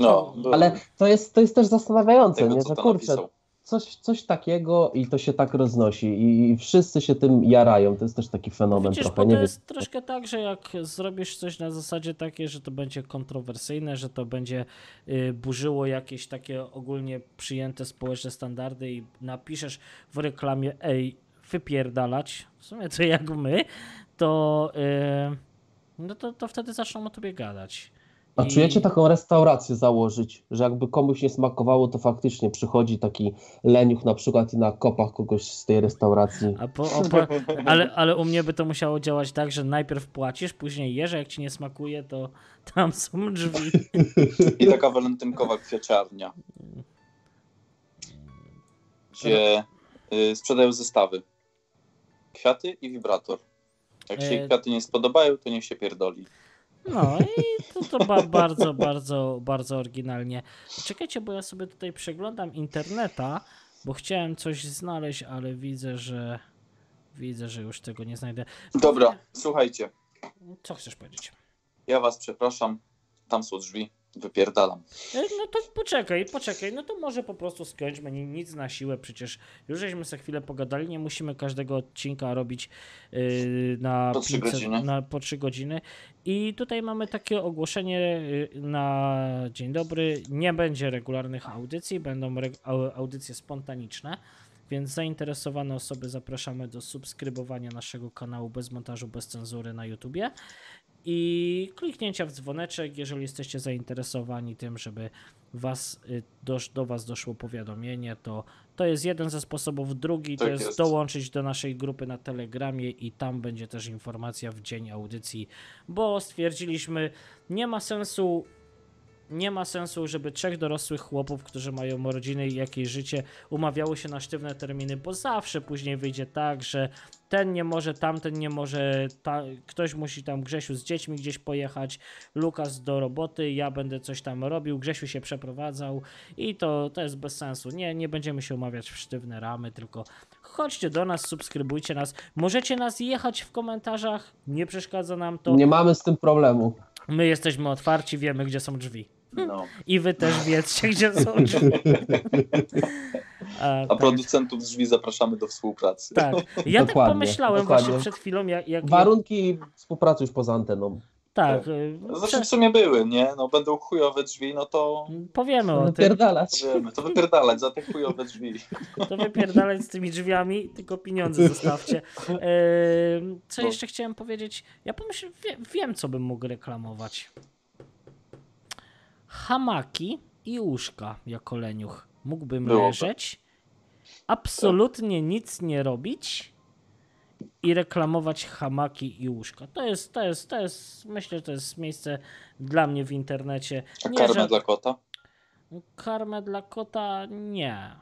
No, no, ale to jest, to jest też zastanawiające, tego, nie? że kurczę, napisał coś, coś takiego i to się tak roznosi i, i wszyscy się tym jarają. To jest też taki fenomen Widzisz, trochę. Nie to jest troszkę tak, że jak zrobisz coś na zasadzie takiej, że to będzie kontrowersyjne, że to będzie y, burzyło jakieś takie ogólnie przyjęte społeczne standardy i napiszesz w reklamie ej, wypierdalać, w sumie to jak my, to, y, no to, to wtedy zaczną o tobie gadać. A czujecie taką restaurację założyć, że jakby komuś nie smakowało, to faktycznie przychodzi taki leniuch na przykład i na kopach kogoś z tej restauracji. Po, po, ale, ale u mnie by to musiało działać tak, że najpierw płacisz, później jesz, jak ci nie smakuje, to tam są drzwi. I taka walentynkowa kwiaciarnia, gdzie y, sprzedają zestawy. Kwiaty i wibrator. Jak się e... kwiaty nie spodobają, to niech się pierdoli. No i to, to ba bardzo, bardzo, bardzo oryginalnie. Czekajcie, bo ja sobie tutaj przeglądam interneta, bo chciałem coś znaleźć, ale widzę, że widzę, że już tego nie znajdę. Dobra, słuchajcie. Co chcesz powiedzieć? Ja was przepraszam, tam są drzwi. Wypierdalam. E, no to poczekaj, poczekaj, no to może po prostu skończmy, nic na siłę, przecież już żeśmy sobie chwilę pogadali, nie musimy każdego odcinka robić yy, na, po 3 godziny. na po 3 godziny. I tutaj mamy takie ogłoszenie yy, na dzień dobry, nie będzie regularnych audycji, będą audycje spontaniczne. Więc zainteresowane osoby zapraszamy do subskrybowania naszego kanału bez montażu, bez cenzury na YouTubie i kliknięcia w dzwoneczek, jeżeli jesteście zainteresowani tym, żeby was, y, do, do Was doszło powiadomienie, to to jest jeden ze sposobów. Drugi tak to jest, jest dołączyć do naszej grupy na Telegramie i tam będzie też informacja w dzień audycji, bo stwierdziliśmy, nie ma sensu nie ma sensu, żeby trzech dorosłych chłopów, którzy mają rodziny i jakieś życie, umawiały się na sztywne terminy, bo zawsze później wyjdzie tak, że ten nie może, tamten nie może, ta, ktoś musi tam Grzesiu z dziećmi gdzieś pojechać, Lukas do roboty, ja będę coś tam robił, Grzesiu się przeprowadzał i to, to jest bez sensu. Nie, nie będziemy się umawiać w sztywne ramy, tylko chodźcie do nas, subskrybujcie nas. Możecie nas jechać w komentarzach, nie przeszkadza nam to. Nie mamy z tym problemu. My jesteśmy otwarci, wiemy gdzie są drzwi. No. I wy też wiedzcie, gdzie są drzwi. A, A tak. producentów drzwi zapraszamy do współpracy. Tak. Ja tak pomyślałem dokładnie. właśnie przed chwilą, jak, jak... Warunki współpracy już poza anteną. Tak. tak. Znaczy w sumie były, nie? No będą chujowe drzwi, no to... Powiemy o wypierdalać. tym. Powiemy, to wypierdalać za te chujowe drzwi. To wypierdalać z tymi drzwiami, tylko pieniądze zostawcie. co jeszcze chciałem powiedzieć? Ja pomyślałem, wiem co bym mógł reklamować hamaki i łóżka jako leniuch. Mógłbym Byłoby. leżeć, absolutnie nic nie robić i reklamować hamaki i łóżka. To jest, to jest, to jest, myślę, że to jest miejsce dla mnie w internecie. A nie, karmę że... dla kota? Karmę dla kota nie.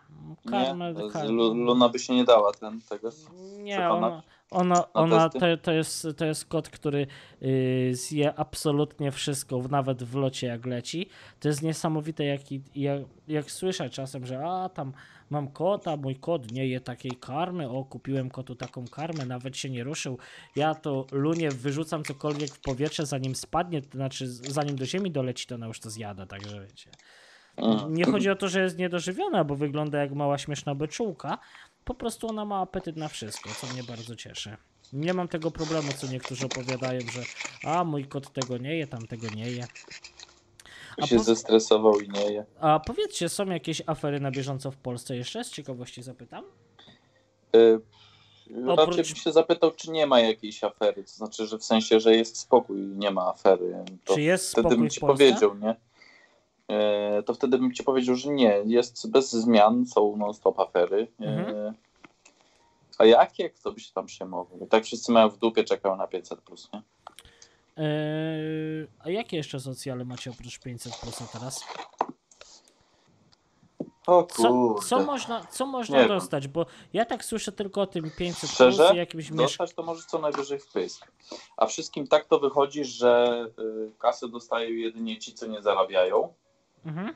Karmę, nie? Karmę... Luna by się nie dała ten, tego Nie, ona, ona, ona to, to, jest, to jest kot, który yy, zje absolutnie wszystko, nawet w locie jak leci. To jest niesamowite, jak, jak, jak słyszę czasem, że a tam mam kota, mój kot nie je takiej karmy, o kupiłem kotu taką karmę, nawet się nie ruszył. Ja to lunie wyrzucam cokolwiek w powietrze, zanim spadnie, to znaczy zanim do ziemi doleci, to ona już to zjada, także wiecie. Nie chodzi o to, że jest niedożywiona, bo wygląda jak mała śmieszna beczułka. Po prostu ona ma apetyt na wszystko, co mnie bardzo cieszy. Nie mam tego problemu, co niektórzy opowiadają, że a mój kot tego nie je, tam tego nie je. A się po... zestresował i nie je. A powiedzcie, są jakieś afery na bieżąco w Polsce jeszcze? Z ciekawości zapytam. Y Oprócz... Raczej bym się zapytał, czy nie ma jakiejś afery. To znaczy, że w sensie, że jest spokój i nie ma afery. To czy jest wtedy spokój bym ci powiedział, nie? E, to wtedy bym ci powiedział, że nie, jest bez zmian, są non-stop afery. E, Mhm. A jakie? Kto by się tam przejmował? I tak wszyscy mają w dupie, czekają na 500 plus, nie? Eee, a jakie jeszcze socjale macie oprócz 500 plusa teraz? O Co, co można, co można Nie wiem. dostać? Bo ja tak słyszę tylko o tym 500 Szczerze? plus i jakimś. Dostać to może co najwyżej w pysk. A wszystkim tak to wychodzi, że y, kasę dostają jedynie ci, co nie zarabiają. Mhm.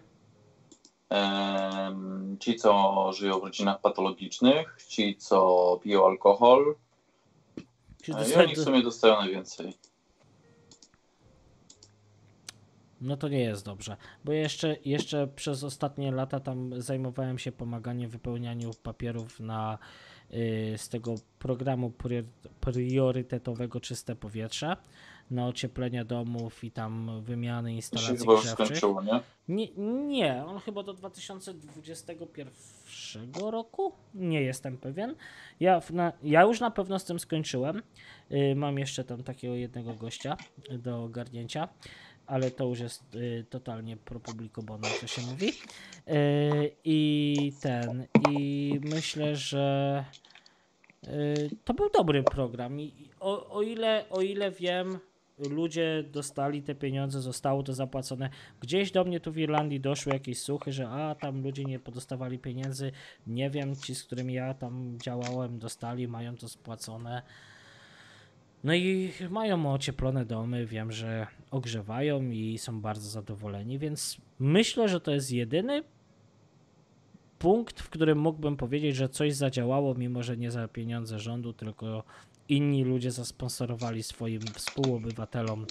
Ci, co żyją w rodzinach patologicznych, ci, co piją alkohol. Ci E, I oni w sumie dostają najwięcej. No to nie jest dobrze, bo jeszcze, jeszcze przez ostatnie lata tam zajmowałem się pomaganiem wypełnianiu papierów na, y, z tego programu prior- priorytetowego Czyste Powietrze na ocieplenie domów i tam wymiany się instalacji już grzewczych. skończyło, nie? Nie, nie, on chyba do 2021 roku? Nie jestem pewien. Ja, na, ja już na pewno z tym skończyłem. Y, mam jeszcze tam takiego jednego gościa do ogarnięcia, ale to już jest y, totalnie pro bono, to się mówi. Y, I ten, i myślę, że y, to był dobry program. I i o, o, ile, o ile wiem, ludzie dostali te pieniądze, zostało to zapłacone. Gdzieś do mnie tu w Irlandii doszły jakieś słuchy, że a tam ludzie nie podostawali pieniędzy. Nie wiem, ci z którymi ja tam działałem, dostali, mają to spłacone. No i mają ocieplone domy, wiem, że ogrzewają i są bardzo zadowoleni, więc myślę, że to jest jedyny punkt, w którym mógłbym powiedzieć, że coś zadziałało, mimo że nie za pieniądze rządu, tylko inni ludzie zasponsorowali swoim współobywatelom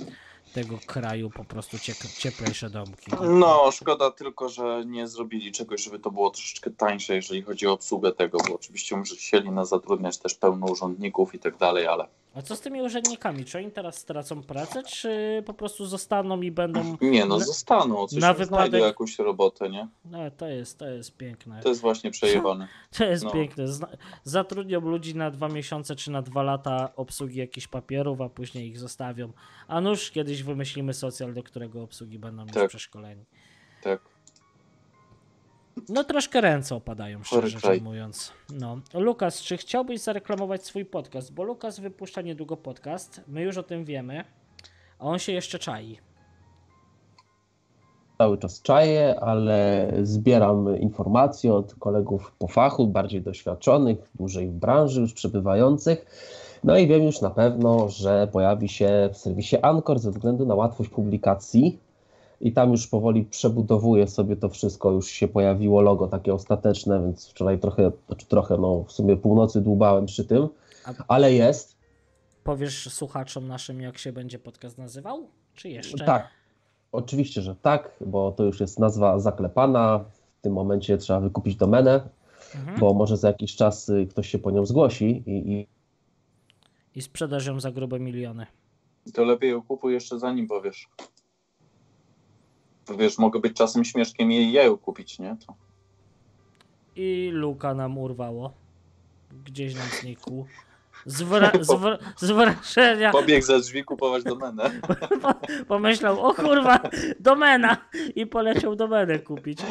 tego kraju po prostu cieplejsze domki. No, szkoda tylko, że nie zrobili czegoś, żeby to było troszeczkę tańsze, jeżeli chodzi o obsługę tego, bo oczywiście chcieli nas zatrudniać też pełno urzędników i tak dalej, ale A co z tymi urzędnikami? Czy oni teraz stracą pracę, czy po prostu zostaną i będą... nie, no zostaną, coś na wypadek- znajdą jakąś robotę, nie? No, to jest, to jest piękne. To jest właśnie przejebane. To jest No. piękne. Zna- zatrudnią ludzi na dwa miesiące czy na dwa lata obsługi jakichś papierów, a później ich zostawią. A nuż kiedyś wymyślimy socjal, do którego obsługi będą już Tak. przeszkoleni. Tak. No troszkę ręce opadają, szczerze rzecz mówiąc. No. Lukas, czy chciałbyś zareklamować swój podcast? Bo Lukas wypuszcza niedługo podcast, my już o tym wiemy, a on się jeszcze czai. Cały czas czaję, ale zbieram informacje od kolegów po fachu, bardziej doświadczonych, dłużej w branży, już przebywających. No i wiem już na pewno, że pojawi się w serwisie Anchor ze względu na łatwość publikacji. I tam już powoli przebudowuję sobie to wszystko. Już się pojawiło logo takie ostateczne, więc wczoraj trochę, znaczy trochę, no w sumie północy dłubałem przy tym, A- ale jest. Powiesz słuchaczom naszym, jak się będzie podcast nazywał? Czy jeszcze? Tak, oczywiście, że tak, bo to już jest nazwa zaklepana. W tym momencie trzeba wykupić domenę, Mhm. bo może za jakiś czas y, ktoś się po nią zgłosi i, i I sprzedaż ją za grube miliony. To lepiej ją kupuj jeszcze zanim powiesz. Wiesz, mogę być czasem śmieszkiem i ja ją kupić, nie? To... I Luka nam urwało. Gdzieś nam znikł. Z, wra- z, wr- z wrażenia Pobiegł za drzwi kupować domenę. pomyślał, o kurwa, domena! I poleciał domenę kupić.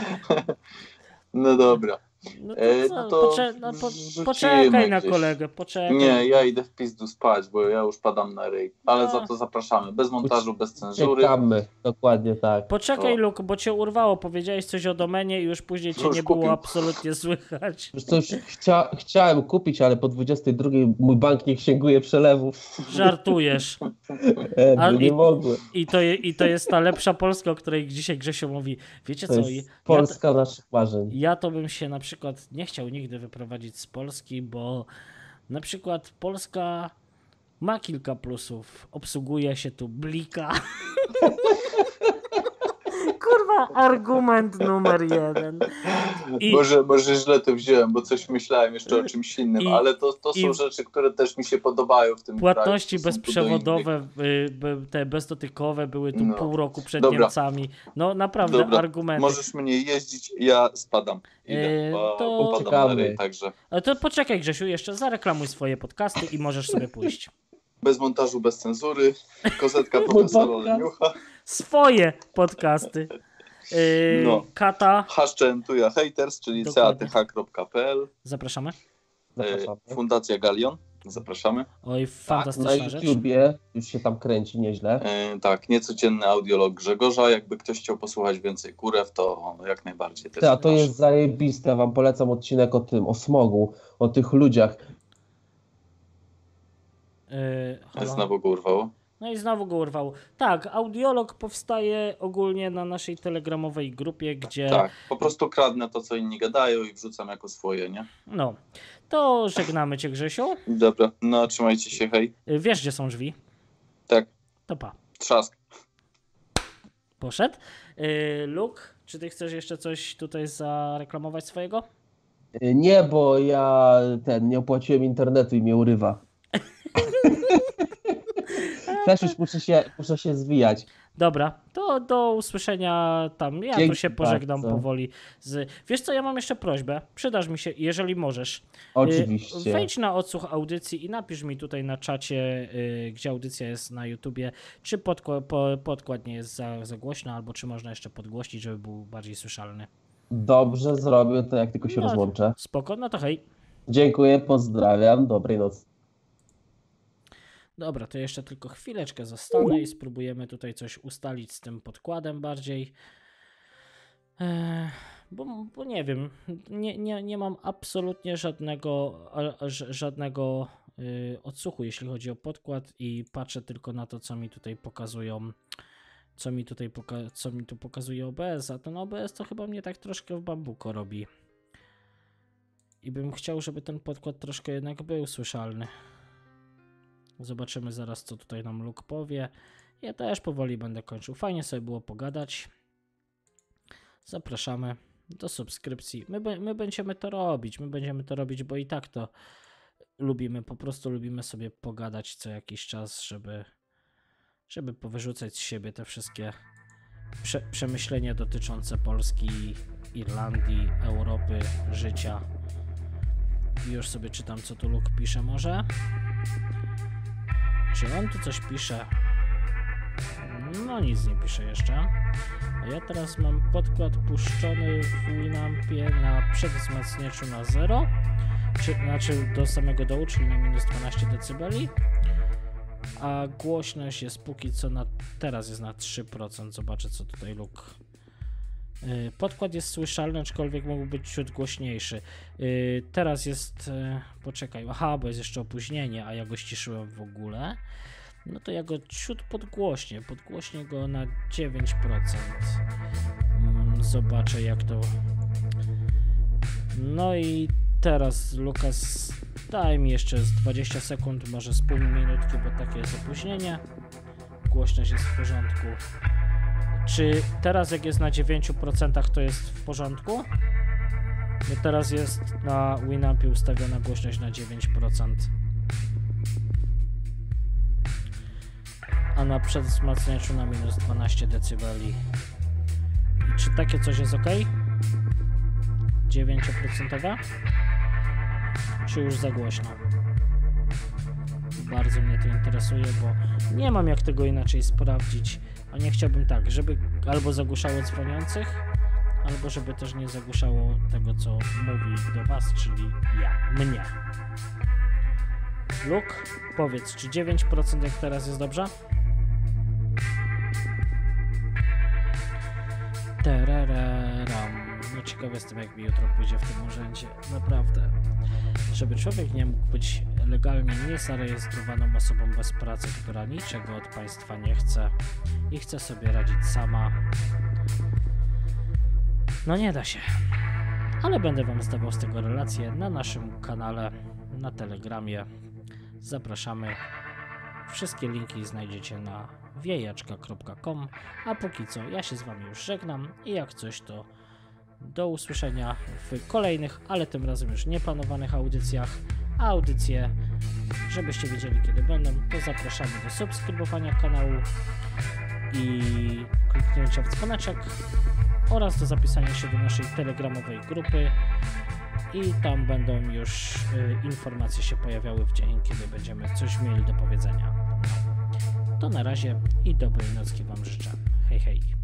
No dobra. No to, E, co? no to Pocze- no, po- poczekaj na gdzieś. kolegę, poczekaj. Nie, ja idę w pizdu spać, bo ja już padam na ryj. Ale No. za to zapraszamy. Bez montażu, bez cenzury. czekamy. Dokładnie tak. Poczekaj, To- Luke, bo cię urwało. Powiedziałeś coś o domenie i już później cię Już nie było kupił. absolutnie słychać. Coś chcia, chciałem kupić, ale po 22 mój bank nie księguje przelewów. Żartujesz. E, A- bo i- nie mogłem. I to, je, I to jest ta lepsza Polska, o której dzisiaj Grzesio mówi. Wiecie To co? jest ja, to, Polska naszych marzeń. ja to bym się na przykład nie chciał nigdy wyprowadzić z Polski, bo na przykład Polska ma kilka plusów. Obsługuje się tu blika. Kurwa, argument numer jeden. I- Może, może źle to wziąłem, bo coś myślałem jeszcze o czymś innym, I- ale to, to są i- rzeczy, które też mi się podobają w tym Płatności kraju. bezprzewodowe, y, te bezdotykowe były tu No. pół roku przed Dobra. Niemcami. No naprawdę, Dobra. argumenty. Możesz mnie jeździć, ja spadam. Idę, Eee, bo, to- bo padam ryj, także Ale to poczekaj Grzesiu, jeszcze zareklamuj swoje podcasty i możesz sobie pójść. bez montażu, bez cenzury. Kozetka profesora. Leniucha. Swoje podcasty. Yy, No. Kata, Haszczentuja Haters, czyli cath.pl, zapraszamy. Zapraszamy. e, Fundacja Galion, zapraszamy. Oj, Tak, na fantastyczna rzecz. YouTubie już się tam kręci nieźle. E, tak, niecodzienny audiolog Grzegorza. Jakby ktoś chciał posłuchać więcej kurew, to jak najbardziej też. Ty, a to jest zajebiste, wam polecam odcinek o tym, o smogu, o tych ludziach. Yy, halo? Znowu go urwało. No i znowu go urwał. Tak, audiolog powstaje ogólnie na naszej telegramowej grupie, gdzie. Tak, po prostu kradnę to, co inni gadają i wrzucam jako swoje, nie? No. To żegnamy cię, Grzesiu. Dobra, no trzymajcie się, hej. Wiesz, gdzie są drzwi? Tak, To pa. trzask. Poszedł. Yy, Luke, czy ty chcesz jeszcze coś tutaj zareklamować swojego? Y, Nie, bo ja ten nie opłaciłem internetu i mnie urywa. Też już muszę się, muszę się zwijać. Dobra, to do usłyszenia tam. Ja tu Dzięki się pożegnam bardzo. powoli. Z... Wiesz co, ja mam jeszcze prośbę. Przydasz mi się, jeżeli możesz. Y, Oczywiście. Wejdź na odsłuch audycji i napisz mi tutaj na czacie, y, gdzie audycja jest na YouTubie, czy podkła- po, podkład nie jest za, za głośno, albo czy można jeszcze podgłośnić, żeby był bardziej słyszalny. Dobrze zrobię to, jak tylko się No. rozłączę. Spoko, no to hej. Dziękuję, pozdrawiam, dobrej nocy. Dobra, to jeszcze tylko chwileczkę zostanę i spróbujemy tutaj coś ustalić z tym podkładem bardziej. Bo, bo nie wiem, nie, nie, nie mam absolutnie żadnego, żadnego y, odsłuchu, jeśli chodzi o podkład i patrzę tylko na to, co mi tutaj pokazują, co mi tutaj poka- co mi tu pokazuje OBS, a ten OBS to chyba mnie tak troszkę w bambuko robi. I bym chciał, żeby ten podkład troszkę jednak był słyszalny. Zobaczymy zaraz, co tutaj nam Luke powie. Ja też powoli będę kończył. Fajnie sobie było pogadać. Zapraszamy do subskrypcji. My, my będziemy to robić. My będziemy to robić, bo i tak to lubimy. Po prostu lubimy sobie pogadać co jakiś czas, żeby, żeby powyrzucać z siebie te wszystkie prze, przemyślenia dotyczące Polski, Irlandii, Europy, życia. I już sobie czytam, co tu Luke pisze może. Czy on tu coś pisze? No nic nie pisze jeszcze. A ja teraz mam podkład puszczony w Winampie na przedwzmacniaczu na 0, czy, znaczy do samego dołu, czyli na minus 12 dB. A głośność jest póki co na, teraz jest na 3%. Zobaczę co tutaj Luke. Yy, Podkład jest słyszalny, aczkolwiek mógł być ciut głośniejszy. Yy, Teraz jest. yy, Poczekaj, aha, bo jest jeszcze opóźnienie, a ja go ściszyłem w ogóle. No to ja go ciut podgłośnię. Podgłośnię go na 9%. Mm, Zobaczę jak to. No i teraz Lukas, daj mi jeszcze z 20 sekund, może z pół minutki, bo takie jest opóźnienie. Głośność jest w porządku. Czy teraz jak jest na 9% to jest w porządku? Bo teraz jest na Winampie ustawiona głośność na 9%. A na przedwzmacniaczu na minus 12 dB. I czy takie coś jest ok? 9%? Czy już za głośno? Bardzo mnie to interesuje, bo nie mam jak tego inaczej sprawdzić. A nie chciałbym tak, żeby albo zagłuszało dzwoniących, albo żeby też nie zagłuszało tego, co mówi do Was, czyli ja, mnie. Luke, powiedz, czy 9% jak teraz jest dobrze? Teraram. No ciekawy jestem, jak mi jutro pójdzie w tym urzędzie. Naprawdę. Żeby człowiek nie mógł być legalnie niezarejestrowaną osobą bez pracy, która niczego od państwa nie chce i chce sobie radzić sama. No nie da się. Ale będę Wam zdawał z tego relacje na naszym kanale, na Telegramie. Zapraszamy. Wszystkie linki znajdziecie na wiejaczka.com. A póki co, ja się z Wami już żegnam i jak coś, to do usłyszenia w kolejnych, ale tym razem już nieplanowanych audycjach. A audycje, żebyście wiedzieli kiedy będą, to zapraszamy do subskrybowania kanału i kliknięcia w dzwoneczek oraz do zapisania się do naszej telegramowej grupy i tam będą już y, informacje się pojawiały w dzień, kiedy będziemy coś mieli do powiedzenia. To na razie i dobrej nocki Wam życzę. Hej hej.